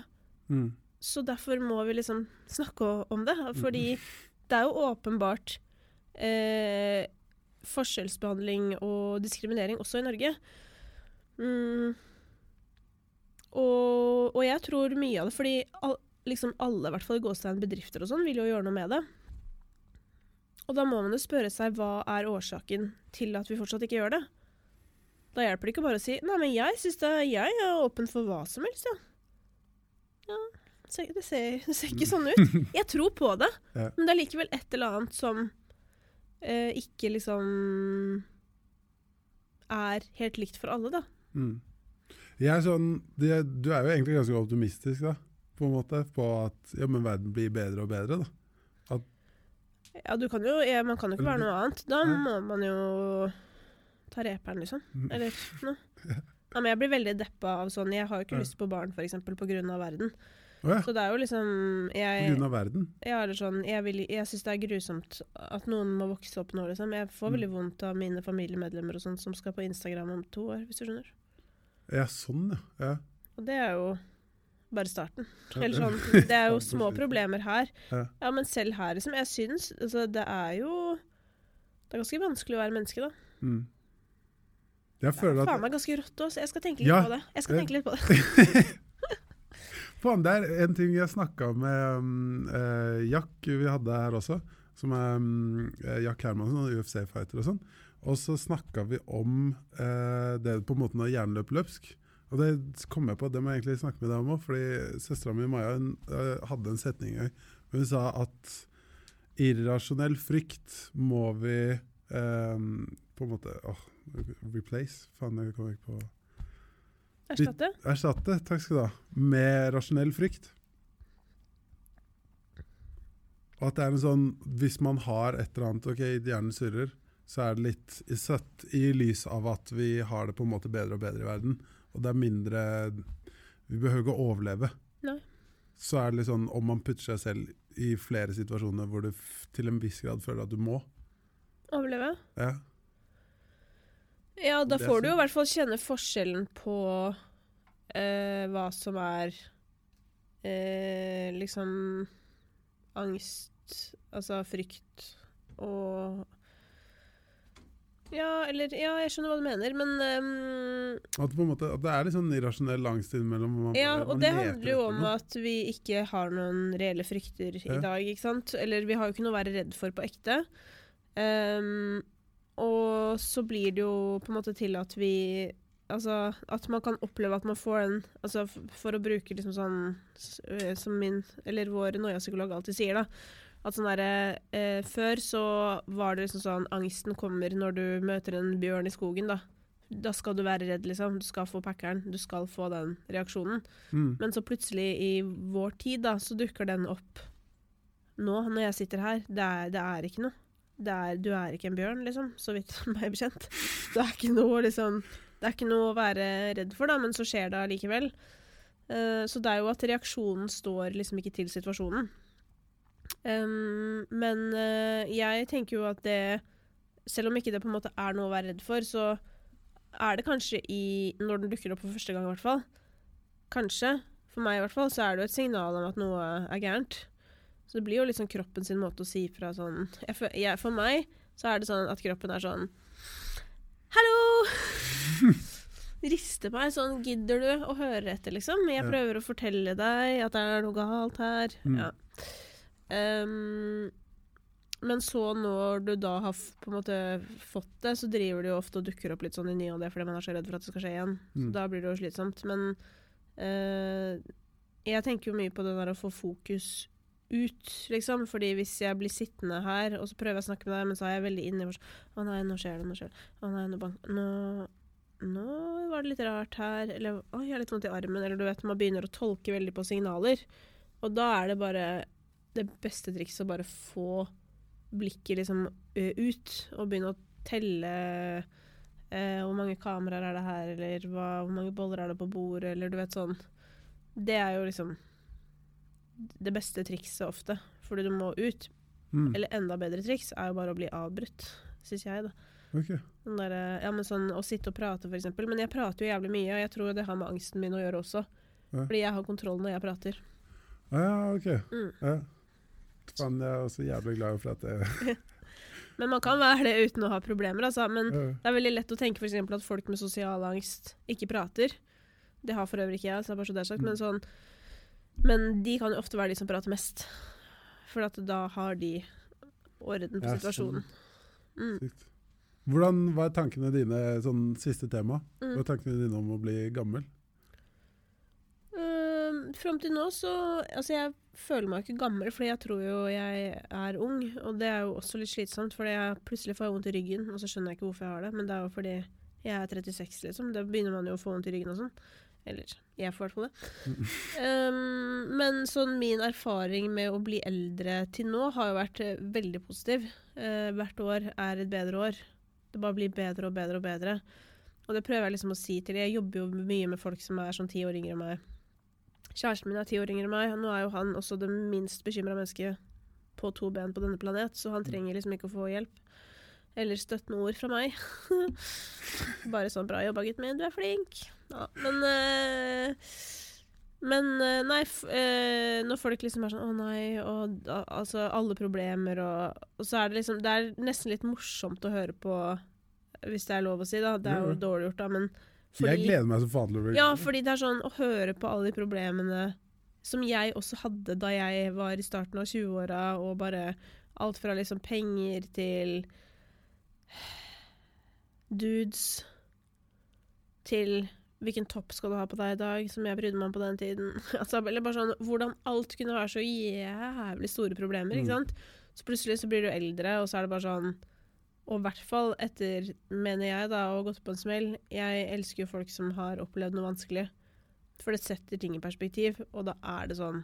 Mm. Så derfor må vi liksom snakke om det. Fordi det er jo åpenbart eh, forskjellsbehandling og diskriminering også i Norge. Mm. Og, og jeg tror mye av det Fordi all, liksom alle, i hvert fall i gåstegn bedrifter og sånn, vil jo gjøre noe med det. Og da må man jo spørre seg hva er årsaken til at vi fortsatt ikke gjør det. Da hjelper det ikke bare å si Nei, men jeg synes det, jeg er åpen for hva som helst, ja. Ja, det ser, det ser ikke sånn ut. (laughs) Jeg tror på det, Ja. men det er likevel et eller annet som eh, ikke liksom er helt likt for alle, da. Mm. Jeg er sånn, det, du er jo egentlig ganske optimistisk, da. på en måte, på at ja, men verden blir bedre og bedre. da. Ja, du kan jo, ja, man kan jo ikke være noe annet. Da må man jo ta reperen, liksom. Mm. Eller (laughs) noe. Ja, men jeg blir veldig deppa av sånn Jeg har jo ikke lyst på barn, grunn av verden. Ja, Så det er jo liksom på Jeg, grunn av verden. ja, eller sånn, jeg, vil, jeg syns det er grusomt at noen må vokse opp nå, liksom. Jeg får veldig Mm. vondt av mine familiemedlemmer og sånn som skal på Instagram om to år, hvis du skjønner. Ja, sånn, ja. ja. Og det er jo bare starten. Eller sånn, (laughs) det er jo små problemer her. Ja. Men selv her, liksom. Jeg syns altså, det er jo Det er ganske vanskelig å være menneske, da. Mm. Jeg føler er at faen meg ganske rått også. Jeg skal tenke litt Ja. på det. Jeg skal tenke litt på (laughs) det. Faen, det er en ting jeg snakka med um, uh, Jack, vi hadde her også, som er um, Jack Hermansen, UFC-fighter og sånn. Og så snakka vi om uh, det på en måte når hjernen løp løpsk. Og det kom jeg på, det må jeg egentlig snakke med deg om òg, fordi søstera mi Maja hun, uh, hadde en setning. Hun sa at irrasjonell frykt må vi um, på en måte åh, Replace? Faen, jeg kommer ikke på Erstatte. Erstatte, takk skal du ha, med rasjonell frykt. Og at det er en sånn Hvis man har et eller annet OK, hjernen surrer, så er det litt satt i lys av at vi har det på en måte bedre og bedre i verden. Og det er mindre Vi behøver ikke å overleve. Nei. Så er det litt sånn om man putter seg selv i flere situasjoner hvor du til en viss grad føler at du må. Overleve. Ja. Ja, da får du jo i hvert fall kjenne forskjellen på eh, hva som er eh, liksom angst, altså frykt og Ja, eller Ja, jeg skjønner hva du mener, men um, At, måte, at det er litt sånn irrasjonell angst innimellom. man Ja, og det handler jo om at vi ikke har noen reelle frykter Ja. i dag, ikke sant? Eller vi har jo ikke noe å være redd for på ekte. Ehm, og så blir det jo på en måte til at vi Altså at man kan oppleve at man får en Altså for å bruke liksom sånn øh, som min Eller vår Noia-psykolog alltid sier, da. At sånn derre eh, Før så var det liksom sånn Angsten kommer når du møter en bjørn i skogen, da. Da skal du være redd, liksom. Du skal få packeren. Du skal få den reaksjonen. Mm. Men så plutselig i vår tid, da, så dukker den opp nå, når jeg sitter her. Det er, det er ikke noe. Er, du er ikke en bjørn, liksom, så vidt meg bekjent. Det er ikke noe, liksom Det er ikke noe å være redd for, da, men så skjer det allikevel. Uh, så det er jo at reaksjonen står liksom ikke til situasjonen. Um, men uh, jeg tenker jo at det Selv om ikke det på en måte er noe å være redd for, så er det kanskje i Når den dukker opp for første gang, i hvert fall. Kanskje, for meg i hvert fall, så er det jo et signal om at noe er gærent. Så det blir jo liksom kroppen sin måte å si fra sånn jeg, jeg, For meg så er det sånn at kroppen er sånn Hallo! (laughs) Rister meg sånn Gidder du å høre etter, liksom? Jeg prøver å fortelle deg at det er noe galt her. Mm. Ja. Um, men så når du da har på en måte fått det, så driver du jo ofte og dukker opp litt sånn i ny og det fordi man er så redd for at det skal skje igjen. Så Mm. da blir det jo slitsomt. Men uh, jeg tenker jo mye på det der å få fokus ut, liksom. Fordi hvis jeg blir sittende her, og så prøver jeg å snakke med deg, men så er jeg veldig inni Å nei, nå skjer det, nå skjer det. Å nei, nå bank... Nå nå var det litt rart her, eller oi, jeg har litt vondt i armen, eller du vet, man begynner å tolke veldig på signaler. Og da er det bare det beste trikset å bare få blikket liksom ut, og begynne å telle eh, hvor mange kameraer er det her, eller hva, hvor mange boller er det på bordet, eller du vet sånn. Det er jo liksom det beste trikset ofte, fordi du må ut. Mm. Eller enda bedre triks er jo bare å bli avbrutt, syns jeg, da. Ok. Der, ja, men sånn Å sitte og prate, eksempel. Men jeg prater jo jævlig mye, og jeg tror det har med angsten min å gjøre også. Ja. Fordi jeg har kontroll når jeg prater. Ah, ja, ok. Mm. Ja. Faen, jeg er også jævlig glad for at det Men man kan være det uten å ha problemer, altså. Men ja. det er veldig lett å tenke eksempel at folk med sosial angst ikke prater. Det har for øvrig ikke jeg, så det er bare så det er sagt. Mm. Men, sånn, men de kan jo ofte være de som prater mest. For at da har de orden på Ja, situasjonen. Mm. Hvordan var tankene dine, sånn siste tema? Hva Mm. er tankene dine om å bli gammel? Uh, Fram til nå så Altså, jeg føler meg ikke gammel, fordi jeg tror jo jeg er ung. Og det er jo også litt slitsomt, fordi jeg plutselig får vondt i ryggen, og så skjønner jeg ikke hvorfor jeg har det. Men det er jo fordi jeg er 36, liksom. Da begynner man jo å få vondt i ryggen og sånn. Eller jeg får i hvert fall det. Um, men sånn min erfaring med å bli eldre til nå har jo vært eh, veldig positiv. Uh, hvert år er et bedre år. Det bare blir bedre og bedre og bedre. Og det prøver jeg liksom å si til Jeg jobber jo mye med folk som er sånn ti år yngre enn meg. Kjæresten min er ti år yngre enn meg, og nå er jo han også det minst bekymra mennesket på to ben på denne planet, så han trenger liksom ikke å få hjelp. Eller støttende ord fra meg. (laughs) Bare sånn 'bra jobba, gutten min, du er flink'. Ja, men uh, Men uh, nei, øh, når folk liksom er sånn 'å nei', og altså alle problemer og Og så er det liksom Det er nesten litt morsomt å høre på, hvis det er lov å si, da. Det er jo dårlig gjort, da, men Jeg gleder meg som faen til ja, fordi det er sånn å høre på alle de problemene som jeg også hadde da jeg var i starten av 20-åra, og bare alt fra liksom penger til dudes til hvilken topp skal du ha på deg i dag, som jeg brydde meg om på den tiden. (laughs) altså, eller bare sånn hvordan alt kunne være så jævlig store problemer, ikke Mm. sant. Så plutselig så blir du eldre, og så er det bare sånn Og i hvert fall etter, mener jeg, da, å ha gått på en smell. Jeg elsker jo folk som har opplevd noe vanskelig. For det setter ting i perspektiv, og da er det sånn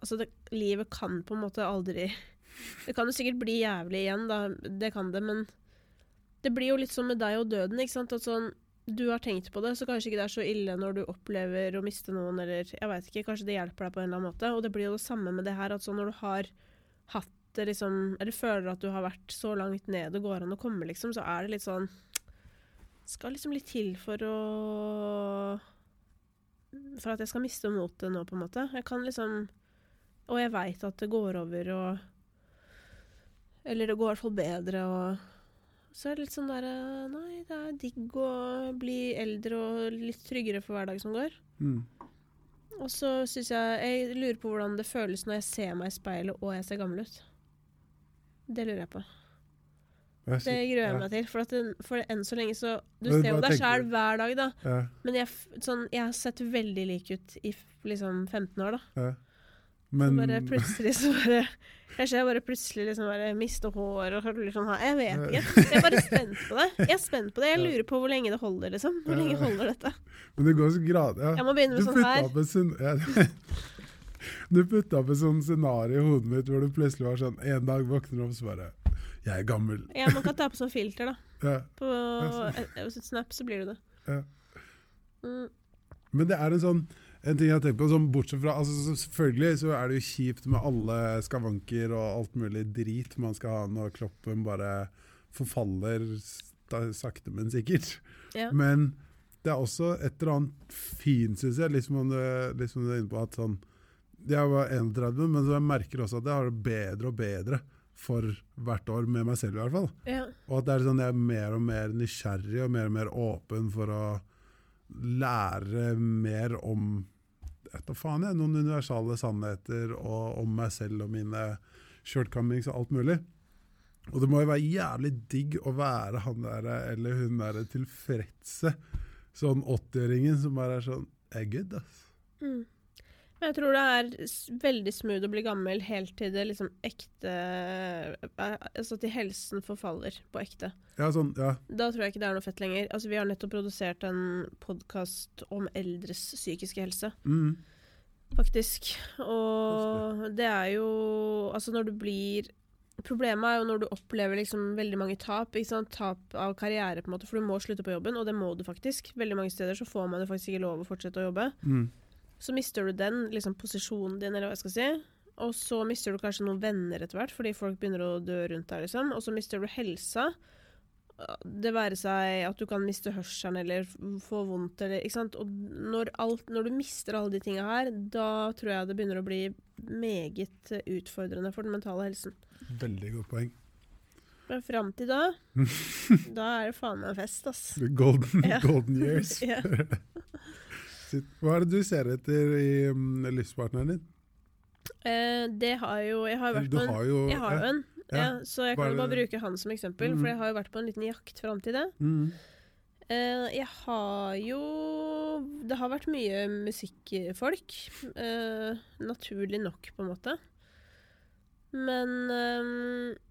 Altså, det, livet kan på en måte aldri (laughs) Det kan jo sikkert bli jævlig igjen, da. Det kan det, men det blir jo litt sånn med deg og døden, ikke sant. At sånn Du har tenkt på det, så kanskje ikke det er så ille når du opplever å miste noen, eller jeg veit ikke, kanskje det hjelper deg på en eller annen måte. Og det blir jo det samme med det her, at sånn når du har hatt det liksom Eller føler at du har vært så langt ned det går an å komme, liksom, så er det litt sånn Skal liksom litt til for å For at jeg skal miste motet nå, på en måte. Jeg kan liksom Og jeg veit at det går over, og Eller det går i hvert fall bedre, og så er det litt sånn derre Nei, det er digg å bli eldre og litt tryggere for hver dag som går. Mm. Og så syns jeg Jeg lurer på hvordan det føles når jeg ser meg i speilet og jeg ser gammel ut. Det lurer jeg på. Jeg Det gruer jeg ja, meg til. For, den, for enn så lenge så Du ser jo deg sjæl hver dag, da. Ja, Men jeg, sånn, jeg har sett veldig lik ut i liksom 15 år, da. ja. Så Men bare plutselig så bare Kanskje jeg bare plutselig liksom bare mister hår og blir sånn her. Jeg vet ikke. Jeg er bare spent på det. Jeg er spent på det. Jeg lurer på hvor lenge det holder, liksom. Hvor lenge holder dette? Men det går så grad... Ja. Jeg må begynne Du med sånn her. ja. (laughs) Du putta opp et sånt scenario i hodet mitt hvor du plutselig var sånn En dag våkner du opp så bare Jeg er gammel. Ja, man kan ta på sånn filter, da. (laughs) Ja. På eh, eh, Snap så blir det det. Ja. Mm. Men det er en sånn en ting jeg tenkt på, sånn bortsett fra altså, Selvfølgelig så er det jo kjipt med alle skavanker og alt mulig drit man skal ha når kroppen bare forfaller sakte, men sikkert. Ja. Men det er også et eller annet fint, syns jeg, liksom om du, liksom du er inne på at sånn Jeg var 31, men så jeg merker også at jeg har det bedre og bedre for hvert år, med meg selv i hvert fall. Ja. Og at det er sånn jeg er mer og mer nysgjerrig og mer og mer åpen for å lære mer om da faen jeg, noen universale sannheter og om meg selv og mine shortcomings og alt mulig. Og det må jo være jævlig digg å være han der eller hun der tilfredse sånn 80-åringen som bare er sånn Jeg er good, ass. Mm. Men jeg tror det er veldig smooth å bli gammel helt til det liksom ekte eh, Altså til helsen forfaller på ekte. Ja, sånn, ja. Da tror jeg ikke det er noe fett lenger. Altså Vi har nettopp produsert en podkast om eldres psykiske helse, Mm. faktisk. Og det er jo Altså når du blir Problemet er jo når du opplever liksom veldig mange tap. Tap av karriere, på en måte, for du må slutte på jobben, og det må du faktisk. Veldig mange steder så får man jo faktisk ikke lov å fortsette å jobbe. Mm. Så mister du den, liksom posisjonen din, eller hva jeg skal si. Og så mister du kanskje noen venner etter hvert, fordi folk begynner å dø rundt deg, liksom. Og så mister du helsa. Det være seg at du kan miste hørselen eller få vondt eller Ikke sant. Og når, alt, når du mister alle de tinga her, da tror jeg det begynner å bli meget utfordrende for den mentale helsen. Veldig godt poeng. Men fram til da, (laughs) da er det faen meg fest, ass. Golden, Ja. golden years. (laughs) (laughs) Hva er det du ser etter i um, livspartneren din? Eh, det har jo Jeg har vært på en har jo Jeg har jo en, ja. ja, så jeg kan Bare- jo bare bruke han som eksempel, Mm. for jeg har jo vært på en liten jakt fram til det. Mm. Eh, jeg har jo Det har vært mye musikkfolk. Eh, naturlig nok, på en måte. Men eh, så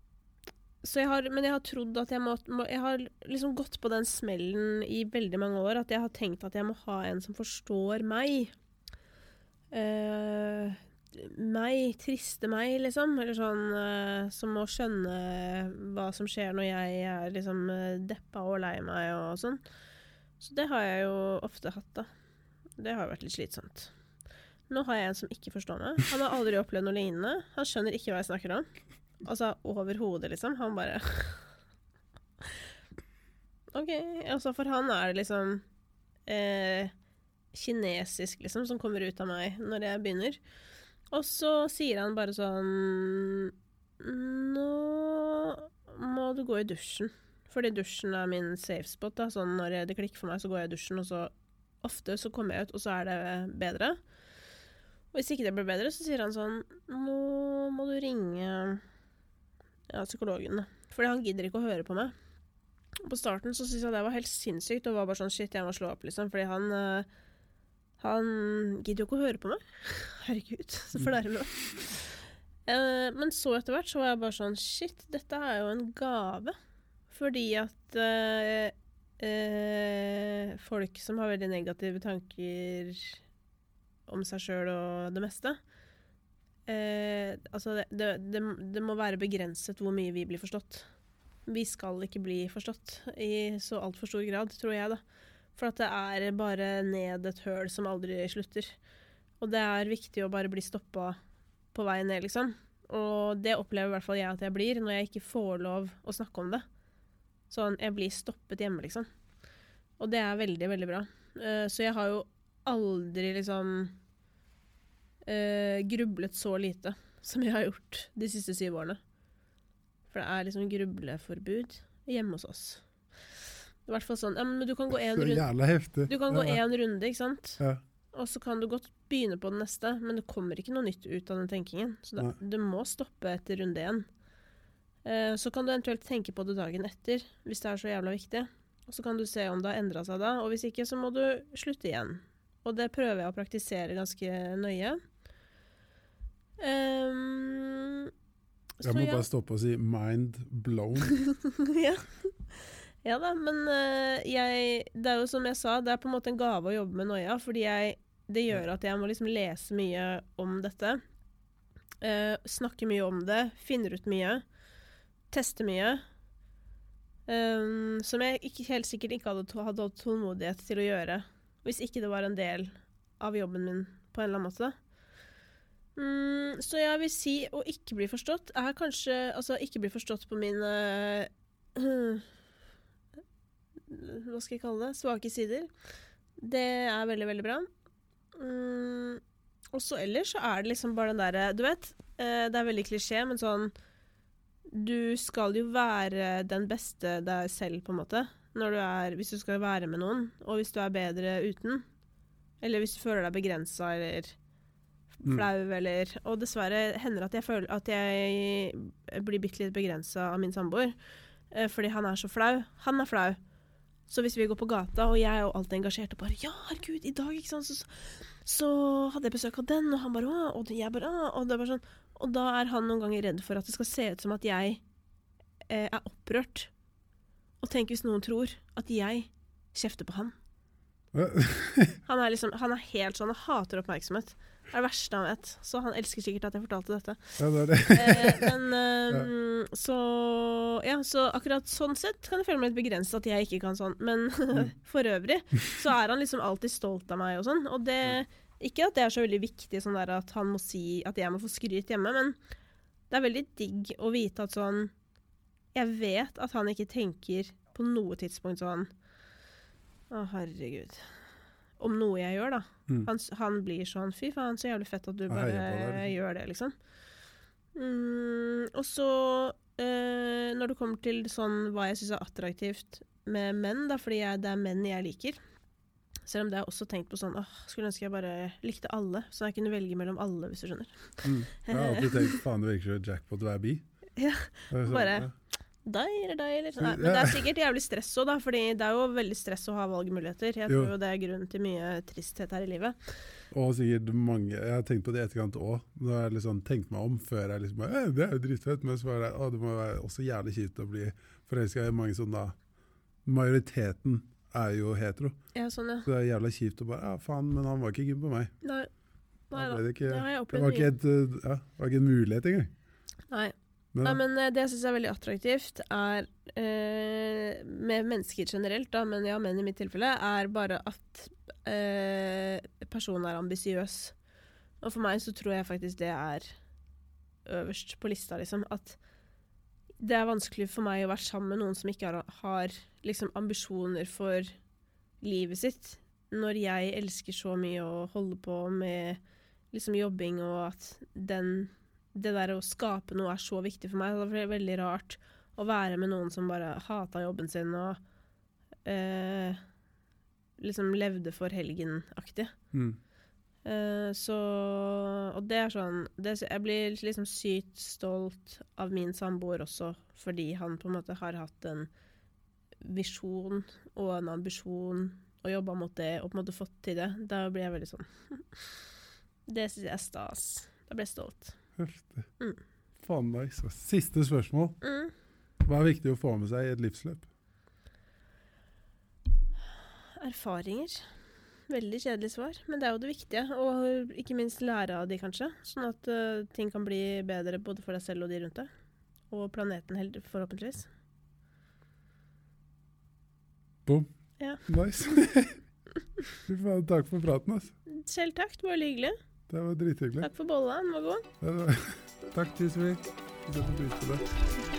jeg har, men jeg har trodd at jeg må, må Jeg har liksom gått på den smellen i veldig mange år at jeg har tenkt at jeg må ha en som forstår meg. Uh, meg, triste meg, liksom. Eller sånn uh, som må skjønne hva som skjer når jeg er liksom eh, deppa og lei meg og sånn. Så det har jeg jo ofte hatt, da. Det har jo vært litt slitsomt. Nå har jeg en som ikke forstår meg. Han har aldri opplevd noe lignende. Han skjønner ikke hva jeg snakker om. Altså over hodet, liksom. Han bare (laughs) OK. Altså, for han er det liksom eh, kinesisk, liksom, som kommer ut av meg når jeg begynner. Og så sier han bare sånn Nå må du gå i dusjen. Fordi dusjen er min safe spot. Da. Sånn når det klikker for meg, så går jeg i dusjen, og så ofte så kommer jeg ut, og så er det bedre. Og hvis ikke det blir bedre, så sier han sånn Nå må du ringe ja, psykologen. Fordi han gidder ikke å høre på meg. På starten så syntes jeg det var helt sinnssykt, og var bare sånn shit, jeg må slå opp, liksom. Fordi han øh, Han gidder jo ikke å høre på meg. (laughs) Herregud, så fornærmende. Uh, men så etter hvert så var jeg bare sånn Shit, dette er jo en gave. Fordi at uh, uh, folk som har veldig negative tanker om seg sjøl og det meste Altså, det, det, det, det må være begrenset hvor mye vi blir forstått. Vi skal ikke bli forstått i så altfor stor grad, tror jeg, da. For at det er bare ned et høl som aldri slutter. Og det er viktig å bare bli stoppa på vei ned, liksom. Og det opplever i hvert fall jeg at jeg blir, når jeg ikke får lov å snakke om det. Sånn, jeg blir stoppet hjemme, liksom. Og det er veldig, veldig bra. Uh, så jeg har jo aldri liksom uh, grublet så lite som jeg har gjort de siste syv årene. For det er liksom grubleforbud hjemme hos oss. I hvert fall sånn Ja, men du kan gå én runde. Du kan gå én runde, ikke sant? Ja. Og så kan du godt begynne på den neste, men det kommer ikke noe nytt ut av den tenkingen. Så da, du må stoppe etter runde én. Eh, så kan du eventuelt tenke på det dagen etter, hvis det er så jævla viktig. Og så kan du se om det har endra seg da, og hvis ikke, så må du slutte igjen. Og det prøver jeg å praktisere ganske nøye. Um, jeg må ja. bare stoppe og si 'mind blown'. (laughs) ja. ja. da, men uh, jeg Det er jo som jeg sa, det er på en måte en gave å jobbe med noia, fordi jeg, det gjør at jeg må liksom lese mye om dette. Uh, snakke mye om det, finner ut mye, teste mye. Um, som jeg ikke, helt sikkert ikke hadde, hadde tålmodighet til å gjøre hvis ikke det var en del av jobben min på en eller annen måte. Mm, så jeg vil si å ikke bli forstått er kanskje Altså ikke bli forstått på mine uh, Hva skal jeg kalle det? Svake sider. Det er veldig, veldig bra. Mm, og så ellers så er det liksom bare den derre Du vet, uh, det er veldig klisjé, men sånn Du skal jo være den beste deg selv, på en måte når du er, hvis du skal være med noen, og hvis du er bedre uten. Eller hvis du føler deg begrensa eller. Flau, mm. eller Og dessverre hender det at jeg føler at jeg blir bitte litt begrensa av min samboer. Eh, fordi han er så flau. Han er flau. Så hvis vi går på gata, og jeg er jo alltid engasjert og bare 'Ja, herregud, i dag', ikke sant, så, så hadde jeg besøk av den, og han bare 'Å', og jeg bare 'Å', og det er bare sånn Og da er han noen ganger redd for at det skal se ut som at jeg eh, er opprørt og tenk hvis noen tror at jeg kjefter på han. (laughs) han, er liksom, han er helt sånn, han hater oppmerksomhet. Det er det verste han vet. Så han elsker sikkert at jeg fortalte dette. Ja, det er det. eh, men (laughs) eh, ja. Så ja, så akkurat sånn sett kan jeg føle meg litt begrenset at jeg ikke kan sånn. Men mm. (laughs) for øvrig så er han liksom alltid stolt av meg og sånn. Og det Ikke at det er så veldig viktig sånn der at han må si at jeg må få skryt hjemme, men det er veldig digg å vite at sånn jeg vet at han ikke tenker på noe tidspunkt sånn Å, herregud. Om noe jeg gjør, da. Mm. Han, han, blir sånn Fy faen, så jævlig fett at du bare det, gjør det, liksom. Mm, og så, eh, når det kommer til sånn hva jeg syns er attraktivt med menn, da, fordi jeg, det er menn jeg liker selv om det er også tenkt på sånn åh, Skulle ønske jeg bare likte alle, så jeg kunne velge mellom alle, hvis du skjønner. Mm. Jeg har alltid tenkt faen, det virker som jackpot å være bi. (laughs) Ja, bare deg eller deg, eller sånn. Men det er sikkert jævlig stress òg, da. Fordi det er jo veldig stress å ha valgmuligheter. Jeg tror jo det er grunnen til mye tristhet her i livet. Og sikkert mange Jeg har tenkt på det i etterkant òg. har jeg liksom tenkt meg om før jeg liksom eh, Det er jo dritfett, men så var det, å, det må være også jævlig kjipt å bli forelska i mange som da Majoriteten er jo hetero. Ja, sånn, ja. Så det er jævla kjipt å bare Ja, faen, men han var ikke keen på meg. Nei, nei Da da. det, ikke, Det det var ikke, et, ja, var ikke en mulighet engang. Nei. Men, Nei, men eh, det jeg syns er veldig attraktivt, er eh, med mennesker generelt, da, men ja, menn i mitt tilfelle, er bare at eh, personen er ambisiøs. Og for meg så tror jeg faktisk det er øverst på lista, liksom. At det er vanskelig for meg å være sammen med noen som ikke har, har liksom ambisjoner for livet sitt. Når jeg elsker så mye å holde på med liksom jobbing, og at den det der å skape noe er så viktig for meg. Det er veldig rart å være med noen som bare hata jobben sin og eh, liksom levde for helgen-aktig. mm. Eh, så Og det er sånn det, Jeg blir liksom sykt stolt av min samboer også, fordi han på en måte har hatt en visjon og en ambisjon og jobba mot det og på en måte fått til det. Da blir jeg veldig sånn (laughs) Det syns jeg er stas. Da blir jeg stolt. Heftig. Mm. Faen nice. ass. Siste spørsmål. Mm. Hva er viktig å få med seg i et livsløp? Erfaringer. Veldig kjedelig svar, men det er jo det viktige. Og ikke minst lære av de, kanskje. Sånn at uh, ting kan bli bedre både for deg selv og de rundt deg. Og planeten, forhåpentligvis. Boom. Ja. Nice. (laughs) Fy faen, takk for praten, altså. Selv takk, det var hyggelig. Det var drithyggelig. Takk for bolla, den var god. (laughs) Takk, Tisvi. Setter pris på det.